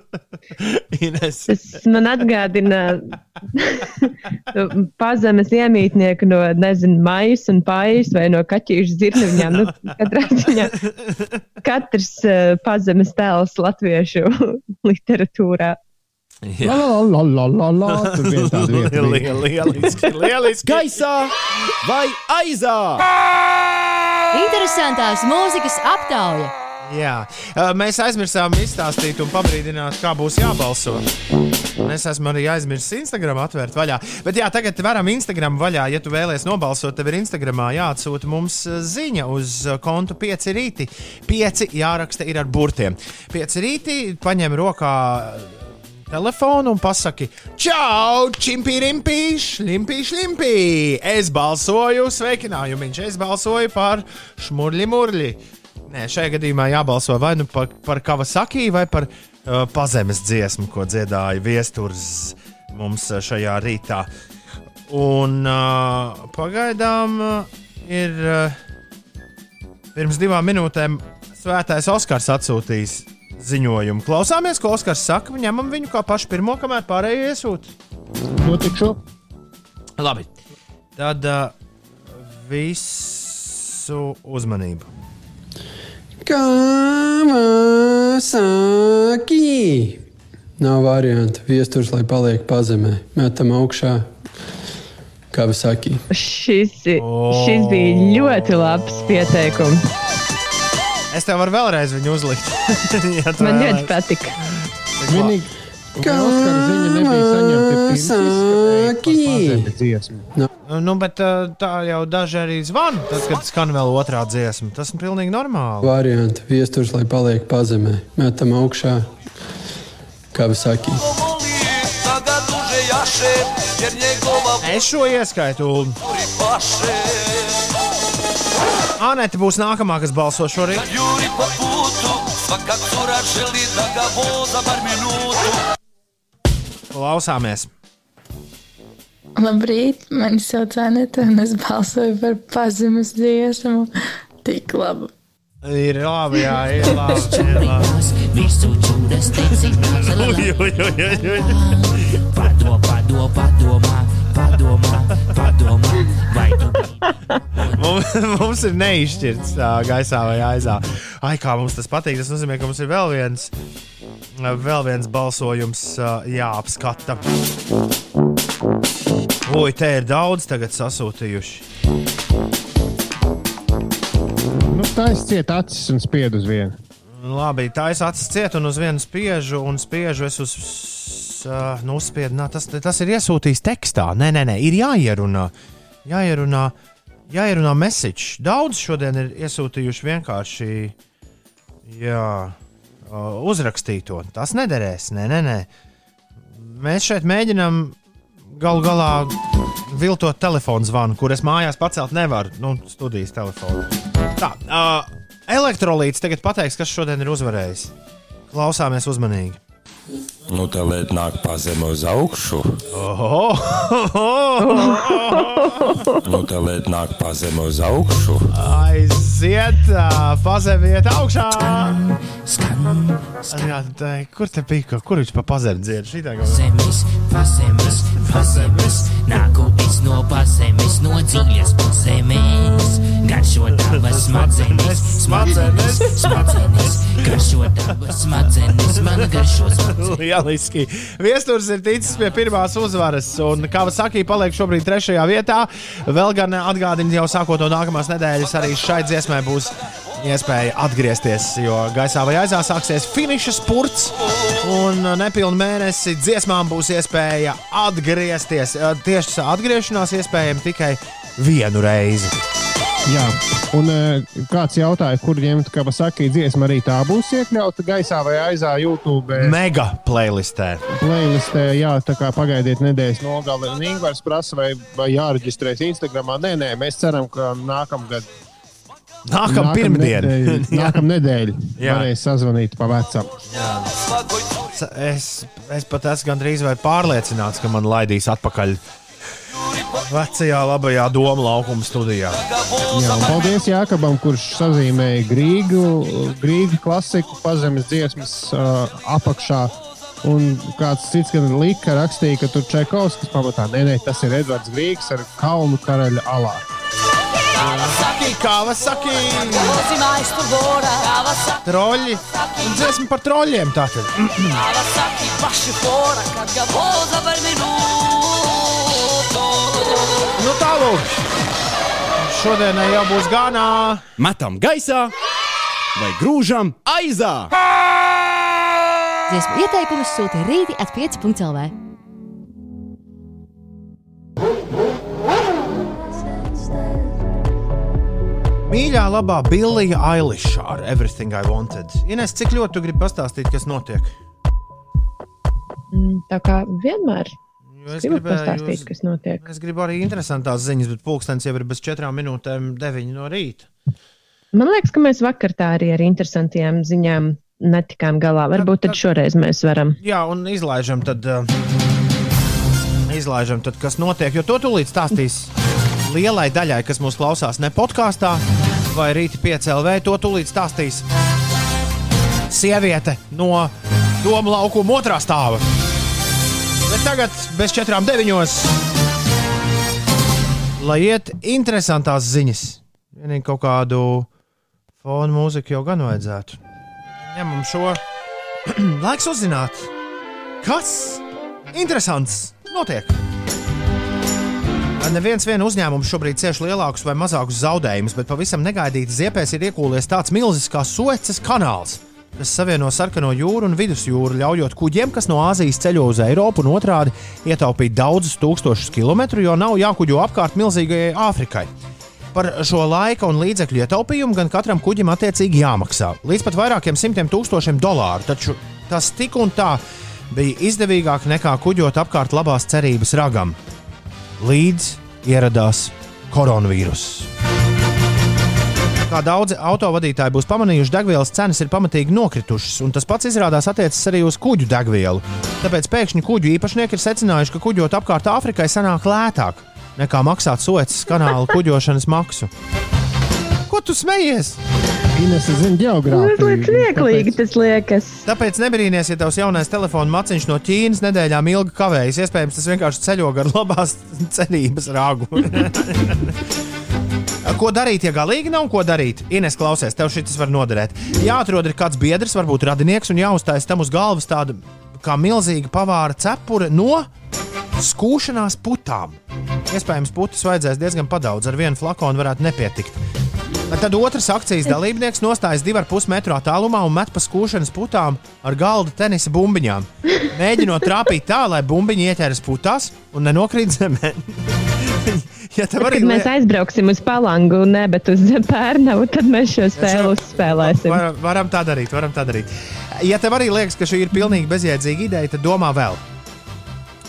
Ines. Tas man atgādina pazemes iemītnieku no, nezinu, maijas un pájas vai no kaķīšu zirnavņām. Nu, katrā ziņā katrs uh, pazemes tēls latviešu literatūrā. La, la, la, la, la, la. Tur viens tāds vieta bija. Lieliski, lieliski. Gaisā vai aizā? Interesantās mūzikas aptauja. Jā, Uh, mēs aizmirsām izstāstīt un pabrīdināt, kā būs jābalso. Un es esmu arī aizmirsis Instagram atvērt vaļā. Bet jā, tagad varam Instagram vaļā. Ja tu vēlies nobalsot, tev ir Instagramā jāatsūta mums uh, ziņa uz uh, kontu 5 rīti. 5 jāraksta ir ar burtiem. 5 rīti paņem rokā telefonu un pasaki, Čau, čimpi, rimpi, šlimpi, šlimpi! Es balsoju, sveikinājumiņš, es balsoju par šmurļi, murļi. Nē, šajā gadījumā jābalso vai nu par, par Kavasaki vai par uh, pazemes dziesmu, ko dziedāja viesturs mums uh, šajā rītā. Un uh, pagaidām uh, ir uh, pirms divām minūtēm Svētais Oskars atsūtījis ziņojumu. Klausāmies, ko Oskars saka, ņemam viņu kā pašu pirmo, kamēr pārējie iesūta. Notikšu. Labi, tad uh, visu uzmanību. Kawasaki. Nav variantu. Viesturs, lai paliek pazemē. Metam augšā. Kawasaki. Šis, šis bija ļoti labs pieteikums. Es tev varu vēlreiz viņu uzlikt. ja Man ļoti patika. Vienīgi, Oskara ziņa nebija saņemta pirms izskanēja dziesma. Nu, bet uh, tā jau daži arī zvana, tad, kad skan vēl otrā dziesma. Tas ir pilnīgi normāli. Variantu. Viesturs, lai paliek pazemē. Metam augšā. Jer njegova Es šo ieskaitu. Anete būs nākamā, kas balso šorīt. Klausāmies. Labrīt, mani sauc Anita, un es balsoju par pazemes dziesmu. Tik labi. Ir labi, jā, ir labi. Ir labi. Visu čūdas teicināts, Ui, ui, ui, ui, ui. Pado, pado, padomā, padomā, padomā. Vai tu Mums, mums ir neizšķirts tā, gaisā vai aizā. Ai, kā mums tas patīk. Tas nozīmē, ka mums ir vēl viens, vēl viens balsojums ā, jāapskata. Ui, te ir daudz tagad sasūtījuši. Nu, tā es cietu acis un spiedu uz vienu. Labi, tā es acis cietu un uz vienu spiežu, un spiežu es uz. Uh, nu, spiedu, nā, tas, tas ir iesūtīts tekstā. Nē, nē, nē, ir jāierunā. Jāierunā, jāierunā message. Daudz šodien ir iesūtījuši vienkārši jā, uh, uzrakstīto. Tas nederēs. Nē, nē, nē. Mēs šeit mēģinām galu galā viltot telefonu zvanu, kur es mājās pacelt nevaru. Nu, studijas telefonu. Tā, uh, elektrolīts tagad pateiks, kas šodien ir uzvarējis. Klausāmies uzmanīgi. Nu, tā lieta nāk pazem uz augšu. Nu, tā lieta nāk pazem uz augšu. Aiziet, ā, pazemiet augšā! Jā, tā, kur te bija? Kur viņš pa pazemi dzied? Šitā kaut kā. Pazemes, pazemes, pazemes, nāku es no pazemes, no dziļas pazemes. garšo tavas smadzenes, smadzenes, smadzenes, garšo tavas smadzenes, man garšo smadzenes. Lieliski. Viesturs ir ticis pie pirmās uzvaras, un Kavasaki paliek šobrīd trešajā vietā. Vēl gan atgādina, jau sākot no nākamās nedēļas, arī šai dziesmai būs iespēja atgriezties, jo gaisā vai aizā sāksies finiša spurts, un nepilnu mēnesi dziesmām būs iespēja atgriezties. Tieši atgriešanās iespējama tikai vienu reizi. Jā, un uh, kāds jautāja, kur ņemt Kavasaki dziesmu, arī tā būs iekļauta gaisā vai aizā YouTube. Mega playlistē. Playlistē, jā, tā kā pagaidiet nedēļas nogali. Un Ingūns prasa, vai, vai jāreģistrējas Instagram. Nē, nē, mēs ceram, ka nākamgad. Nākamā pirmdiena. Nākamā nedēļa. Jā. Varēs sazvanīt pa vecam. Es, es pat esmu gandrīz vai pārliecināts, ka man laidīs atpakaļ vecajā, labajā domu laukuma studijā. Jā, paldies Jākabam, kurš sazīmēja Grīgu, Grīgu klasiku pazemes dziesmas uh, apakšā. Un kāds cits gan lika, rakstīja, ka tur Čekovskis pamatā. Nē, nē, tas ir Edvards Grīgs ar Kalnu karaļa alā. Kawasaki, Kawasaki! Troļļi! Un dziesma par troļļiem tātad. Nu tālāk! Šodienai jau būs ganā! Metam gaisā vai grūžam aizā! Dziesmu ieteikumus sūta rīti at 5.lv. Mīļā, labā Billija Eiliša ar Everything I Wanted. Ines, cik ļoti tu gribi pastāstīt, kas notiek? Mm, Tā kā vienmēr. Es gribu pastāstīt, kas notiek. Es gribu arī interesantās ziņas, bet pulkstenis jau ir bez četrām minūtēm, deviņi no rīta. Man liekas, ka mēs vakar tā arī ar interesantiem ziņām netikām galā. Varbūt tad šoreiz mēs varam. Jā, un izlaižam tad, uh, izlaižam tad kas notiek, jo to tūlīt stāstīs lielai daļai, kas mūs klausās ne podkāstā vai rīta piecēlē, to tūlīt stāstīs sieviete no Doma laukuma otrā stāva. Bet tagad bez četrām deviņos, lai iet interesantās ziņas. Vienīgi kaut kādu fonu mūziku jau gan vajadzētu. Ņemam šo laiku uzzināt, kas interesants notiek. Neviens vien uzņēmums šobrīd cieš lielākus vai mazākus zaudējumus, bet pavisam negaidīti ziepēs ir iekūlies tāds milzīgs kā Suecas kanāls, kas savieno sarkano jūru un vidusjūru, ļaujot kuģiem, kas no Āzijas ceļo uz Eiropu un otrādi ietaupīt daudzus tūkstošus kilometru, jo nav jākuģo apkārt milzīgajai Āfrikai. Par šo laika un līdzekļu ietaupījumu gan katram kuģim attiecīgi jāmaksā. Līdz pat vairākiem simtiem tūkstošiem dolāru, taču tas tik un tā bija izdevīgāk nekā kuģot apkārt labās cerības ragam. Līdz ieradās koronavīruss. Kā daudzi autovadītāji būs pamanījuši, degvielas cenas ir pamatīgi nokritušas, un tas pats izrādās attiecas arī uz kuģu degvielu. Tāpēc pēkšņi kuģu īpašnieki ir secinājuši, ka kuģot apkārt Āfrikai sanāk lētāk nekā maksāt Suecas kanāla kuģošanas maksu. Ko tu smejies? Ines zina geogrāfiju. Mazliet smieklīgi tas liekas. Tāpēc nebrīnīties, ja tavs jaunais telefona maciņš no Ķīnas nedēļām ilgi kavējas. Iespējams, tas vienkārši ceļo gar labās cerības rāgu. Ko darīt, ja galīgi nav ko darīt? Ines, klausies, tev šis var noderēt. Jāatrod ir kāds biedrs, varbūt radinieks, un jāuzstājas tam uz galvas tāda kā milzīga pavāra cepure no skūšanās putām. Iespējams, putas vajadzēs diezgan padaudz, ar vienu flakonu varētu nepietikt. Tad otrs akcijas dalībnieks nostājas 2,5 metru attālumā un met pa skūšanas putām ar galda tenisa bumbiņām. Mēģinot trāpīt tā, lai bumbiņi ieķeras putās un nenokrīt zemē. ja tev arī Kad mēs aizbrauksim uz Palangu, ne, bet uz Pērnavu, tad mēs šo spēli uzspēlēsim. Var, varam tā darīt, varam tā darīt. Ja tev arī liekas, ka šī ir pilnīgi bezjēdzīga ideja, tad domā vēl.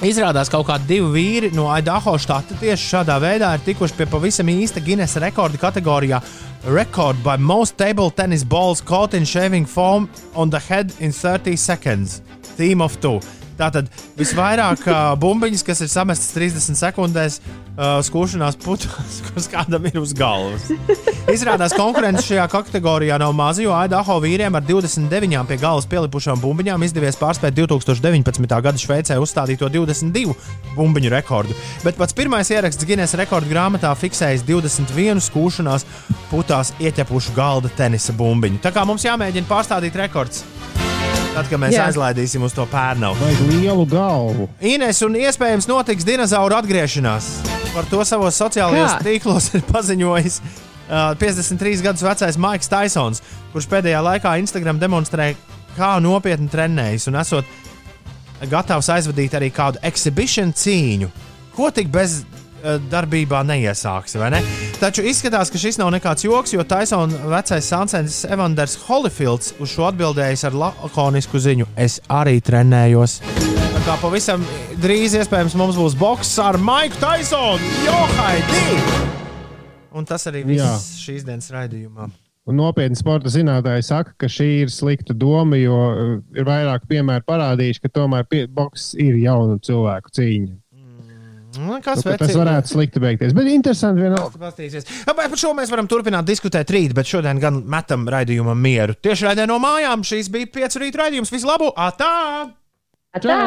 Izrādās, ka kaut kādi divi vīri no Idaho štata tieši šādā veidā ir tikuši pie pavisam īsta Guinness rekorda kategorijā Record by most table tennis balls caught in shaving foam on the head in 30 seconds. Team of two. Tātad visvairāk bumbiņas, kas ir samestas 30 sekundēs, uh, skūšanās putās, kuras kādam ir uz galvas. Izrādās, konkurence šajā kategorijā nav maza, jo Aidaho vīriem ar 29 pie galvas pielipušām bumbiņām izdevies pārspēt 2019. gada Šveicē uzstādīto 22 bumbiņu rekordu. Bet pats pirmais ieraksts Guinness rekordu grāmatā fiksējis 21 skūšanās putās ieķepušu galda tenisa bumbiņu. Tā kā mums jāmēģina pārstādīt rekords. Tad, kad mēs Jā. Jā. aizlaidīsim uz to pērnu. Vajag lielu galvu. Ines un iespējams notiks dinozauru atgriešanās. Par to savos sociālajos Kā? tīklos ir paziņojis uh, 53 gadus vecais Maiks Taisons, kurš pēdējā laikā Instagram demonstrē, kā nopietni trenējas un esot gatavs aizvadīt arī kādu exhibition cīņu. Ko tik bez darbībā neiesāks, ne? Taču izskatās, ka šis nav nekāds joks, jo Taisona vecais sāncens Evanders Holyfields uz šo atbildējis ar lakonisku ziņu: Es arī trenējos. Tā pavisam drīz iespējams mums būs boks ar Maiku Taisonu, Johaidī! Un tas arī viss Jā. šīs dienas raidījumā. Un nopietni sporta zinātnēji saka, ka šī ir slikta doma, jo uh, ir vairāk piemēru parādījuši, ka tomēr pie- boks ir jaunu cilvēku cīņa. Nu, Nu, kas ka tas varētu slikti beigties. Bet interesanti vienalga. Bet Par šo mēs varam turpināt diskutēt rīt, bet šodien gan metam raidījumam mieru. Tieši raidījumā no mājām šīs bija pieci rīta raidījums. Visu labu! Atā! Atā!